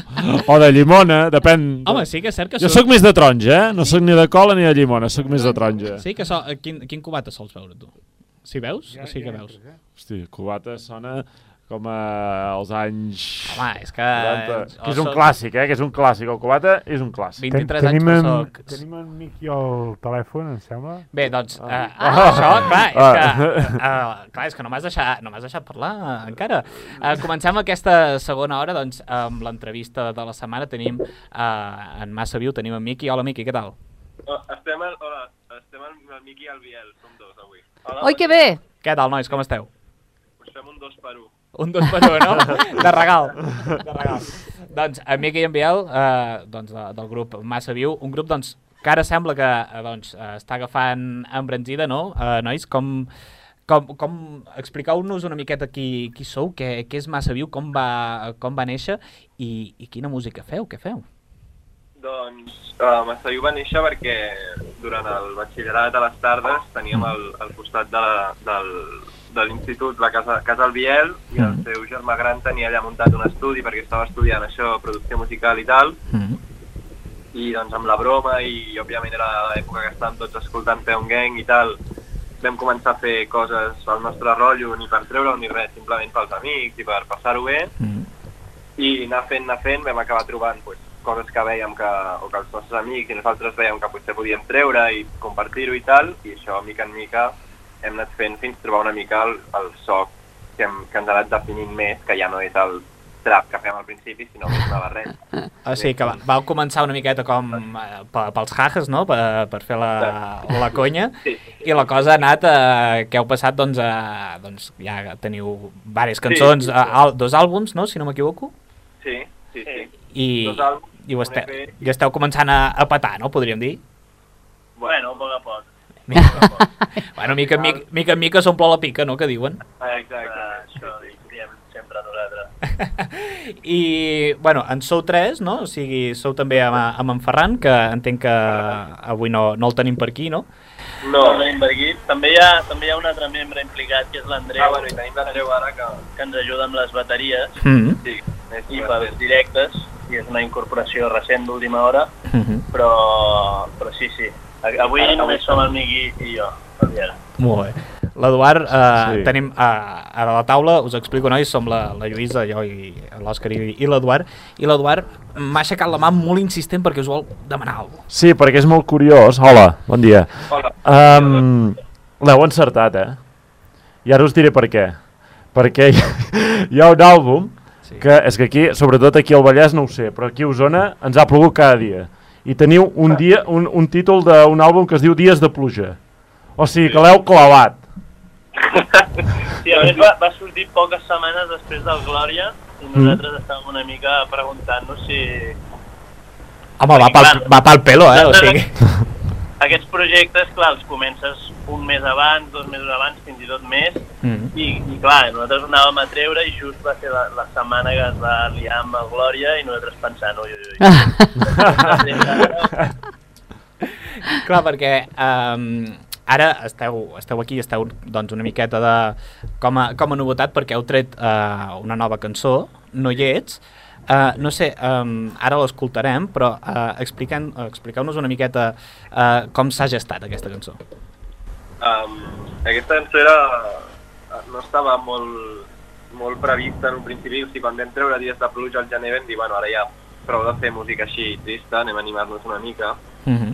o de llimona, depèn. Home, sí que és cert que Jo sóc més de taronja, eh? No sóc ni de cola ni de llimona, sóc més de taronja. Sí, que so... quin, quin cubata sols veure, tu? Si veus? o sí que veus? Hosti, cubata sona com a, als anys... Home, és que... 90, que és un clàssic, eh? Que és un clàssic. El cubata és un clàssic. 23 anys tenim, que en, soc... tenim en Miqui al telèfon, em sembla. Bé, doncs, uh, Ah. això, clar, és que, Ah. uh, clar, és que no m'has deixat, no m'has deixat parlar uh, encara. Uh, comencem aquesta segona hora, doncs, amb l'entrevista de la setmana. Tenim uh, en Massa Viu, tenim en Miqui. Hola, Miqui, què tal? Oh, estem, al, hola, estem el, el Miqui i el Biel, som dos avui. Hola, Oi, que bé! Què tal, nois, com esteu? Us fem un dos per un. Un dos per un, no? (laughs) De regal. De regal. doncs, en Miqui i en Biel, eh, doncs, de, del grup Massa Viu, un grup doncs, que ara sembla que eh, doncs, eh, està agafant embranzida, no? Eh, nois, com, com, com expliqueu-nos una miqueta qui, qui sou, què, què és Massa Viu, com va, com va néixer i, i quina música feu, què feu? Doncs uh, Massaviu va néixer perquè durant el batxillerat a les tardes teníem al, al costat de, la, del, de l'institut la casa, casa El Biel i el Mhm. seu germà gran tenia allà muntat un estudi perquè estava estudiant això, producció musical i tal, Mm. i doncs amb la broma i òbviament era l'època que estàvem tots escoltant Peon Gang i tal, vam començar a fer coses al nostre rotllo, ni per treure ni res, simplement pels amics i per passar-ho bé, Mm. i anar fent, anar fent, vam acabar trobant pues, coses que veiem que, o que els nostres amics i nosaltres veiem que potser podíem treure i compartir-ho i tal, i això, mica en mica, hem anat fent fins trobar una mica el, el so que, hem, que ens ha anat definint més, que ja no és el trap que fem al principi, sinó que és una barreja. O sigui, que va, vau començar una miqueta com eh, pe- pels jajes, no?, per, per fer la, la conya, Sí. i la cosa ha anat, eh, que heu passat, doncs, a, doncs ja teniu diverses cançons, sí, sí. a, al, dos àlbums, no?, si no m'equivoco, Sí, sí, sí. i, Dos àlbums, i, ho esteu, EP. i esteu començant a, a petar, no?, podríem dir. Bueno, a poc a poc. Mica, (laughs) bueno, mica, en mica, mica en mica s'omple la pica, no?, que diuen. Exacte. això diem sempre nosaltres. (laughs) I, bueno, en sou tres, no?, o sigui, sou també amb, amb en Ferran, que entenc que avui no, no el tenim per aquí, no? No, No tenim per aquí. També hi, ha, també hi ha un altre membre implicat, que és l'Andreu, ah, bueno, i tenim l'Andreu ara que... que ens ajuda amb les bateries Mm Sí, és i pels directes, i és una incorporació recent d'última hora, -hmm. però, però sí, sí. A- Avui Ara, només som el Miqui i jo, Biel. Molt bé. L'Eduard, eh, Sí. tenim eh, a la taula, us explico, nois, som la, la Lluïsa, jo i l'Òscar i, i l'Eduard, i l'Eduard m'ha aixecat la mà molt insistent perquè us vol demanar alguna cosa. Sí, perquè és molt curiós. Hola, bon dia. Hola. Um, L'heu encertat, eh? I ara us diré per què. Perquè hi, (laughs) hi ha un àlbum Sí. que és que aquí, sobretot aquí al Vallès, no ho sé, però aquí a Osona ens ha plogut cada dia. I teniu un, dia, un, un títol d'un àlbum que es diu Dies de pluja. O sigui, que l'heu clavat. Sí, a més va, va sortir poques setmanes després del Glòria i nosaltres estàvem una mica preguntant-nos si Home, va pel, va pel pelo, eh? O sigui... aquests projectes, clar, els comences un mes abans, dos mesos abans, fins i tot més, Mm. i, i clar, nosaltres anàvem a treure i just va ser la, la setmana que es va liar amb el Glòria i nosaltres pensant, ui, ui, ui. (laughs) (laughs) Clar, perquè um, ara esteu, esteu aquí, esteu doncs, una miqueta de, com, a, com a novetat perquè heu tret uh, una nova cançó, No hi ets, Uh, no sé, um, ara l'escoltarem, però uh, expliqueu-nos una miqueta uh, com s'ha gestat aquesta cançó. Um, aquesta cançó era... no estava molt, molt prevista en un principi, o sigui, quan vam treure dies de pluja al gener vam dir, bueno, ara ja prou de fer música així trista, anem a animar-nos una mica, Mm -hmm.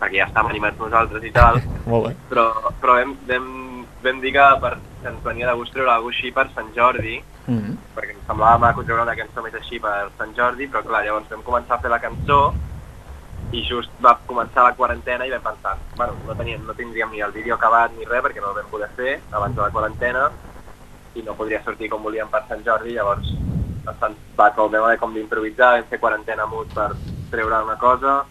perquè ja estàvem animats nosaltres i tal, (laughs) Molt bé. però, però vam, vam, vam dir que, per, que ens venia de gust treure alguna així per Sant Jordi, Mm -hmm. perquè ens semblava maco treure una cançó més així per Sant Jordi, però clar, llavors vam començar a fer la cançó i just va començar la quarantena i vam pensar, bueno, no, teníem, no tindríem ni el vídeo acabat ni res perquè no el vam poder fer abans de la quarantena i no podria sortir com volíem per Sant Jordi, llavors va com, vam haver com d'improvisar, vam fer quarantena mut per treure una cosa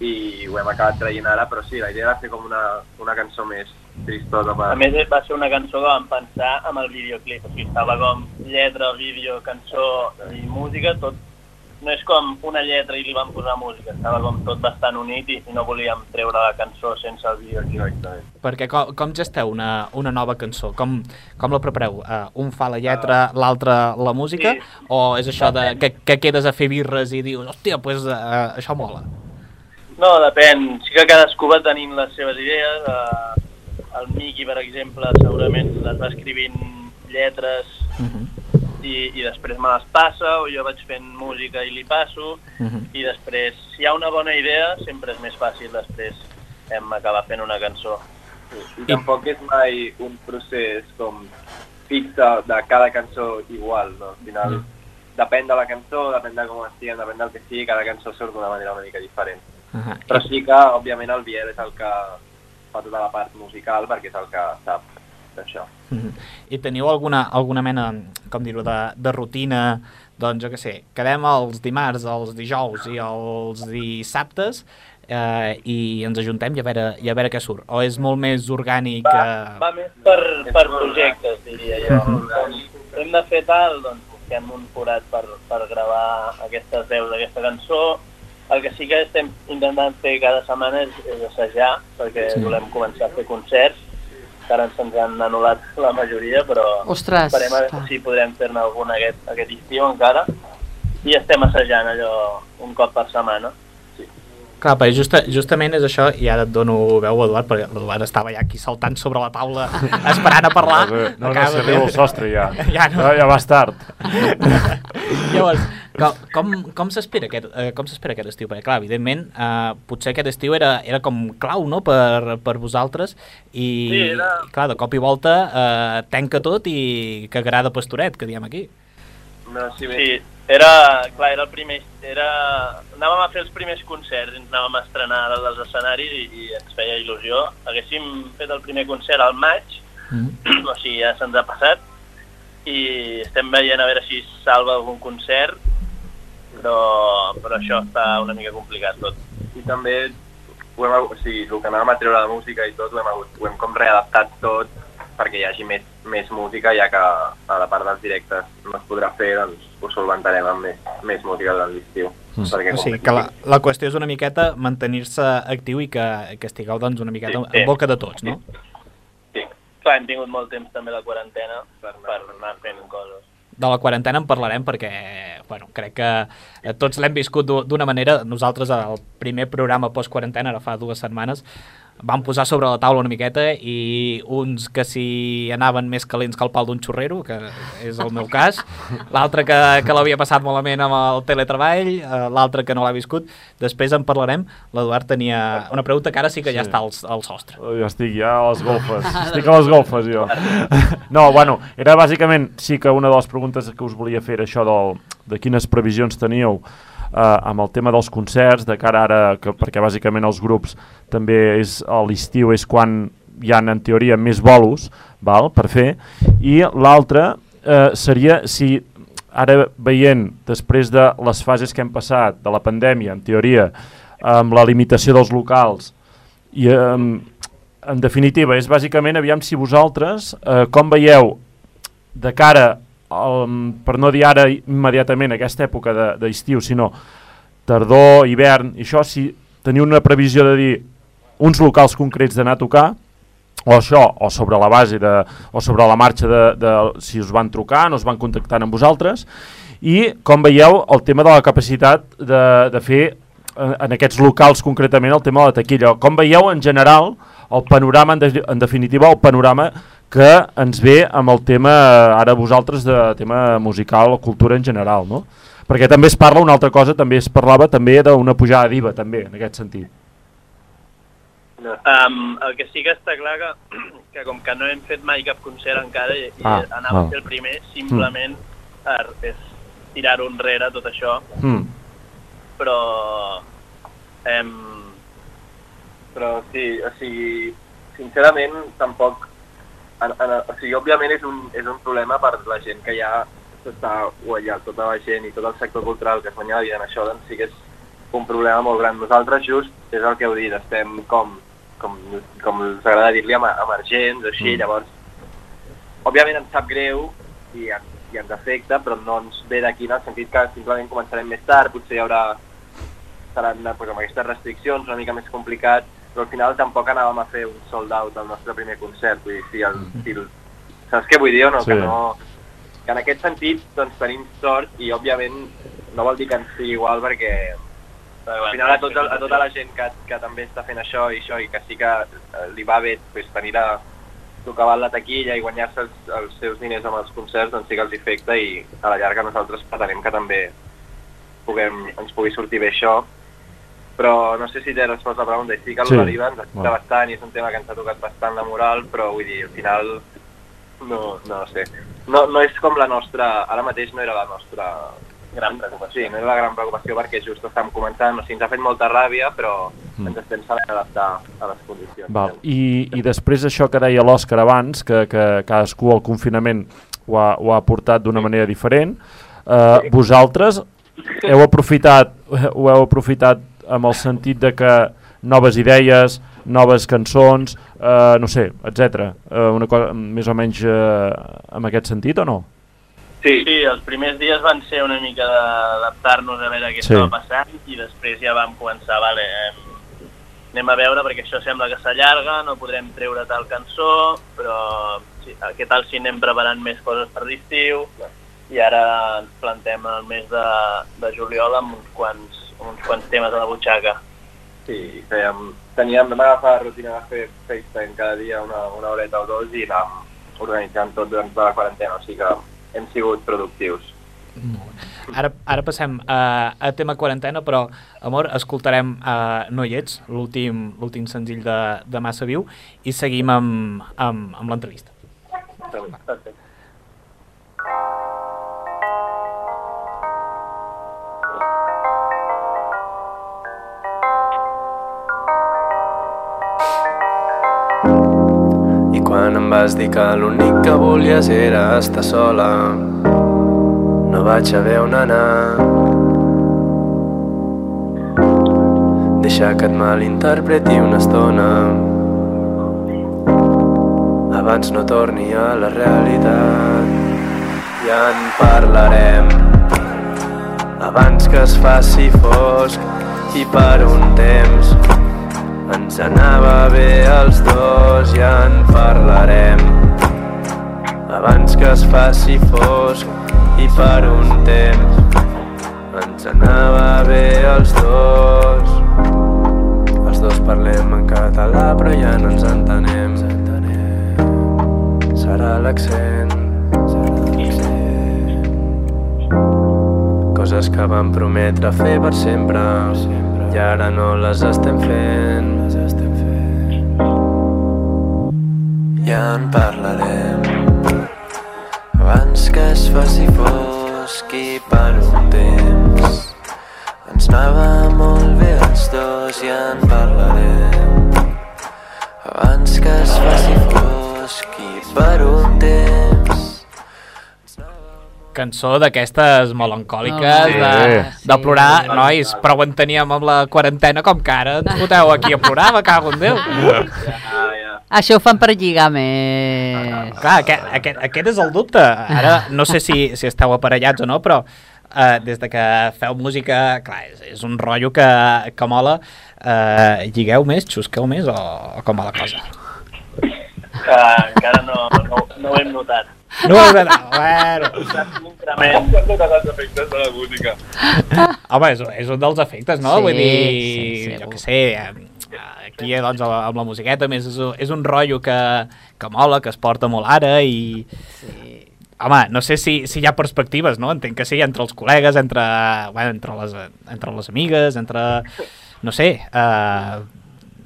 i ho hem acabat traient ara, però sí, la idea era fer com una, una cançó més tristosa per... A més, va ser una cançó que vam pensar amb el videoclip, o sigui, estava com lletra, vídeo, cançó i música, tot no és com una lletra i li vam posar música, estava com tot bastant unit i, no volíem treure la cançó sense el videoclip. Perquè com, com gesteu una, una nova cançó? Com, com la prepareu? Uh, un fa la lletra, l'altre la música? Sí. O és això de, que, que quedes a fer birres i dius, hòstia, pues, uh, això mola? No, depèn. Sí que cadascú va tenint les seves idees. Eh, el Miqui, per exemple, segurament les va escrivint lletres Mhm. i, i després me les passa, o jo vaig fent música i li passo, Mhm. i després, si hi ha una bona idea, sempre és més fàcil després hem acabar fent una cançó. I tampoc és mai un procés com fixe de cada cançó igual, no? Al final, Mm. depèn de la cançó, depèn de com estigui, depèn del que sigui, cada cançó surt d'una manera una mica diferent. Ahà. Però sí que, òbviament, el Biel és el que fa tota la part musical perquè és el que sap d'això. Mhm. I teniu alguna, alguna mena, com dir-ho, de, de rutina, doncs jo què sé, quedem els dimarts, els dijous i els dissabtes eh, i ens ajuntem i a, veure, i a veure què surt. O és molt més orgànic... Va, Eh... va més per, per projectes, diria jo. Mhm. Com hem de fer tal, doncs busquem un forat per, per gravar aquestes veus d'aquesta cançó. El que sí que estem intentant fer cada setmana és, és assajar, perquè Sí. volem començar a fer concerts, que ara se'ns han anul·lat la majoria, però Ostres, esperem a veure si podrem fer-ne algun aquest, aquest estiu encara. I estem assajant allò un cop per setmana. Clar, perquè justa, justament és això, i ara et dono veu a Eduard, perquè l'Eduard estava ja aquí saltant sobre la taula (laughs) esperant a parlar. No, no, Acaba s'arriba al sostre ja. (laughs) ja, no. ja, ja vas tard. (laughs) Llavors, com, com, com s'espera aquest, eh, com s'espera aquest estiu? Perquè, clar, evidentment, eh, potser aquest estiu era, era com clau, no?, per, per vosaltres, i, Sí, era- i clar, de cop i volta eh, tanca tot i cagarà de pastoret, que diem aquí. No, sí, Sí, era, clar, era el primer, era, anàvem a fer els primers concerts, ens anàvem a estrenar dels escenaris i, i ens feia il·lusió. Haguéssim fet el primer concert al maig, Mm. o sigui, ja se'ns ha passat, i estem veient a veure si salva algun concert, però, però això està una mica complicat tot. I també ho hem, o sigui, el que anàvem a treure de música i tot, ho hem, hagut, ho hem com readaptat tot perquè hi hagi més, més música, ja que a la part dels directes no es podrà fer, doncs ho solventarem amb més, més música durant l'estiu. Mm. Perquè O sigui, que la, la qüestió és una miqueta mantenir-se actiu i que, que estigueu doncs, una miqueta Sí, sí. en boca de tots, no? Sí. Clar, hem tingut molt temps també la quarantena per, per anar fent coses. De la quarantena en parlarem perquè bueno, crec que eh, tots l'hem viscut d'u- d'una manera. Nosaltres al primer programa post-quarantena, ara fa dues setmanes, vam posar sobre la taula una miqueta i uns que si anaven més calents que el pal d'un xurrero, que és el meu cas, l'altre que, que l'havia passat malament amb el teletreball, eh, l'altre que no l'ha viscut. Després en parlarem. L'Eduard tenia una pregunta que ara sí que ja Sí. està al, al sostre. Jo estic ja a les golfes. Estic a les golfes, jo. (laughs) No, bueno, era bàsicament, sí que una de les preguntes que us volia fer era això del, de quines previsions teníeu eh, amb el tema dels concerts, de cara ara, que, perquè bàsicament els grups també és a l'estiu és quan hi ha en teoria més bolos val, per fer, i l'altre eh, seria si ara veient, després de les fases que hem passat, de la pandèmia, en teoria, amb la limitació dels locals, i en, en definitiva, és bàsicament aviam si vosaltres, eh, com veieu de cara, al, per no dir ara immediatament aquesta època de- d'estiu, sinó tardor, hivern, i això, si teniu una previsió de dir uns locals concrets d'anar a tocar, o això, o sobre la base de, o sobre la marxa de, de si us van trucar, no us van contactar amb vosaltres, i com veieu el tema de la capacitat de, de fer eh, en aquests locals concretament el tema de la taquilla. Com veieu en general el panorama, en, de, en definitiva el panorama que ens ve amb el tema ara vosaltres de tema musical o cultura en general, no? Perquè també es parla una altra cosa, també es parlava també d'una pujada d'IVA també en aquest sentit. Um, el que sí que està clar que, (clears throat) que com que no hem fet mai cap concert encara i, Ah, i anava ah. a ser el primer, simplement er, és tirar-ho enrere tot això, Mm. però em, Però sí, o sigui, sincerament, tampoc... En, en, o sigui, òbviament és un, és un problema per la gent que ja s'està guanyant, tota la gent i tot el sector cultural que es guanya la vida en això, doncs sí que és un problema molt gran. Nosaltres just, és el que heu dit, estem com, com, com us agrada dir-li, em- emergents o així, Mm. llavors, òbviament ens sap greu i, i ens afecta, però no ens ve d'aquí en el sentit que simplement començarem més tard, potser hi haurà seran pues, amb aquestes restriccions una mica més complicat, però al final tampoc anàvem a fer un sold out al nostre primer concert, vull dir, si el, si el, saps què vull dir o no? Sí. Que no? Que en aquest sentit doncs, tenim sort i òbviament no vol dir que ens sigui igual perquè al final a, tot, a tota la gent que, que també està fent això i això i que sí que eh, li va bé pues, tenir la, tocaven la taquilla i guanyar-se els, els seus diners amb els concerts, doncs sí que els afecta i a la llarga nosaltres pretenem que també puguem, ens pugui sortir bé això. Però no sé si té resposta a la pregunta, i sí que Sí. l'Oliva ens afecta Bueno. bastant i és un tema que ens ha tocat bastant la moral, però vull dir, al final no, no sé. No, no és com la nostra, ara mateix no era la nostra gran preocupació. Sí, no era la gran preocupació perquè just estàvem començant, o sigui, ens ha fet molta ràbia, però Mm. ens estem sabent adaptar a les condicions. Val. I, I després això que deia l'Òscar abans, que, que cadascú al confinament ho ha, ho ha portat d'una manera diferent, eh, vosaltres heu aprofitat, ho heu aprofitat amb el sentit de que noves idees, noves cançons, eh, no sé, etc. Eh, una cosa més o menys eh, en aquest sentit o no? Sí. sí, els primers dies van ser una mica d'adaptar-nos a veure què Sí. estava passant i després ja vam començar, vale, eh, anem a veure perquè això sembla que s'allarga, no podrem treure tal cançó, però sí, què tal si anem preparant més coses per l'estiu i ara ens plantem el mes de, de juliol amb uns quants, uns quants temes a la butxaca. Sí, fèiem, teníem, vam agafar la rutina de fer FaceTime cada dia una, una horeta o dos i anàvem organitzant tot durant tota la quarantena, o sigui que hem sigut productius. Ara, ara passem a, a tema quarantena, però, amor, escoltarem uh, No hi ets, l'últim l'últim senzill de, de Massa Viu, i seguim amb, amb, amb l'entrevista. Perfecte. Vas dir que l'únic que volies era estar sola. No vaig haver on anar. Deixa que et malinterpreti una estona. Abans no torni a la realitat. Ja en parlarem. Abans que es faci fosc i per un temps ens anava bé els dos, ja en parlarem. Abans que es faci fosc i per un temps ens anava bé els dos. Els dos parlem en català però ja no ens entenem. Serà l'accent. Coses que vam prometre fer per sempre i ara no les estem fent. Ja en parlarem. Abans que es faci fosc i per un temps ens anava molt bé els dos ja en parlarem. Abans que es faci fosc i per un Cançó d'aquestes melancòliques, Oh, de, sí. de plorar. Nois, prou en teníem amb la quarantena com que ara ens foteu aquí a plorar, me cago en Déu. (laughs) Ah, ja. Això ho fan per lligar més. Clar, aquest, aquest, aquest és el dubte. Ara no sé si, si esteu aparellats o no, però uh, des de que feu música, clar, és, és un rotllo que, que mola. Uh, lligueu més, xusqueu més o, o com va la cosa? Que encara no, no, no ho hem notat. No ho he de... Bueno. Increment. S'han notat els efectes de la música. Home, és, és un dels efectes, no? Sí, Vull dir, sí, jo segur. què sé, eh, aquí eh, doncs, amb la musiqueta, més, és, és un rotllo que, que mola, que es porta molt ara i... Home, no sé si, si hi ha perspectives, no? Entenc que sí, entre els col·legues, entre, bueno, entre, les, entre les amigues, entre... No sé, eh,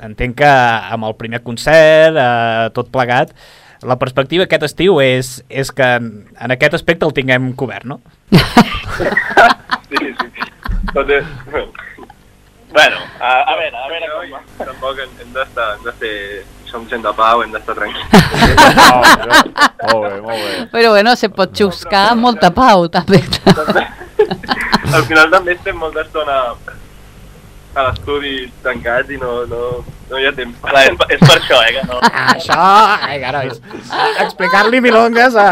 entenc que amb el primer concert, eh, tot plegat, la perspectiva aquest estiu és, és que en, en aquest aspecte el tinguem cobert, no? Sí, sí. Tot és... Bueno, a, a veure, a veure com va. Tampoc hem, hem d'estar, hem de ser... Som gent de pau, hem d'estar tranquils. Oh, molt bé, molt bé. Però bueno, se pot xuscar amb molta pau, també. Al final també estem molta estona a l'estudi tancats i no, no, no hi ha temps. Clar, és, és per això, eh, que no... Ah, Això, ai, carois, explicar-li milongues a,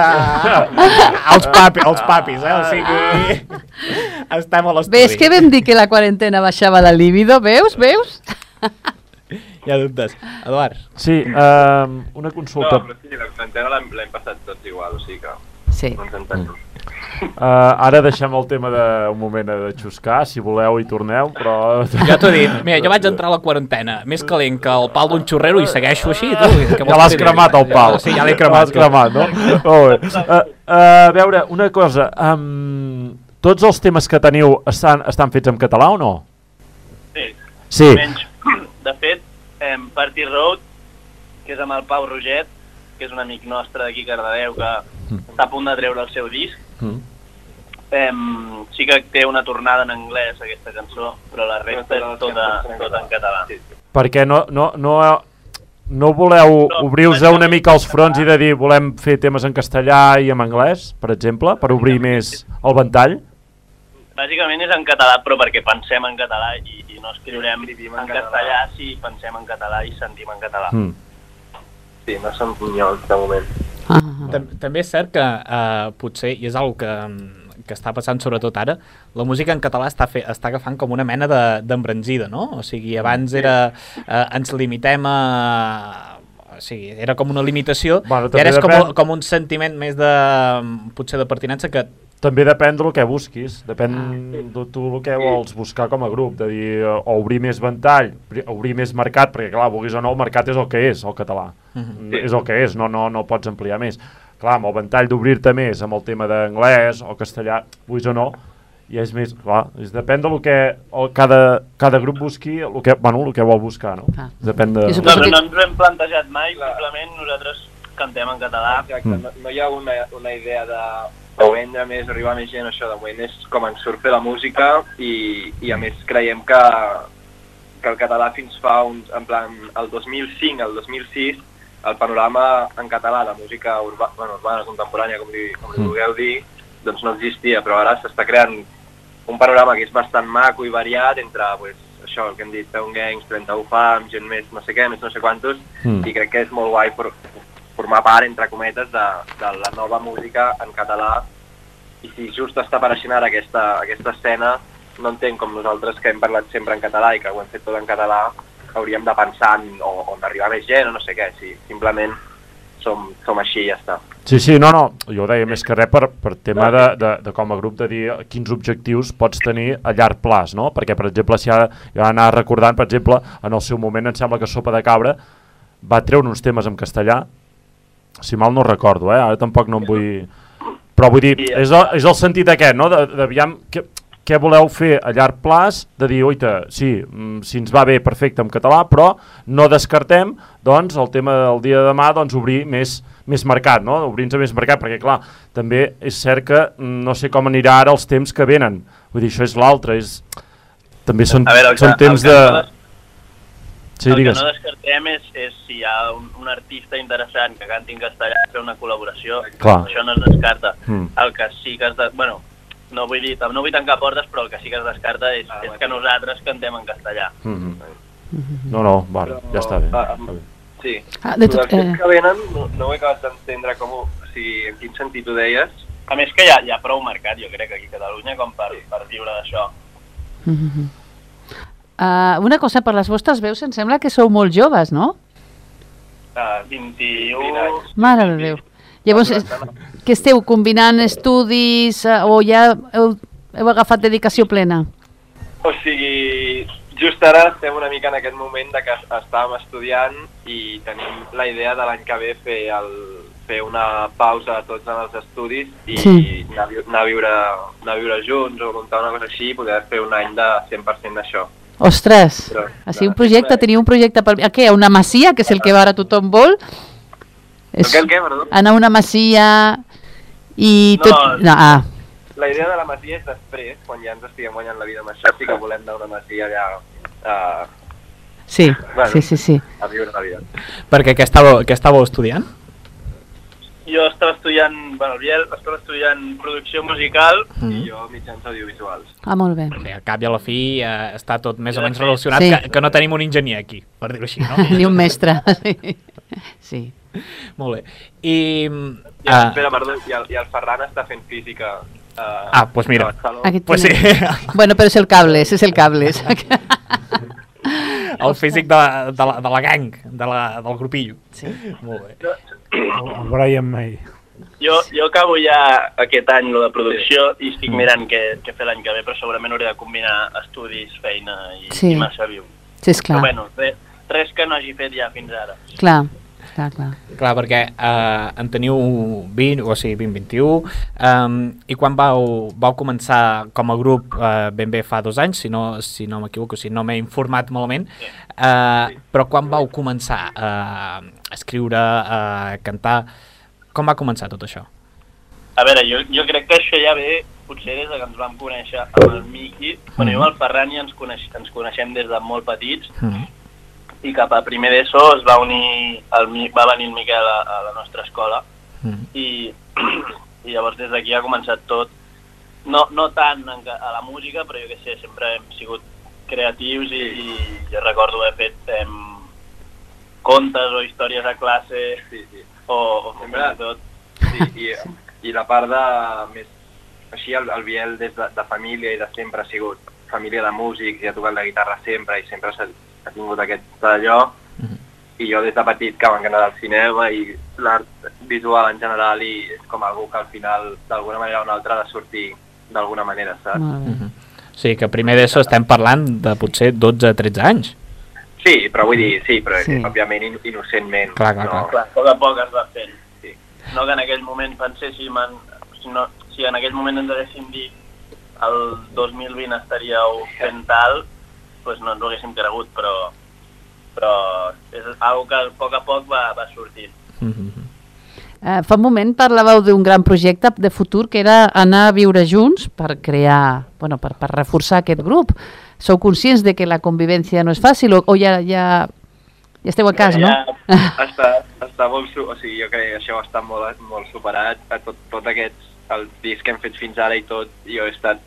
als, papi, als papis, eh? O sigui, estem a l'estudi. Ves que vam dir que la quarantena baixava la libido? Veus? Veus? Hi ha dubtes. Eduard. Sí, um, una No, consulta. però sí, la quarantena l'hem passat tots igual, o sigui que Sí. no ens entenem. Uh, ara deixem el tema de un moment de xuscar, si voleu hi torneu, però... Ja t'ho he dit. Mira, jo vaig entrar a la quarantena, més calent que el pal d'un xurrero i segueixo així. Tu, vols Ja l'has que cremat, el pal. Sí, ja l'he cremat. L'has cremat, no? Molt bé. Uh, uh, a veure, una cosa. Um, tots els temes que teniu estan, estan fets en català o no? Sí. Sí. Menys, de fet, em, Party Road, que és amb el Pau Roget, que és un amic nostre d'aquí Cardedeu, que està a punt de treure el seu disc. Mm. Em, sí que té una tornada en anglès, aquesta cançó, però la resta és tota, tota en català. Perquè no, no, no, no voleu obrir-vos una mica els fronts i de dir volem fer temes en castellà i en anglès, per exemple, per obrir més el ventall? Bàsicament és en català, però perquè pensem en català i, i no escriurem en castellà si pensem en català i sentim en català. Mm. Sí, no som punyols de moment. Tam També és cert que eh, potser, i és una que, que està passant sobretot ara, la música en català està, fe, està agafant com una mena de- d'embranzida, no? O sigui, abans era... Eh, ens limitem a... O sigui, era com una limitació Bueno, i ara és com, depèn- com un sentiment més de... potser de pertinença que També depèn del que busquis, depèn de tu el que vols buscar com a grup, de dir, eh, o obrir més ventall, obrir més mercat, perquè clar, vulguis o no, el mercat és el que és, el català. Mhm. És el que és, no, no, no pots ampliar més. Clar, amb el ventall d'obrir-te més amb el tema d'anglès o castellà, vulguis o no, i és més, clar, és, depèn del que el, cada, cada grup busqui, el que, bueno, el que vol buscar, no? Ah. Depèn de... No, però no ens ho hem plantejat mai, simplement nosaltres cantem en català. Exacte, no, no hi ha una, una idea de de vendre més, arribar a més gent, això de moment és com ens surt fer la música i, i a més creiem que, que el català fins fa uns, en plan, el 2005, el 2006, el panorama en català, la música urba, bueno, urbana, contemporània, com li, com li Mm. vulgueu dir, doncs no existia, però ara s'està creant un panorama que és bastant maco i variat entre pues, això, el que hem dit, Town Gangs, 31 Fams, gent més no sé què, més no sé quantos, Mm. i crec que és molt guai for, formar part, entre cometes, de, de la nova música en català i si just està apareixent ara aquesta, aquesta escena, no entenc com nosaltres que hem parlat sempre en català i que ho hem fet tot en català, hauríem de pensar en, o, o en arribar més gent o no sé què, si simplement som, som així i ja està. Sí, sí, no, no, jo ho deia més que res per, per tema de, de, de com a grup de dir quins objectius pots tenir a llarg plaç, no? Perquè, per exemple, si ara, jo anar recordant, per exemple, en el seu moment em sembla que Sopa de Cabra va treure uns temes en castellà, si mal no recordo, eh? ara tampoc no em vull... Però vull dir, és el, és el sentit aquest, no? D'aviam què, què voleu fer a llarg plaç, de dir, oita, sí, mm, si ens va bé, perfecte, en català, però no descartem, doncs, el tema del dia de demà, doncs, obrir més, més mercat, no? Obrir-nos més mercat, perquè, clar, també és cert que no sé com anirà ara els temps que venen. Vull dir, això és l'altre, és... També són, veure, el que- són temps que de... Sí, el digues. que no descartem és, és si hi ha un, un artista interessant que canti en castellà fer una col·laboració, Clar. això no es descarta. Mm. El que sí que es... De... Bueno, no vull, dir, no vull tancar portes, però el que sí que es descarta és, és que nosaltres cantem en castellà. Mm -hmm. No, no, vale, ja està bé. Ah, Està bé. Sí. Ah, de tot- eh. que venen no, no ho he acabat d'entendre com ho, o sigui, en quin sentit ho deies. A més que hi ha, hi ha prou mercat, jo crec, aquí a Catalunya com per, per viure d'això. Mhm. Uh, una cosa, per les vostres veus em sembla que sou molt joves, no? Uh, 21... Mare de Déu. Llavors, és, que esteu combinant estudis uh, o ja heu, heu agafat dedicació plena? O sigui, just ara estem una mica en aquest moment de que estàvem estudiant i tenim la idea de l'any que ve fer, el, fer una pausa a tots en els estudis i Sí. anar, a vi- anar, a viure, anar a viure junts o muntar una cosa així i poder fer un any de 100% d'això. Ostres, Però, així un projecte, teniu un projecte per... A què? A una masia, que és el que ara tothom vol? El què, el què, perdó? Anar a una masia i No, tot... No, ah, La idea de la masia és després, quan ja ens estiguem guanyant la vida amb això, sí que volem anar a una masia ja uh, sí, Bueno. sí, sí, sí. a viure la vida. Perquè què estàveu, què estàveu estudiant? Jo estava estudiant, bueno, el Biel estava estudiant producció musical Mhm. I jo mitjans audiovisuals. Ah, molt bé. Bé, al cap i a la fi eh, està tot més o menys relacionat, Sí. que, que no tenim un enginyer aquí, per dir-ho així, no? Ni un mestre. (laughs) Sí. sí. Molt bé. I... I, ah, espera, perdó, i el, i el Ferran està fent física uh, Ah, doncs mira. Aquí Pues sí. (laughs) Bueno, però és el cables, és el cables. (laughs) el físic de, de, la, de la gang, de la, del grupillo. Sí. Molt bé. El, el Brian May. Jo, jo acabo ja aquest any lo de producció i estic mirant què, què fer l'any que ve, però segurament hauré de combinar estudis, feina i, Sí. i massa viu. Sí, és clar. Però bueno, res, res que no hagi fet ja fins ara. Clar, clar, clar. Clar, perquè eh, en teniu 20, o sigui, 20-21, um, i quan vau, vau començar com a grup eh, ben bé fa dos anys, si no, si no m'equivoco, si no m'he informat malament, eh, però quan vau començar eh, a escriure, a cantar, com va començar tot això? A veure, jo, jo crec que això ja ve potser des de que ens vam conèixer amb el Miqui. Bueno, jo amb el Ferran ja ens, coneix, ens coneixem des de molt petits Mm. I cap a primer d'ESO es va unir, el, va venir el Miquel a, a la nostra escola Mm. i, (clears throat) i llavors des d'aquí ha començat tot. No, no tant en, a la música, però jo què sé, sempre hem sigut creatius i, i jo recordo haver fet em, contes o històries a classe Sí, sí. o, o fins Sempre- i tot Sí, i, i la part de més... Així el, el Biel des de, de família i de sempre ha sigut família de músics i ha tocat la guitarra sempre i sempre s'ha ha tingut aquest d'allò i jo des de petit que m'encanta el cinema i l'art visual en general i és com algú que al final d'alguna manera o una altra ha de sortir d'alguna manera, saps? Mhm. O sigui que primer d'això estem parlant de potser 12-13 anys. Sí, però vull dir, sí, però Sí. sí. òbviament in, innocentment. Clar, clar, no, clar. Poc a poc es va fent. Sí. No que en aquell moment penséssim en... Si, no, si en aquell moment ens haguéssim dit el 2020 estaríeu fent tal, doncs no ens ho haguéssim cregut, però, però és algo que a poc a poc va, va sortint. Mhm. Eh, fa un moment parlàveu d'un gran projecte de futur que era anar a viure junts per crear, bueno, per, per reforçar aquest grup. Sou conscients de que la convivència no és fàcil o, o ja, ja, ja esteu a cas, no? Ja (laughs) està, està molt, o sigui, jo crec que això està molt, molt superat, a tot, tot aquests, el disc que hem fet fins ara i tot, jo he estat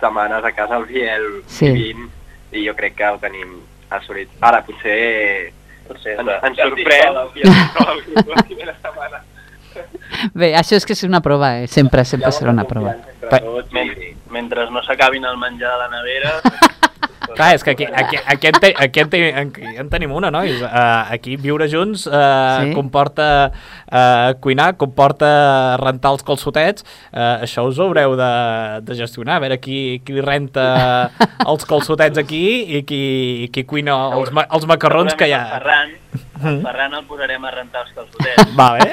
setmanes a casa al Biel Sí. vivint i jo crec que ho tenim assolit. Ara potser Potser ens, ens ja sorprèn. (laughs) Bé, això és que és una prova, eh? sempre, sempre serà una prova. Mentre, mentre no s'acabin el menjar de la nevera... Clar, és que aquí, aquí, aquí, en, te, aquí, en, te, aquí en tenim una, nois. Uh, aquí viure junts uh, Sí. comporta uh, cuinar, comporta rentar els calçotets. Uh, això us ho haureu de, de gestionar, a veure qui, qui li renta els calçotets aquí i qui, qui cuina els, ma, els macarrons que hi ha. Ferran, el Ferran el posarem a rentar els calçotets. Vale.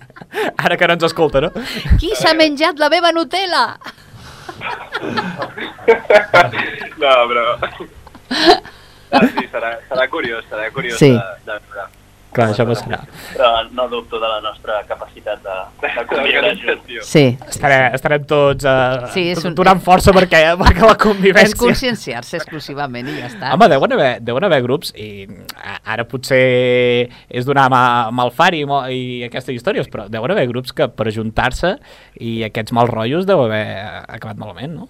(laughs) Ara que no ens escolta, no? Qui s'ha menjat la meva Nutella? No, però... (laughs) Ah, sí, serà, serà curiós, serà curiós Sí. de, de veure. Clar, això passarà. Però no dubto de la nostra capacitat de, de junts. Sí, Estarem, estarem tots uh, Sí, és un- donant força perquè, (laughs) perquè la és convivència... conscienciar-se exclusivament i ja està. Home, deuen haver, deuen haver grups i a- ara potser és donar mà, malfari i, i aquestes històries, però deuen haver grups que per ajuntar-se i aquests mals rotllos deu haver acabat malament, no?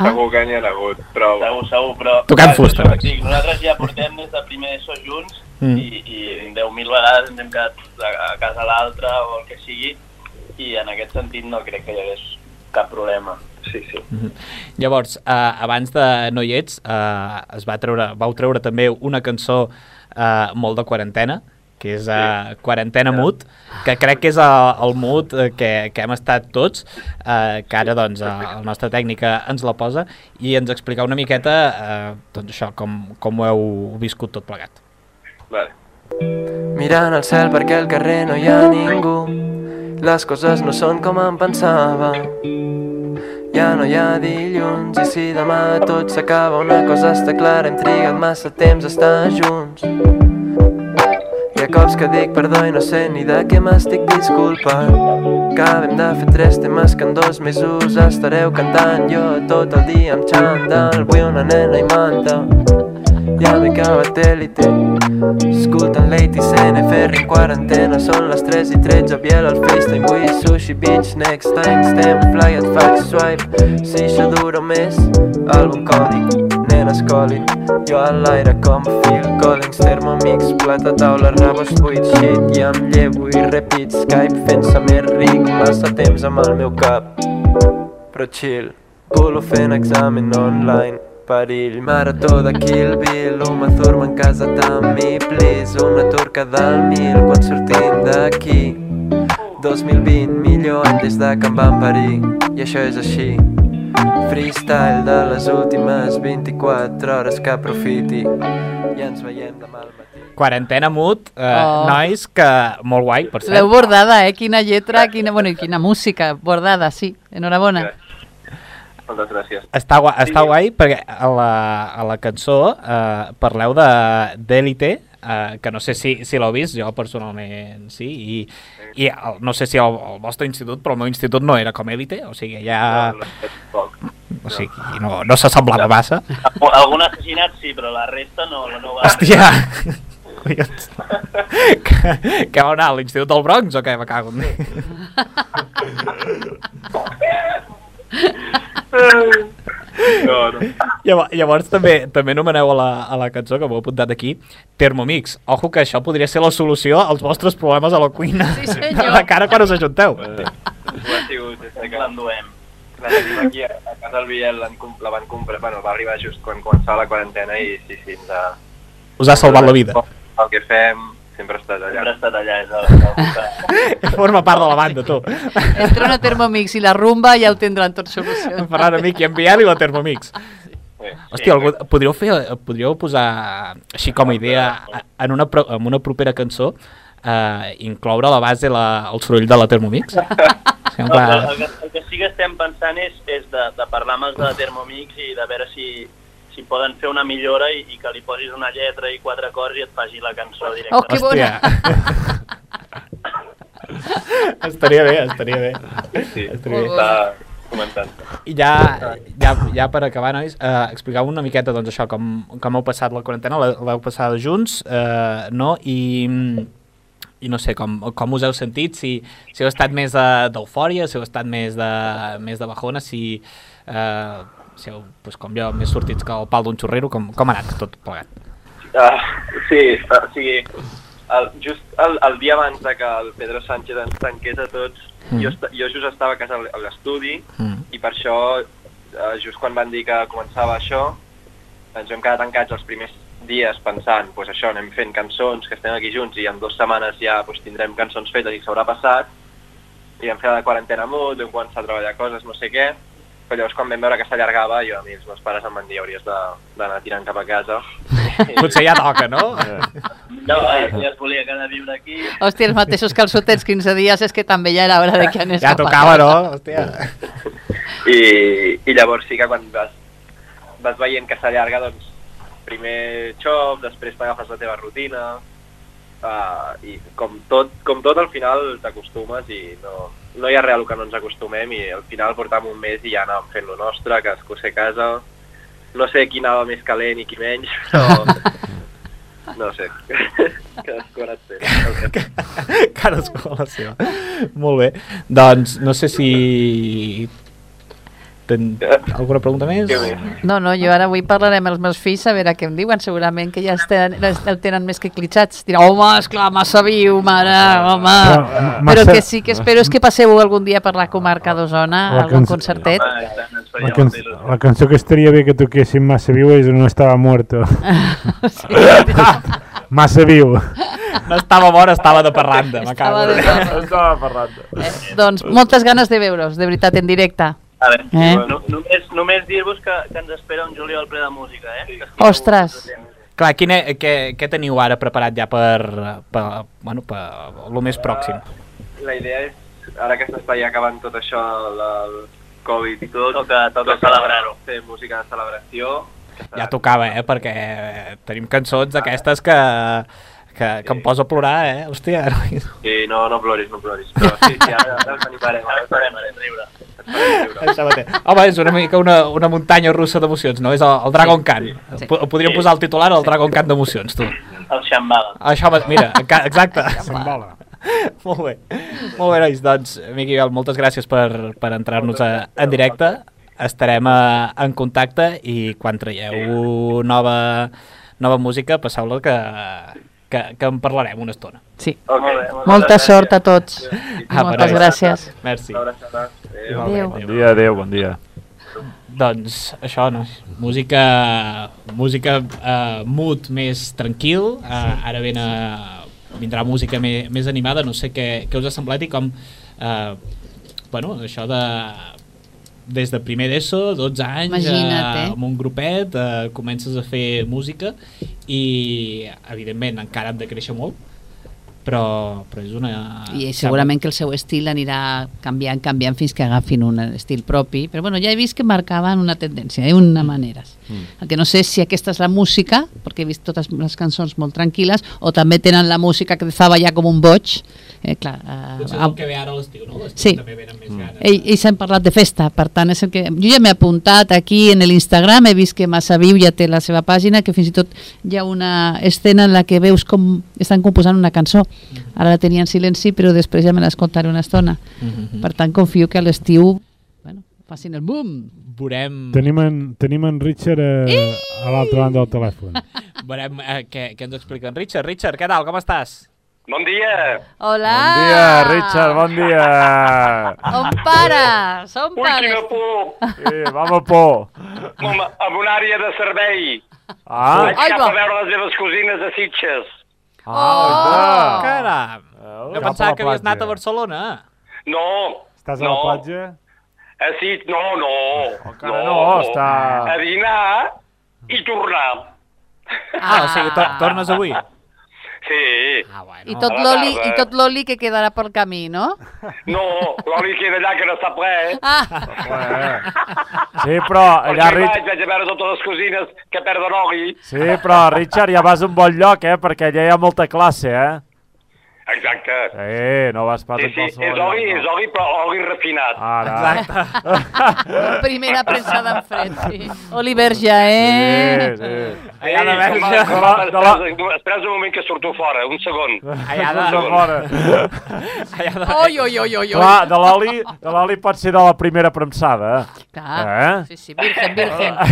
Ah. Segur que n'hi ha hagut, però... Segur, segur, però... Tocant fusta, Nosaltres ja portem des de primer d'ESO junts Mm. i, i 10.000 vegades ens hem quedat a, a casa l'altre o el que sigui i en aquest sentit no crec que hi hagués cap problema. Sí, sí. Mhm. Llavors, eh, abans de No hi ets, eh, es va treure, vau treure també una cançó eh, molt de quarantena, que és eh, Quarantena Mood, que crec que és el, el mood eh, que, que hem estat tots, eh, que ara doncs, eh, el nostre tècnica ens la posa, i ens explicar una miqueta eh, doncs això, com, com ho heu viscut tot plegat. Vale. Mirant al cel perquè al carrer no hi ha ningú. Les coses no són com em pensava. Ja no hi ha dilluns i si demà tot s'acaba una cosa està clara hem trigat massa temps a estar junts. Hi ha cops que dic perdó i no sé ni de què m'estic disculpant. Hem de fer tres temes que en dos mesos estareu cantant. Jo tot el dia amb xandall vull una nena i manta ja m'he acabat élite Escoltant Lady CNFR en quarantena. Són les 3 i 13 Biel al FaceTime Vull sushi beach next time. Stem fly et faig swipe Si això dura més Àlbum cònic Nenes calling Jo a l'aire com Phil Collins Thermomix Plata taula rabos buit shit. I em llevo i repeat Skype fent-se més ric Massa temps amb el meu cap. Però chill. Culo fent examen online perill Marató de Kill Bill Uma Thurman en casa amb mi Please, una turca del mil Quan sortim d'aquí 2020, millor any des de que em van parir, i això és així. Freestyle de les últimes 24 hores que aprofiti, i ens veiem demà al matí. Quarantena mut, eh, Oh. nois, que molt guai, per cert. L'heu bordada, eh? Quina lletra, quina, bueno, i quina música. Bordada, sí. Enhorabona. Moltes gràcies. Està, guai, està guai perquè a la, a la cançó eh, parleu de d'Elite, eh, que no sé si, si l'heu vist, jo personalment sí, i, i el, no sé si el, el vostre institut, però el meu institut no era com Elite, o sigui, ja... O sigui, no, no s'assemblava massa. Algun- assassinat sí, però la resta no, no va. Hòstia! Collons. que, que va anar a l'Institut del Bronx o què? Me cago en. (laughs) No, no. Llavors, llavors també també anomeneu a la, a la cançó, que m'ho he apuntat aquí, Thermomix. Ojo que això podria ser la solució als vostres problemes a la cuina. Sí, (laughs) senyor. De la cara quan us ajunteu. Ho ha sigut que L'enduem. la tenim aquí a, a casa del Biel, la van comprar, bueno, va arribar just quan començava la quarantena i sí, sí, ens ha... Us ha salvat la vida. El que fem sempre ha estat allà. Sempre ha estat allà, és el, el, (laughs) Forma part de la banda, tu. Entra una Thermomix i la rumba ja ho tindran tot solucionat. En Ferran Amic i en Biel i la Thermomix. Hòstia, algú, podríeu, fer, podríeu posar així com a idea en una, pro- en una propera cançó eh, incloure a la base la, el soroll de la Thermomix? No, Sembla... però el, que, el que sí que estem pensant és, és de, de parlar amb els de Thermomix i de veure si, si poden fer una millora i, i que li posis una lletra i quatre acords i et faci la cançó directe. Oh, que bona. (laughs) estaria bé, estaria bé. Sí, Estaria bé. està comentant. I ja, ja, ja per acabar, nois, eh, expliqueu una miqueta doncs, això, com, com heu passat la quarantena, l'he- l'heu passada junts, eh, no? I, i no sé, com, com us heu sentit, si, si heu estat més de- d'eufòria, si heu estat més de, més de bajona, si, eh, heu, doncs, com jo, més sortits que el pal d'un xurrero, com, com ha anat tot plegat? Uh, sí, uh, o sigui, el, just el, el dia abans de que el Pedro Sánchez ens tanqués a tots, Mm. jo, esta, jo just estava a casa a l'estudi Mm. i per això, uh, just quan van dir que començava això, ens vam quedar tancats els primers dies pensant, pues això, anem fent cançons, que estem aquí junts i en dues setmanes ja pues, tindrem cançons fetes i s'haurà passat, i vam fer la quarantena mut, vam començar a treballar coses, no sé què, però llavors quan vam veure que s'allargava, jo a mi els meus pares em van dir hauries d'anar tirant cap a casa. (laughs) Potser ja toca, no? (laughs) No, ja es volia quedar a viure aquí. Hòstia, els mateixos calçotets 15 dies és que també ja era hora de que anés Ja cap a tocava, casa. no? Hòstia. I, i llavors sí que quan vas, vas veient que s'allarga, doncs primer xoc, després t'agafes la teva rutina, uh, i com tot, com tot al final t'acostumes i no, no hi ha res al que no ens acostumem i al final portàvem un mes i ja anàvem fent lo nostre, cadascú a ser a casa, no sé qui anava més calent i qui menys, però (laughs) no sé, (laughs) cadascú fent el que Cadascú a la seva. Molt bé. Doncs no sé si... Ten... Alguna pregunta més? No, no, jo ara avui parlaré amb els meus fills a veure què em diuen. Segurament que ja es tenen, el tenen més que clitxats. Dirà, home, esclar, massa viu, mare, home. Però, Però massa- el que sí que espero és que passeu algun dia per la comarca d'Osona, algun cançó- concertet. La, can la cançó que estaria bé que toquessin Massa Viu és No estava muerto. (laughs) (laughs) Massa viu. No estava mort, estava de parranda. Estava de parranda. Estava parranda. Eh, doncs moltes ganes de veure'ls, de veritat, en directe. A veure, Eh? no, només, només dir-vos que, que ens espera un juliol ple de música, eh? Que Ostres! Clar, quina, què, què teniu ara preparat ja per, per, bueno, per lo més pròxim? La idea és, ara que s'està ja acabant tot això del Covid i tot, Toca- toca celebrar-ho. Fer música de celebració. Ja tocava, eh? Perquè tenim cançons d'aquestes que, que, que em poso a plorar, eh? Hòstia. Sí, no, no ploris, no ploris. Però sí, sí, ara, ara ens animarem. Ara farem a riure. Això mateix. Home, és una mica una, una muntanya russa d'emocions, no? És el, el Dragon Khan. sí. Po- Podríem posar el titular el Dragon Khan d'emocions, tu. El Xambala. Això, mira, exacte. S'embola. (laughs) Molt bé. Molt bé, nois. Doncs, Miqui Gal, moltes gràcies per, per entrar-nos a- en directe. Estarem a, en contacte i quan traieu nova, nova música, passeu-la que, que, que en parlarem una estona. Sí. Okay. Molta sort a tots. Apa, Moltes nois. gràcies. Merci. Adéu. Adéu. Bon dia, adéu, bon dia. Doncs això, no? música, música uh, mood més tranquil, uh, ara ben a vindrà música més, més animada, no sé què, què us ha semblat i com, eh, bueno, això de des de primer d'ESO, 12 anys, Imagina't, eh? amb un grupet, eh, comences a fer música i, evidentment, encara hem de créixer molt, però, però és una... I segurament que el seu estil anirà canviant, canviant fins que agafin un estil propi. Però bueno, ja he vist que marcaven una tendència, eh? una manera. Mm. El que no sé si aquesta és la música, perquè he vist totes les cançons molt tranquil·les, o també tenen la música que fa ballar com un boig. Eh, clar, Potser eh, és el que ve ara a l'estiu, no? L'estiu Sí. també venen més Mm. ganes. ell, ells han parlat de festa, per tant, és el que... Jo ja m'he apuntat aquí en l'Instagram, he vist que Massa Viu ja té la seva pàgina, que fins i tot hi ha una escena en la que veus com estan composant una cançó. Ara la tenia en silenci, però després ja me l'escoltaré una estona. Mhm. Per tant, confio que a l'estiu bueno, facin el boom. Veurem, Tenim en, tenim en Richard eh, a l'altra banda del telèfon. (laughs) veurem eh, què, què ens explica en Richard. Richard, què tal? Com estàs? Bon dia! Hola! Bon dia, Richard, bon dia. (laughs) On pares? On Ui, pares? quina por! Sí, vam a por. Home, amb una àrea de servei. Ah, Vaig Ai, cap va. a veure les meves cosines a Sitges. Oh! ah, Caram! oh, Jo cap a pensava que havies anat a Barcelona. No, Estàs a no. la platja? a Sitges, no, no. Encara no, està- A dinar i tornar. Ah, o sigui, to tornes avui. Sí. Ah, bueno. I tot l'oli i tot l'oli que quedarà pel camí, no? No, l'oli queda allà que no està ple. Ah, Sí, però Perquè allà, hi Rich... vaig, vaig a veure totes les cosines que perden oli. Sí, però Richard, ja vas a un bon lloc, eh? Perquè allà hi ha molta classe, eh? Exacte. Sí, no vas pas Sí, en sí, qualsevol és oli, lloc, és no. oli, però oli refinat. Ara. Exacte. (laughs) primera premsada en fred, sí. Oliver ja, eh? Sí, sí. Allà de Ei, Verge. home, De la- de la- Espera, un moment que surto fora, un segon. Allà De de... fora. (laughs) Allà de... Oi, oi, oi, oi, oi. Clar, de l'oli de l'oli pot ser de la primera premsada. Clar, Eh? sí, sí, virgen, virgen. (laughs)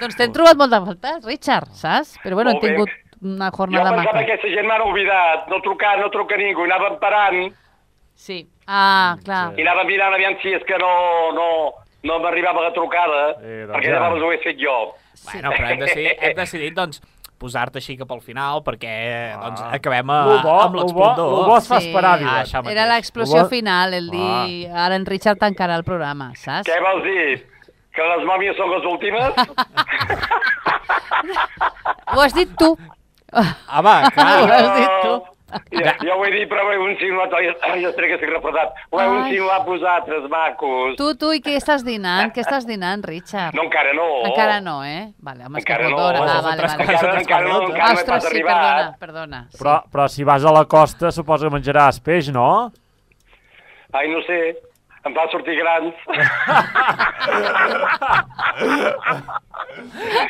doncs t'hem trobat molt de faltes, Richard, saps? Però bueno, hem Molt bé. Una Jo jornada pensava maca. que aquesta gent m'han oblidat, no trucar, no truca ningú, i anàvem parant, Sí. Ah, clar. i anàvem mirant aviam si és que no, no, no m'arribava la trucada, Sí, doncs perquè ja. llavors ho he fet jo. Bueno, però hem decidit, hem decidit doncs, posar-te així cap al final perquè doncs, acabem a, Lo bo, amb l'esplendor. lo bo es fa Sí. esperar, Ah, diuen. això mateix. Era l'explosió final, el dir... Ara en Richard tancarà el programa, saps? Què vols dir? Que les mòmies són les últimes? (laughs) Ho has dit tu. Home, (laughs) clar. Ho has dit tu. Ja, ja ho he dit, però ho heu insinuat, ai, ai, que estic refredat. Ho heu insinuat vosaltres, macos. Tu, tu, i què estàs dinant? Què estàs dinant, Richard? No, encara no. Encara no, eh? Vale, home, Encara no. Ah, vale, vale. Encara, encara no, encara no he Ostres, pas sí, arribat. perdona, perdona. Sí. Però, però si vas a la costa, suposo que menjaràs peix, no? Ai, no sé, em fa sortir grans. (laughs)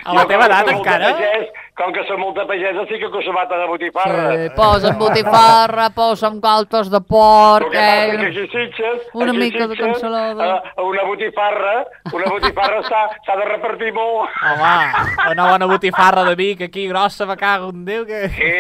A la teva com que edat de encara? Pagès, com que soc molt de pagès, estic acostumat a la botifarra. Sí, posa'm botifarra, posa'm galtes de porc, El que que eh? aquí a Sitges, Una aquí mica de Sitges, cansalada. eh, una botifarra, una botifarra s'ha de repartir molt. Home, una bona botifarra de Vic aquí, grossa, me cago en Déu, que... Sí,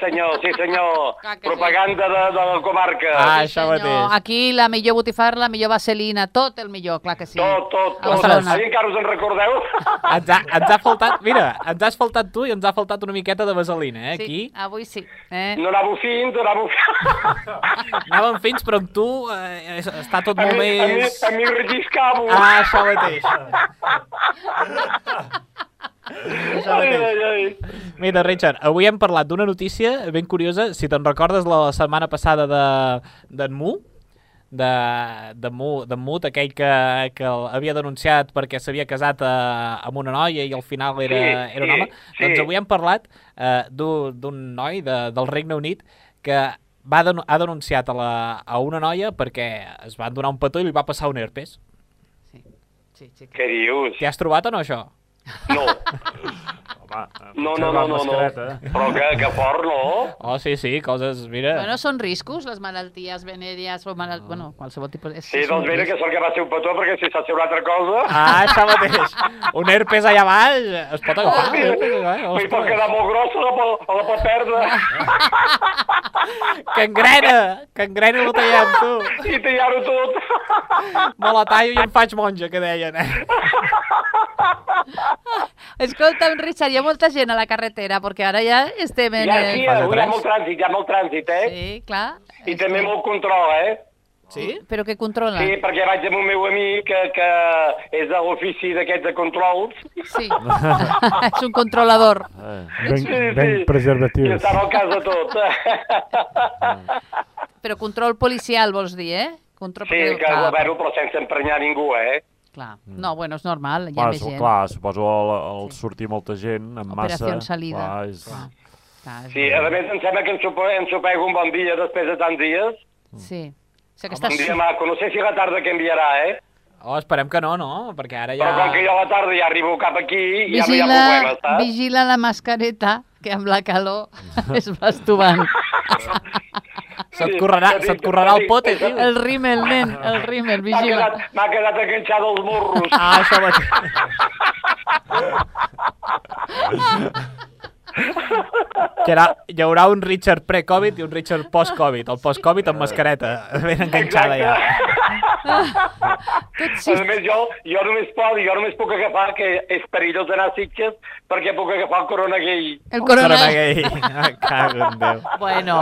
senyor, sí, senyor. Clar que sí. Propaganda de, de la comarca. Ah, Sí, això mateix. Aquí la millor botifarra, la millor vaselina, tot el millor, clar que sí. Tot, tot, A tot. Barcelona. Ai, encara us en recordeu? (laughs) Ens ha, ens ha faltat, mira, ens has faltat tu i ens ha faltat una miqueta de vaselina, eh, Sí, aquí. avui sí. Eh? No anàveu fins, anàveu fins. (laughs) Anàvem fins, però amb tu eh, està tot A molt mi, a mi, més... a mi relliscavo. Ah, això mateix. (laughs) Això ai, mateix. ai, ai. Mira, Richard, avui hem parlat d'una notícia ben curiosa. Si te'n recordes la setmana passada de- d'en Mu, de, de, Mu, de Mut, aquell que, que havia denunciat perquè s'havia casat eh, amb una noia i al final era, Sí, era un sí, home, sí. doncs avui hem parlat eh, d'un d'un noi de, del Regne Unit que va denu ha denunciat a, la, a una noia perquè es van donar un petó i li va passar un herpes. Sí, sí, sí. Què dius? T'hi has trobat o no, això? No, (laughs) Home, no, no, no, no, no. Però que, que fort, no? Oh, sí, sí, coses, mira... Bueno, són riscos, les malalties venèries o malalt... Bueno, qualsevol tipus... És, Sí, un doncs mira risc. que sort que va ser un petó, perquè si s'ha sigut una altra cosa... Ah, això mateix. Un herpes allà baix es pot agafar. Hòstia, eh? Eh, Li pot ostres. quedar molt grossa, la pot, la pot perdre. (laughs) Que engrena, que engrena el tallem, tu. I tallar-ho tot. Me la tallo i em faig monja, que deien, eh? Escolta'm, Richard, Hi ha molta gent a la carretera, perquè ara ja estem en... Ja, el- sí, hi ha molt trànsit, hi ha molt trànsit, eh? Sí, clar. I també molt control, eh? Sí? Però què controla? Sí, perquè vaig amb un meu amic que, que és de l'ofici d'aquests de controls. Sí. (laughs) és un controlador. Ben, ben preservatius. I estava al cas de tot. (laughs) Però control policial, vols dir, eh? Control... Sí, perquè- que, clar, bueno, però sense emprenyar ningú, eh? Clar. No, bueno, és normal, hi ha Clar, més gent. clar, suposo al, al sortir molta gent amb massa... Operació salida. Clar, és... Clar, és Sí, a més em sembla que em, sope, em sopego un bon dia després de tants dies. Sí. O sigui que Un estàs... dia maco, no sé si la tarda canviarà, eh? Oh, esperem que no, no? Perquè ara ja... Però com que jo a la tarda ja arribo cap aquí, ja no hi ha Vigila, problema, saps? vigila la mascareta, que amb la calor (laughs) es va estovant. Se't correrà, se't correrà el pote, tio. El rímel, nen, el rímel, M'ha vigila. quedat, m'ha quedat enganxat als morros. Ah, això va... (laughs) Que era, hi haurà un Richard pre-Covid i un Richard post-Covid. El post-Covid amb mascareta, ben enganxada ja. A més, jo, jo, només puc, jo només puc agafar, que és perillós anar a Sitges, perquè puc agafar el corona gay. El corona... gay. Ah, cago en Déu. Bueno,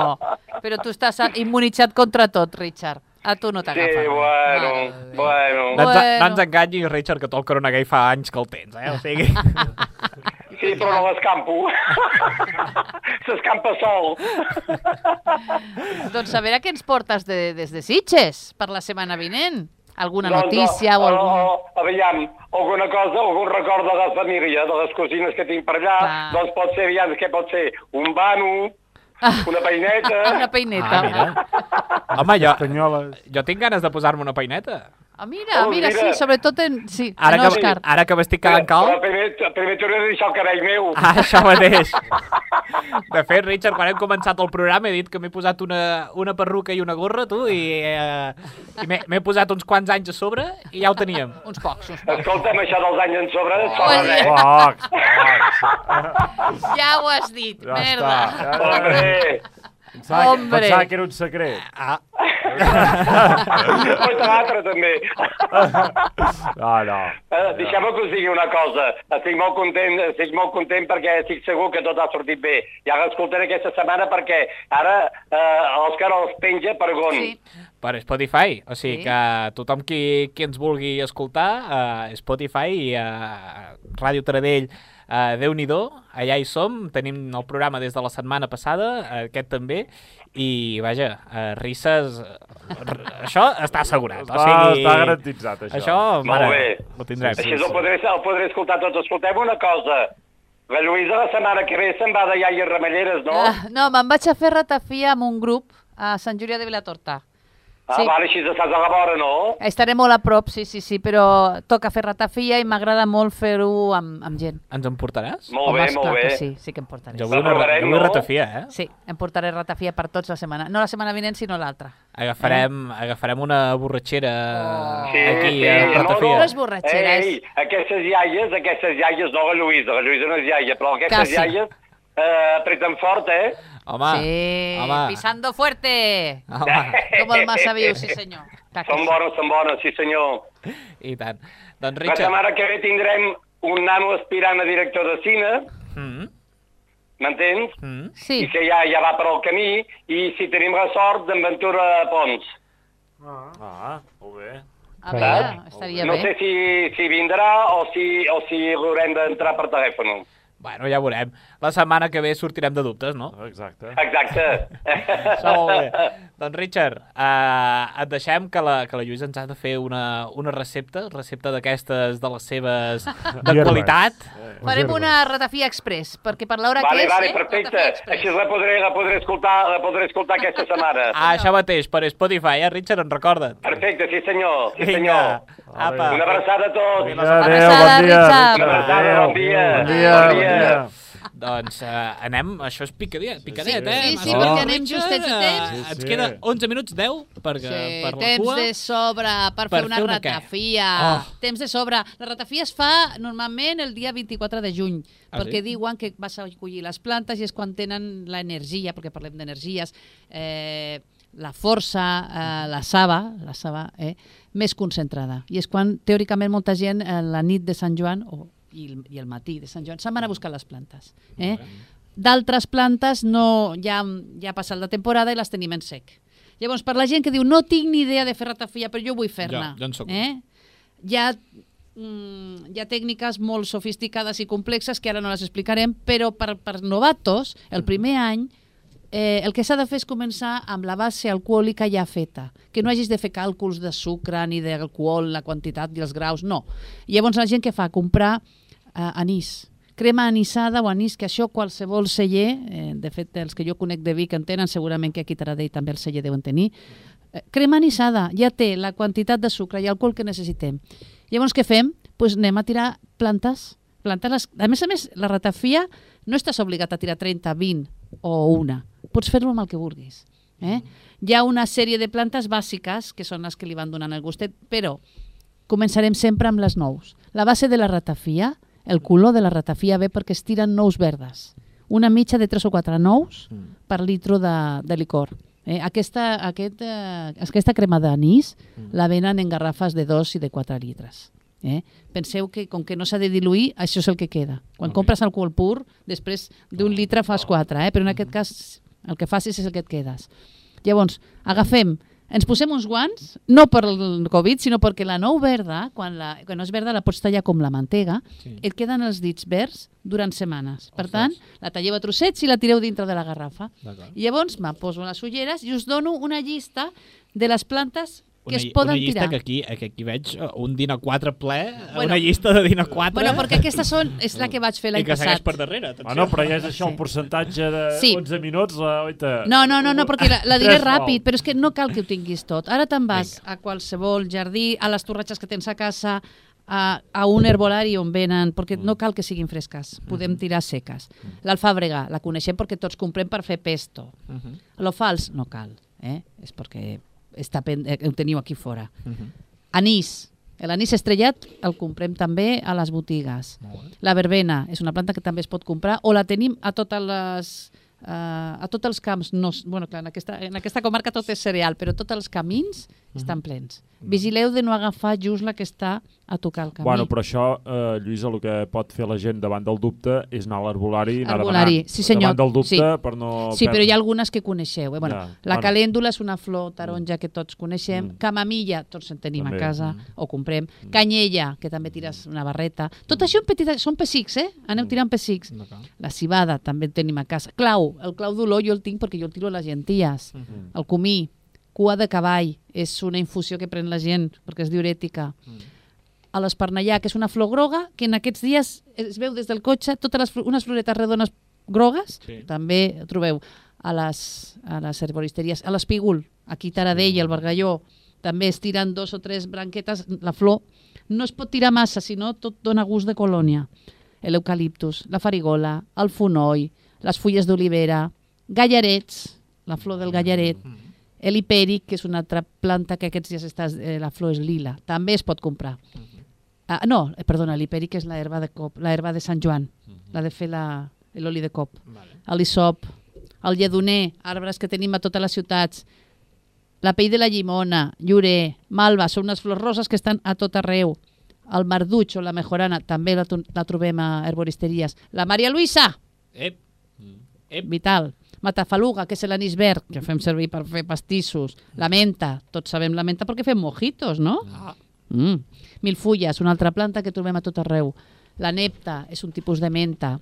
però tu estàs immunitzat contra tot, Richard. A tu no Sí, t'agafa. bueno, bueno. No ens, Bueno. no ens enganyis, Richard, que tu el corona gay fa anys que el tens, eh? O sigui... (laughs) Sí, però no l'escampo. (laughs) S'escampa sol. (laughs) Doncs a veure què ens portes de, des de Sitges per la setmana vinent. Alguna Doncs, notícia o o, algun... o, aviam, alguna cosa, algun record de la família, de les cosines que tinc per allà, Clar. doncs pot ser, aviam, què pot ser? Un vano, una peineta... (laughs) Una peineta. Ah, mira. Home, jo, jo tinc ganes de posar-me una peineta. Ah, mira, Oh, mira, mira. sí, sobretot en... Sí, Ara en que, Òscar. ara que m'estic quedant Però cal... primer, primer t'hauré de deixar el cabell meu. Ah, això mateix. De fet, Richard, quan hem començat el programa he dit que m'he posat una, una perruca i una gorra, tu, i, eh, i m'he posat uns quants anys a sobre i ja ho teníem. Uns pocs, uns pocs. Escolta'm, això dels anys en sobre, Oh, res. Pocs, pocs. Ja ho has dit, Ja merda. està. Ja, Hombre, Pensava, que, Hombre. pensava que era un secret. Ah, (laughs) Oi, l'altre també. No, (laughs) no. Eh, Deixeu-me que us digui una cosa. Estic molt content, estic molt content perquè estic segur que tot ha sortit bé. Ja l'escoltaré aquesta setmana perquè ara eh, l'Òscar els penja per gon. Sí. per Spotify. O sigui Sí. que tothom qui, qui ens vulgui escoltar, uh, Spotify i uh, Ràdio Taradell, uh, Déu-n'hi-do, allà hi som, tenim el programa des de la setmana passada, uh, aquest també, i vaja, uh, risses, uh, això està assegurat. Està, o sigui, està garantitzat, això. Això, Molt mare, bé. ho tindrem. Així el podré, el podré escoltar tots. Escolteu una cosa. La Lluïsa la setmana que ve se'n va de iaies ramelleres, no? Ah, no, me'n vaig a fer ratafia amb un grup a Sant Julià de Vilatorta. Ah, sí. vale, així estàs a la vora, no? Estaré molt a prop, sí, sí, sí, però toca fer ratafia i m'agrada molt fer-ho amb, amb gent. Ens en portaràs? Molt bé, Home, molt esclar bé. que sí, sí que em portaré. Jo vull una, jo vull no? ratafia, eh? Sí, em portaré ratafia per tots la setmana. No la setmana vinent, sinó l'altra. Agafarem, agafarem una borratxera Sí, aquí sí, a no, ratafia. No és borratxera, és- Ei, aquestes iaies, aquestes iaies, no la Lluïsa, la Lluïsa no és iaia, però aquestes Quasi. iaies eh, apreten fort, eh? Home, sí, home. pisando fuerte. home, Com el massa viu, sí senyor. Clar Són sí. bones, són bones, sí senyor. i tant. Doncs La Richard... setmana que ve tindrem un nano aspirant a director de cine, Mm, m'entens? mm. Sí, I que ja, ja va per al camí, i si tenim la sort, d'en Ventura Pons. Ah, molt bé. a veure, estaria no bé. sé si, si vindrà o si, o si l'haurem d'entrar per telèfon. Bueno, ja veurem. La setmana que ve sortirem de dubtes, no? Exacte. Exacte. Això molt bé. Doncs, Richard, uh, et deixem que la, que la Lluïsa ens ha de fer una, una recepta, recepta d'aquestes de les seves (laughs) de qualitat. Farem una ratafia express, perquè per l'hora Vale, que és, vale, eh? perfecte. Així la podré, la podré escoltar, la podré escoltar aquesta setmana. Ah, (laughs) això mateix, per Spotify, eh, Richard? En recorda't. Perfecte, sí senyor, sí Vinga, senyor. apa. Una abraçada a tots. Vinga, Adéu, Abraçada, bon dia. Richard. Una abraçada, bon dia. Bon dia, Bon bon dia. dia. Doncs uh, anem, això és picadet, picadet, Sí, eh? sí, sí, Massa perquè anem justets de eh, temps. Sí, Ens sí. queda 11 minuts, 10, per, Sí, per la temps cua. de sobre per, Per fer una fer una ratafia. Oh. Temps de sobre. La ratafia es fa normalment el dia 24 de juny, Ah, perquè sí? diuen que vas a collir les plantes i és quan tenen l'energia, perquè parlem d'energies, eh, la força, eh, la saba, la saba eh, més concentrada. I és quan, teòricament, molta gent eh, la nit de Sant Joan, o i el, i el matí de Sant Joan se'n van a buscar les plantes. Eh? D'altres plantes no, ja, ja ha passat la temporada i les tenim en sec. Llavors, per la gent que diu no tinc ni idea de fer ratafia, però jo vull fer-ne. Jo- jo en soc eh? Ha, mm, hi ha tècniques molt sofisticades i complexes que ara no les explicarem, però per, per novatos, el primer any, eh, el que s'ha de fer és començar amb la base alcohòlica ja feta, que no hagis de fer càlculs de sucre ni d'alcohol, la quantitat i els graus, no. Llavors la gent que fa? Comprar eh, anís, crema anissada o anís, que això qualsevol celler, eh, de fet els que jo conec de Vic en tenen, segurament que aquí Taradell també el celler deuen tenir, eh, crema anissada, ja té la quantitat de sucre i alcohol que necessitem. Llavors què fem? Pues anem a tirar plantes, plantes les... A més a més, la ratafia no estàs obligat a tirar 30, 20 o una. Pots fer-lo amb el que vulguis. Eh? Hi ha una sèrie de plantes bàsiques que són les que li van donant el gustet, però començarem sempre amb les nous. La base de la ratafia, el color de la ratafia ve perquè es tiren nous verdes. Una mitja de 3 o 4 nous per litro de, de licor. Eh, aquesta, aquest, eh, aquesta crema d'anís la venen en garrafes de 2 i de 4 litres. Eh? Penseu que com que no s'ha de diluir, això és el que queda. Quan compres alcohol pur, després d'un litre fas 4, eh? però en aquest cas el que facis és el que et quedes. Llavors, agafem, ens posem uns guants, no per el Covid, sinó perquè la nou verda, quan, la, quan no és verda la pots tallar com la mantega, sí. et queden els dits verds durant setmanes. Per tant, la talleu a trossets i la tireu dintre de la garrafa. I llavors me poso les ulleres i us dono una llista de les plantes que Una, es poden una llista tirar. que aquí, que aquí veig eh, un Dina 4 ple, Bueno. bueno, una llista de Dina 4. Bueno, perquè aquesta són, és la que vaig fer l'any I que segueix passat. per darrere. atenció. Bueno, però ja és això, el percentatge de Sí. 11 minuts, la, oita, No, no, no, no perquè la, la diré ràpid, però és que no cal que ho tinguis tot. Ara te'n vas a qualsevol jardí, a les torratxes que tens a casa, a, a un herbolari on venen, perquè no cal que siguin fresques, podem tirar seques. L'alfàbrega la coneixem perquè tots comprem per fer pesto. Mhm. Lo fals no cal, eh? és perquè està pen... eh, ho teniu aquí fora. Mhm. Anís. L'anís estrellat el comprem també a les botigues. La verbena és una planta que també es pot comprar o la tenim a totes les uh, a tots els camps, no, bueno, clar, en, aquesta, en aquesta comarca tot és cereal, però tots els camins estan plens. Vigileu de no agafar just la que està a tocar el camí. Bueno, però això, eh, Lluïsa, el que pot fer la gent davant del dubte és anar a l'arbolari i anar Arbolari, demanant sí senyor. davant del dubte sí. per no... Sí, però hi ha algunes que coneixeu. Eh? Bueno, Ja, La bueno. calèndula és una flor taronja que tots coneixem. Mm. Camamilla, tots en tenim També, a casa mm. o comprem. Canyella, que també tires una barreta. Tot això en petites, són pessics, eh? Aneu tirant pessics. La cibada també en tenim a casa. Clau, el clau d'olor jo el tinc perquè jo el tiro a les genties. Mhm. El comí, cua de cavall, és una infusió que pren la gent perquè és diurètica. A l'espernellà, que és una flor groga, que en aquests dies es veu des del cotxe totes les, unes floretes redones grogues, Sí. també trobeu a les, a les herboristeries. A l'espígol, aquí a Taradell, al Bargalló, també es tiren dos o tres branquetes, la flor. No es pot tirar massa, sinó tot dona gust de colònia. L'eucaliptus, la farigola, el fonoll, les fulles d'olivera, gallarets, la flor del gallaret, l'hipèric, que és una altra planta que aquests dies està, eh, la flor és lila, també es pot comprar. Ah, no, eh, perdona, l'hipèric és la herba de cop, la herba de Sant Joan, la de fer l'oli de cop. L'hisop, el lledoner, arbres que tenim a totes les ciutats, la pell de la llimona, llorer, malva, són unes flors roses que estan a tot arreu. El marduig o la mejorana també la, la trobem a herboristeries. La Maria Luisa, Ep. Ep. vital. Matafaluga, que és l'anís verd, que fem servir per fer pastissos. La menta, tots sabem la menta perquè fem mojitos, no? Ah. Mm. Milfulles, una altra planta que trobem a tot arreu. La nepta és un tipus de menta.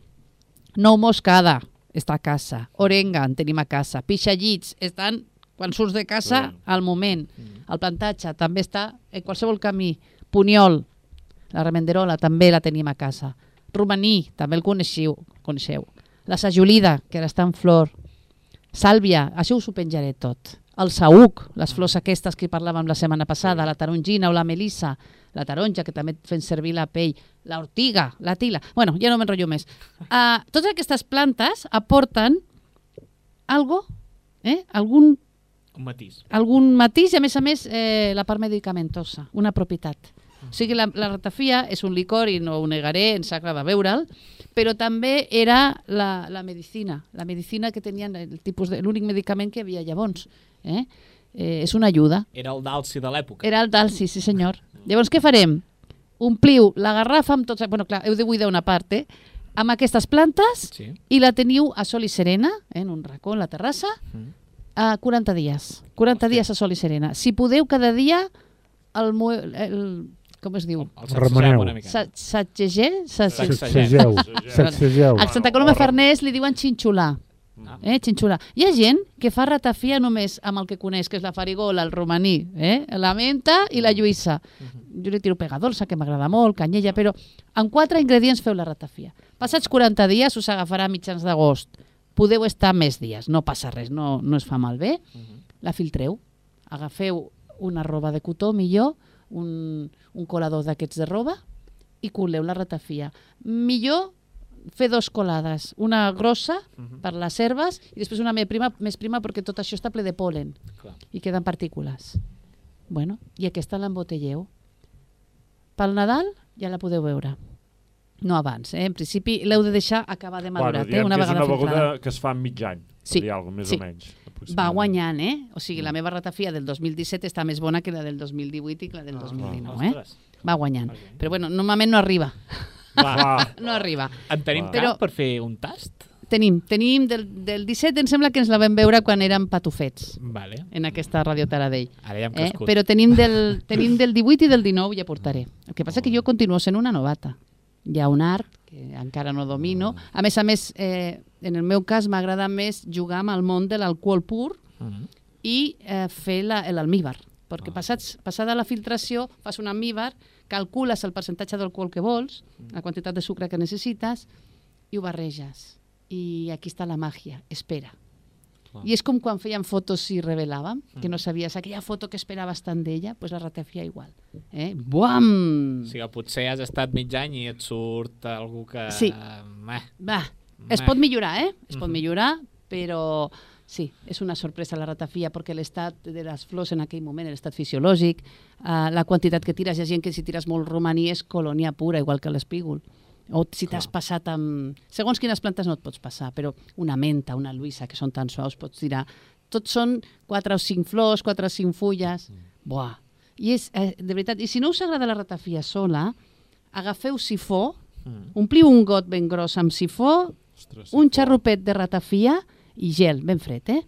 Nou moscada, està a casa. Orenga, en tenim a casa. Pixallits, estan quan surts de casa al moment. El plantatge també està en qualsevol camí. Puniol, la remenderola també la tenim a casa. Romaní, també el coneixeu. coneixeu. La sajolida, que ara està en flor. Sàlvia, això us ho penjaré tot. El saüc, les flors aquestes que parlàvem la setmana passada, la tarongina o la melissa, la taronja, que també fem servir la pell, la ortiga, la tila... Bueno, ja no m'enrotllo més. Uh, (laughs) totes aquestes plantes aporten algo, eh? algun, Un matís. algun matís i, a més a més, eh, la part medicamentosa, una propietat. O sigui, la, la ratafia és un licor i no ho negaré, ens agrada beure'l, però també era la, la medicina, la medicina que tenien, el tipus de, l'únic medicament que hi havia llavors. Eh? Eh, és una ajuda. Era el d'Alci de l'època. Era el d'Alci, sí senyor. Llavors què farem? ompliu la garrafa amb tots... Bueno, clar, heu de buidar una part, eh? Amb aquestes plantes Sí. i la teniu a sol i serena, eh, en un racó, en la terrassa, Mm. a 40 dies. 40 dies a sol i serena. Si podeu, cada dia el, el com es diu? Remeneu. una mica. Sa- Satsegeu? Satsegeu. Sacsegeu. Sacsegeu. A Santa Coloma Farners li diuen xinxolar. Eh, xinxolar. Hi ha gent que fa ratafia només amb el que coneix, que és la farigola, el romaní, eh? la menta i la lluïssa. Jo li tiro pegadolsa, que m'agrada molt, canyella, però amb quatre ingredients feu la ratafia. Passats 40 dies us agafarà a mitjans d'agost. Podeu estar més dies, no passa res, no, no es fa malbé. La filtreu. Agafeu una roba de cotó, millor, un, un colador d'aquests de roba, i coleu la ratafia. Millor fer dos colades, una grossa per les herbes i després una més prima, més prima perquè tot això està ple de polen Clar. i queden partícules. Bueno, i aquesta l'embotelleu. Pel Nadal ja la podeu veure. No abans, eh? En principi l'heu de deixar acabar de madurar, diguem eh? una és una beguda que es fa en mig any. Sí, seria alguna, més sí. o menys. Va guanyant, eh? O sigui, la meva ratafia del 2017 està més bona que la del 2018 i la del 2019, eh? Ostres. Va guanyant. Però bueno, normalment no arriba. Va. (laughs) no arriba. En tenim Va. Però... Però- per fer un tast? Tenim, tenim del, del 17 em sembla que ens la vam veure quan érem patufets Vale. en aquesta Radio Taradell. Ara ja hem Eh? Però tenim del, tenim del 18 i del 19 ja portaré. El que passa que jo continuo sent una novata. Hi ha un art que encara no domino. A més a més, eh, en el meu cas m'agrada més jugar amb el món de l'alcohol pur Mhm. i eh, fer la- l'almíbar. Perquè passats, passada la filtració fas un almíbar, calcules el percentatge d'alcohol que vols, la quantitat de sucre que necessites i ho barreges. I aquí està la màgia, espera. I és com quan fèiem fotos i revelàvem, que no sabies aquella foto que esperaves tant d'ella, doncs la ratafia igual. Eh? Buam! O sigui, potser has estat mig any i et surt algú que... Sí. Eh, Va, es pot millorar, eh? Es pot millorar, però sí, és una sorpresa la ratafia perquè l'estat de les flors en aquell moment, l'estat fisiològic, eh, la quantitat que tires, hi ha gent que si tires molt romaní és colònia pura, igual que l'espígol. O si t'has passat amb... Segons quines plantes no et pots passar, però una menta, una luïssa, que són tan suaus, pots tirar... Tots són quatre o cinc flors, quatre o cinc fulles. Buah! I és, eh, de veritat, i si no us agrada la ratafia sola, agafeu sifó, ompliu un got ben gros amb sifó, un xarrupet de ratafia i gel ben fred, eh?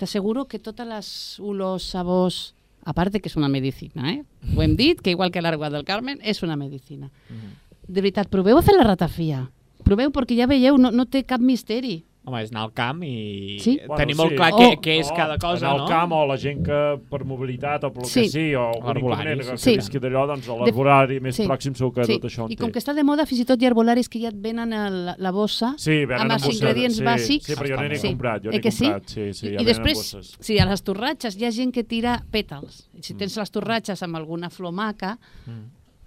T'asseguro que totes les olors, sabors, a part que és una medicina, eh? Ho hem dit, que igual que l'aigua del Carmen, és una medicina. De veritat, proveu a fer la ratafia. Proveu perquè ja veieu, no, no té cap misteri. Home, és anar al camp i Sí. bueno, tenir molt sí. clar Oh. què, què és cada cosa, Anar no? al camp o la gent que per mobilitat o pel Sí. que sigui, o L'arbolari, inconvenient que, sí. que visqui d'allò, doncs a l'arbolari més sí. pròxim segur que Sí. tot això en I té. com que està de moda, fins i tot hi ha arbolaris que ja et venen a la, la bossa Sí, venen amb els ingredients sí, bàsics. sí, però jo n'he Sí. comprat, jo Eh n'he que sí? comprat, sí, sí, I, ja I després, bosses. sí, a les torratxes hi ha gent que tira pètals. I Mm. si tens les torratxes amb alguna flor maca,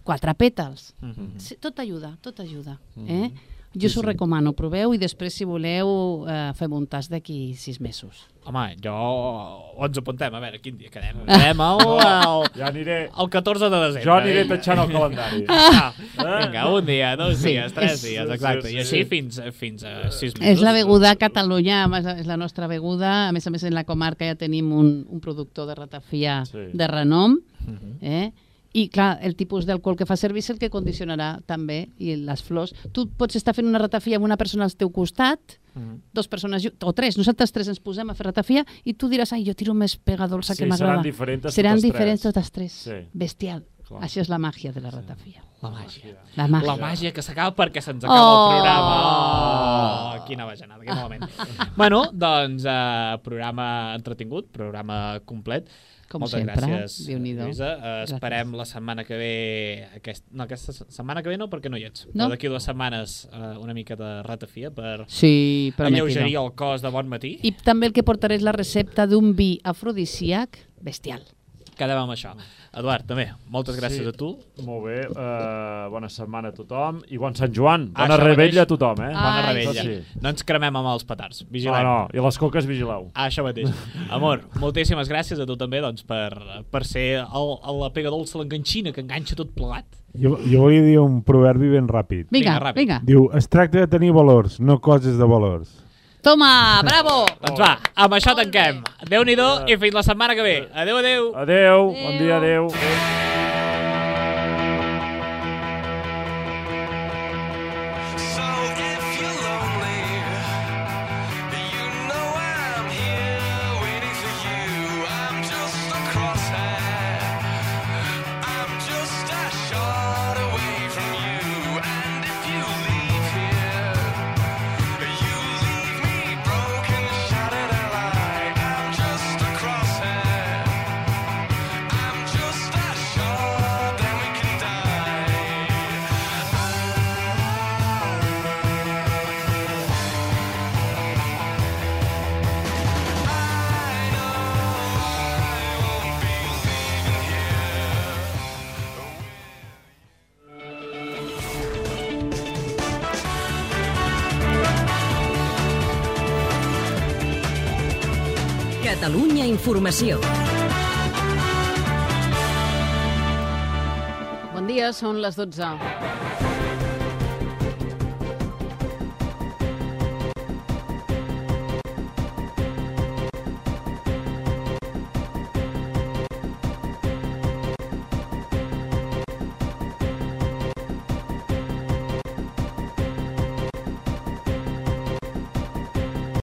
quatre pètals. Sí, tot ajuda, tot ajuda. Mm. Eh? Jo us ho recomano, proveu i després, si voleu, eh, fem un tas d'aquí sis mesos. Home, jo... O ens apuntem, a veure, quin dia quedem? (laughs) Quedem el, el, Ja aniré... el 14 de desembre. Jo aniré tatxant el calendari. (laughs) Ah, Eh? vinga, un dia, dos Sí, dies, tres és- dies, Sí, exacte. sí, I així sí. fins, fins a sis mesos. És la beguda a Catalunya, és la nostra beguda. A més a més, en la comarca ja tenim un, un productor de ratafia Sí. de renom. Mhm. Eh? I, clar, el tipus d'alcohol que fa servir és el que condicionarà també i les flors. Tu pots estar fent una ratafia amb una persona al teu costat, Mhm. dos persones, o tres, nosaltres tres ens posem a fer ratafia i tu diràs, ai, jo tiro més pegadolsa Sí, que m'agrada. seran diferents Seran totes diferents tres. totes tres. Sí. Bestial. Clar. Això és la màgia de la ratafia. La màgia. La màgia. La màgia que s'acaba perquè se'ns acaba Oh! el programa. Oh, quina bajanada, quin moment. bueno, doncs, uh, programa entretingut, programa complet. Com Moltes sempre, gràcies. Lluïsa. Uh, Gràcies. esperem la setmana que ve... Aquest, no, aquesta se- setmana que ve no, perquè no hi ets. No. Però d'aquí dues setmanes uh, una mica de ratafia per Sí, alleugerir el cos de bon matí. I també el que portaré és la recepta d'un vi afrodisíac bestial. Quedem amb això. Eduard, també, moltes gràcies Sí. a tu. Molt bé, uh, bona setmana a tothom i bon Sant Joan, Ah, bona això rebella mateix. a tothom, eh? Bona Ai, rebella. sí. No ens cremem amb els petards. No, Vigilem. no, i les coques vigileu. Ah, això mateix. Amor, moltíssimes gràcies a tu també doncs, per, per ser el, el, la pega dolça, l'enganxina que enganxa tot plegat. Jo, jo volia dir un proverbi ben ràpid. Vinga, Vinga, vinga. ràpid. Diu, es tracta de tenir valors, no coses de valors. Toma, bravo! Doncs va, amb això tanquem. Déu-n'hi-do i fins la setmana que ve. Adéu, adéu. Adeu, bon dia, adeu. Informació. Bon dia, són les 12.